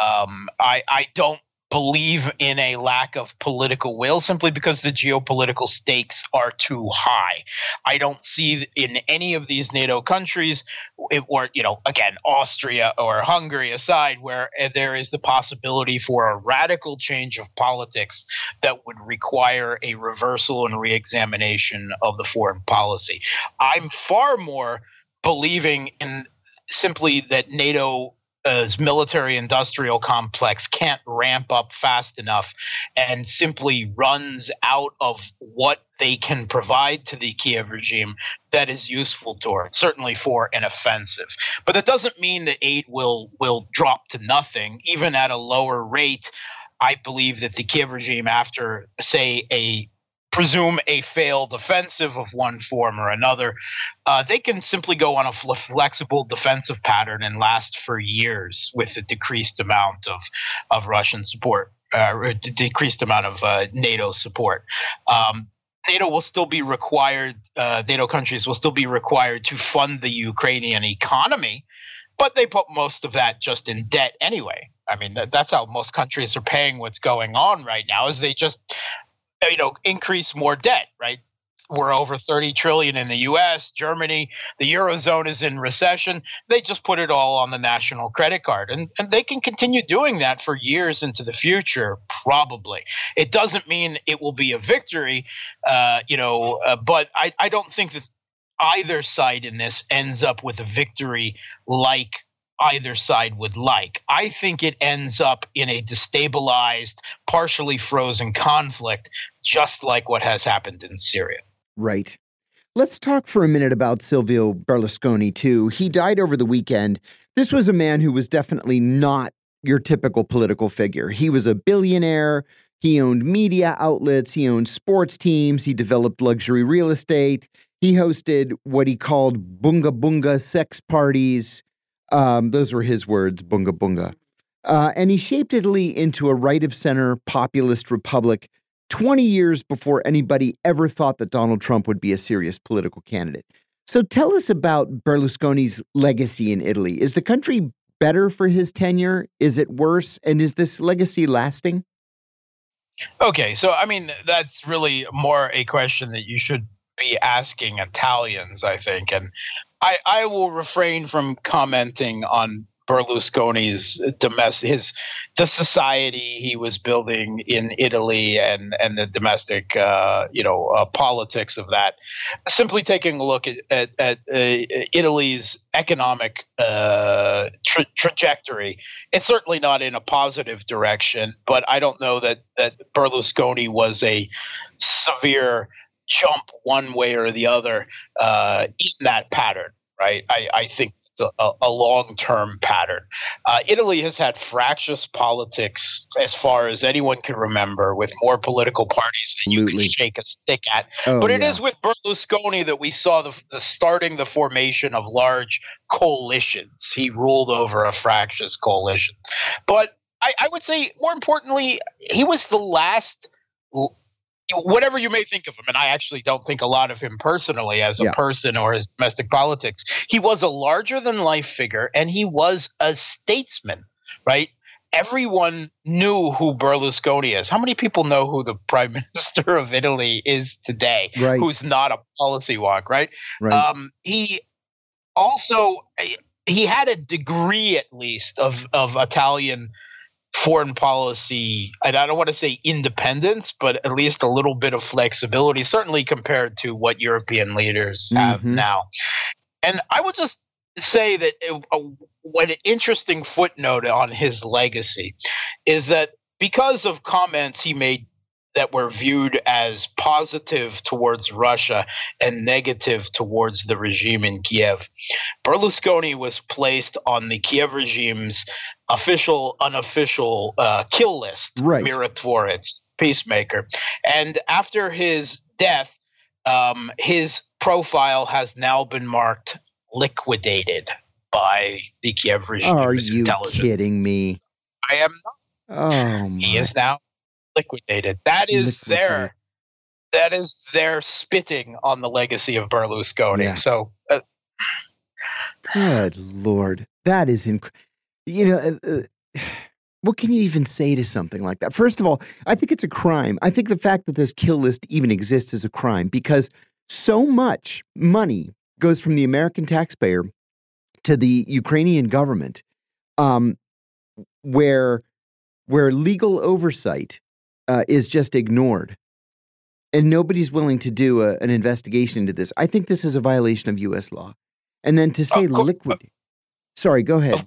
S6: Um, I I don't believe in a lack of political will simply because the geopolitical stakes are too high. I don't see in any of these NATO countries, it, or, you know, again, Austria or Hungary aside, where eh, there is the possibility for a radical change of politics that would require a reversal and reexamination of the foreign policy. I'm far more believing in simply that NATO as military industrial complex can't ramp up fast enough and simply runs out of what they can provide to the Kiev regime that is useful to it, certainly for an offensive. But that doesn't mean that aid will will drop to nothing, even at a lower rate. I believe that the Kiev regime, after say a presume a failed offensive of one form or another, uh, they can simply go on a fl- flexible defensive pattern and last for years with a decreased amount of, of Russian support, uh, d- decreased amount of uh, NATO support. Um, NATO will still be required, uh, NATO countries will still be required to fund the Ukrainian economy, but they put most of that just in debt anyway. I mean, that's how most countries are paying what's going on right now is they just you know increase more debt right we're over 30 trillion in the US, Germany, the eurozone is in recession. They just put it all on the national credit card and, and they can continue doing that for years into the future probably. It doesn't mean it will be a victory, uh, you know, uh, but I, I don't think that either side in this ends up with a victory like either side would like. I think it ends up in a destabilized, partially frozen conflict, just like what has happened in Syria.
S2: Right. Let's talk for a minute about Silvio Berlusconi, too. He died over the weekend. This was a man who was definitely not your typical political figure. He was a billionaire. He owned media outlets. He owned sports teams. He developed luxury real estate. He hosted what he called bunga bunga sex parties. Um, those were his words, bunga bunga. Uh, and he shaped Italy into a right of center populist republic 20 years before anybody ever thought that Donald Trump would be a serious political candidate. So tell us about Berlusconi's legacy in Italy. Is the country better for his tenure? Is it worse? And is this legacy lasting?
S6: Okay, so I mean, that's really more a question that you should be asking Italians, I think. And I, I will refrain from commenting on Berlusconi's domestic his the society he was building in Italy and and the domestic uh, you know uh, politics of that. Simply taking a look at at, at uh, Italy's economic uh, tra- trajectory, it's certainly not in a positive direction. But I don't know that that Berlusconi was a severe jump one way or the other uh, in that pattern, right? I, I think it's a, a long term pattern. Uh, Italy has had fractious politics as far as anyone can remember, with more political parties than you can shake a stick at. Oh, but it yeah. is with Berlusconi that we saw the, the starting the formation of large coalitions. He ruled over a fractious coalition. But I, I would say, more importantly, he was the last whatever you may think of him, and I actually don't think a lot of him personally as a yeah. person or his domestic politics, he was a larger than life figure and he was a statesman, right? Everyone knew who Berlusconi is. How many people know who the prime minister of Italy is today? Right. Who's not a policy wonk, right? right. Um, he also he had a degree at least of of Italian foreign policy, and I don't want to say independence, but at least a little bit of flexibility, certainly compared to what European leaders have
S2: Mhm.
S6: now. And I would just say that it, uh, what an interesting footnote on his legacy is that because of comments he made that were viewed as positive towards Russia and negative towards the regime in Kiev, Berlusconi was placed on the Kiev regime's official, unofficial uh, kill list,
S2: Right.
S6: Mirotvorets, peacemaker. And after his death, um, his profile has now been marked liquidated by the Kiev regime.
S2: Are you kidding me?
S6: I am
S2: Oh
S6: he is now liquidated. That is
S2: Liquidated.
S6: their that is their spitting on the legacy of Berlusconi.
S2: Yeah.
S6: So uh,
S2: Good lord, that is inc- You know, uh, uh, what can you even say to something like that? First of all, I think it's a crime. I think the fact that this kill list even exists is a crime because so much money goes from the American taxpayer to the Ukrainian government, um, where where legal oversight uh, is just ignored. And nobody's willing to do a, an investigation into this. I think this is a violation of U.S. law. And then to say
S6: cour-
S2: liquid. Sorry, go ahead.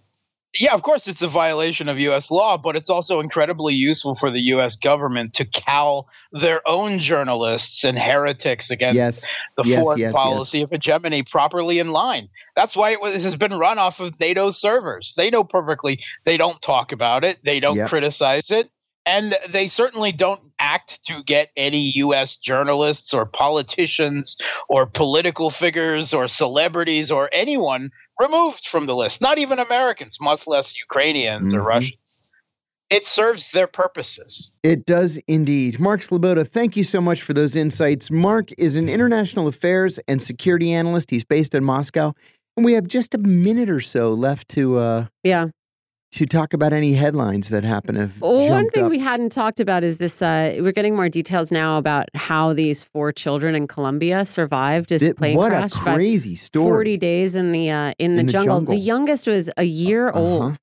S6: yeah, of course it's a violation of US law, but it's also incredibly useful for the US government to cow their own journalists and heretics against
S2: Yes,
S6: the
S2: yes,
S6: foreign
S2: yes.
S6: policy of hegemony properly in line. That's why it, was, it has been run off of NATO servers. They know perfectly. They don't talk about it. They don't
S2: Yep.
S6: criticize it. And they certainly don't act to get any U.S. journalists or politicians or political figures or celebrities or anyone removed from the list. Not even Americans, much less Ukrainians or
S2: Mhm.
S6: Russians. It serves their purposes.
S2: it does indeed. Mark Sleboda, thank you so much for those insights. Mark is an international affairs and security analyst. He's based in Moscow. And we have just a minute or so left to uh,
S1: Yeah.
S2: To talk about any headlines that happen have
S1: Well, one thing
S2: up.
S1: we hadn't talked about is this. Uh, we're getting more details now about how these four children in Colombia survived this plane
S2: what
S1: crash.
S2: a crazy story.
S1: Forty days in the uh, in the,
S2: In the
S1: jungle.
S2: jungle.
S1: The youngest was a year
S2: Uh-huh.
S1: old.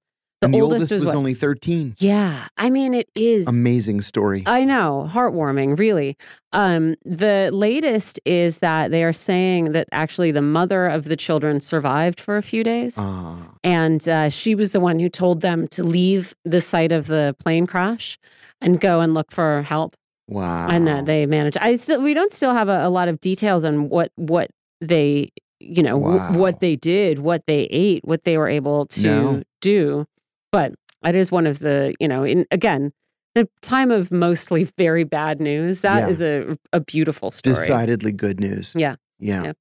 S1: The,
S2: the
S1: oldest,
S2: oldest was,
S1: what,
S2: only 13.
S1: Yeah, I mean it is.
S2: Amazing story.
S1: I know, heartwarming, really. Um, the latest is that they are saying that actually the mother of the children survived for a few days.
S2: Ah,
S1: And uh, she was the one who told them to leave the site of the plane crash and go and look for help.
S2: wow.
S1: And that they managed. I still, we don't still have a, a lot of details on what what they, you know,
S2: Wow.
S1: what they did, what they ate, what they were able to
S2: No.
S1: do. But it is one of the, you know, in again, a time of mostly very bad news. That
S2: Yeah.
S1: is a a beautiful story.
S2: Decidedly good news.
S1: Yeah.
S2: Yeah.
S1: Yeah.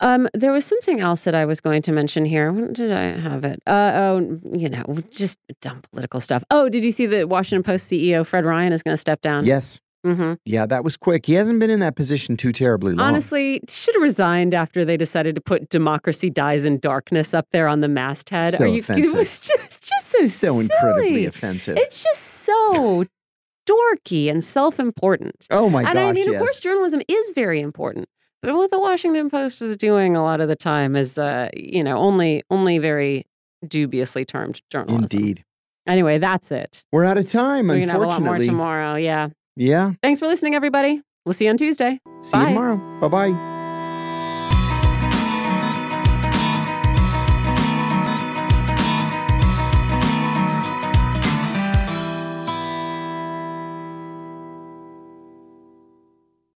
S1: Um, there was something else that I was going to mention here. When did I have it? Uh, oh, you know, just dumb political stuff. Oh, did you see the Washington Post CEO Fred Ryan is going to step down?
S2: Yes.
S1: Hmm
S2: Yeah, that was quick. He hasn't been in that position too terribly long.
S1: Honestly, should have resigned after they decided to put "Democracy Dies in Darkness" up there on the masthead.
S2: So
S1: Are you?
S2: offensive.
S1: It was just, just so,
S2: so incredibly offensive.
S1: It's just so dorky and self-important.
S2: oh my god.
S1: and
S2: gosh.
S1: I mean,
S2: yes.
S1: of course, journalism is very important. But what the Washington Post is doing a lot of the time is, uh, you know, only only very dubiously termed journalism.
S2: Indeed.
S1: Anyway, that's it.
S2: We're out of time,
S1: We're gonna have a lot more
S2: unfortunately.
S1: tomorrow. Yeah.
S2: Yeah.
S1: Thanks for listening, everybody. We'll see you on Tuesday.
S2: See
S1: Bye.
S2: you tomorrow. Bye bye.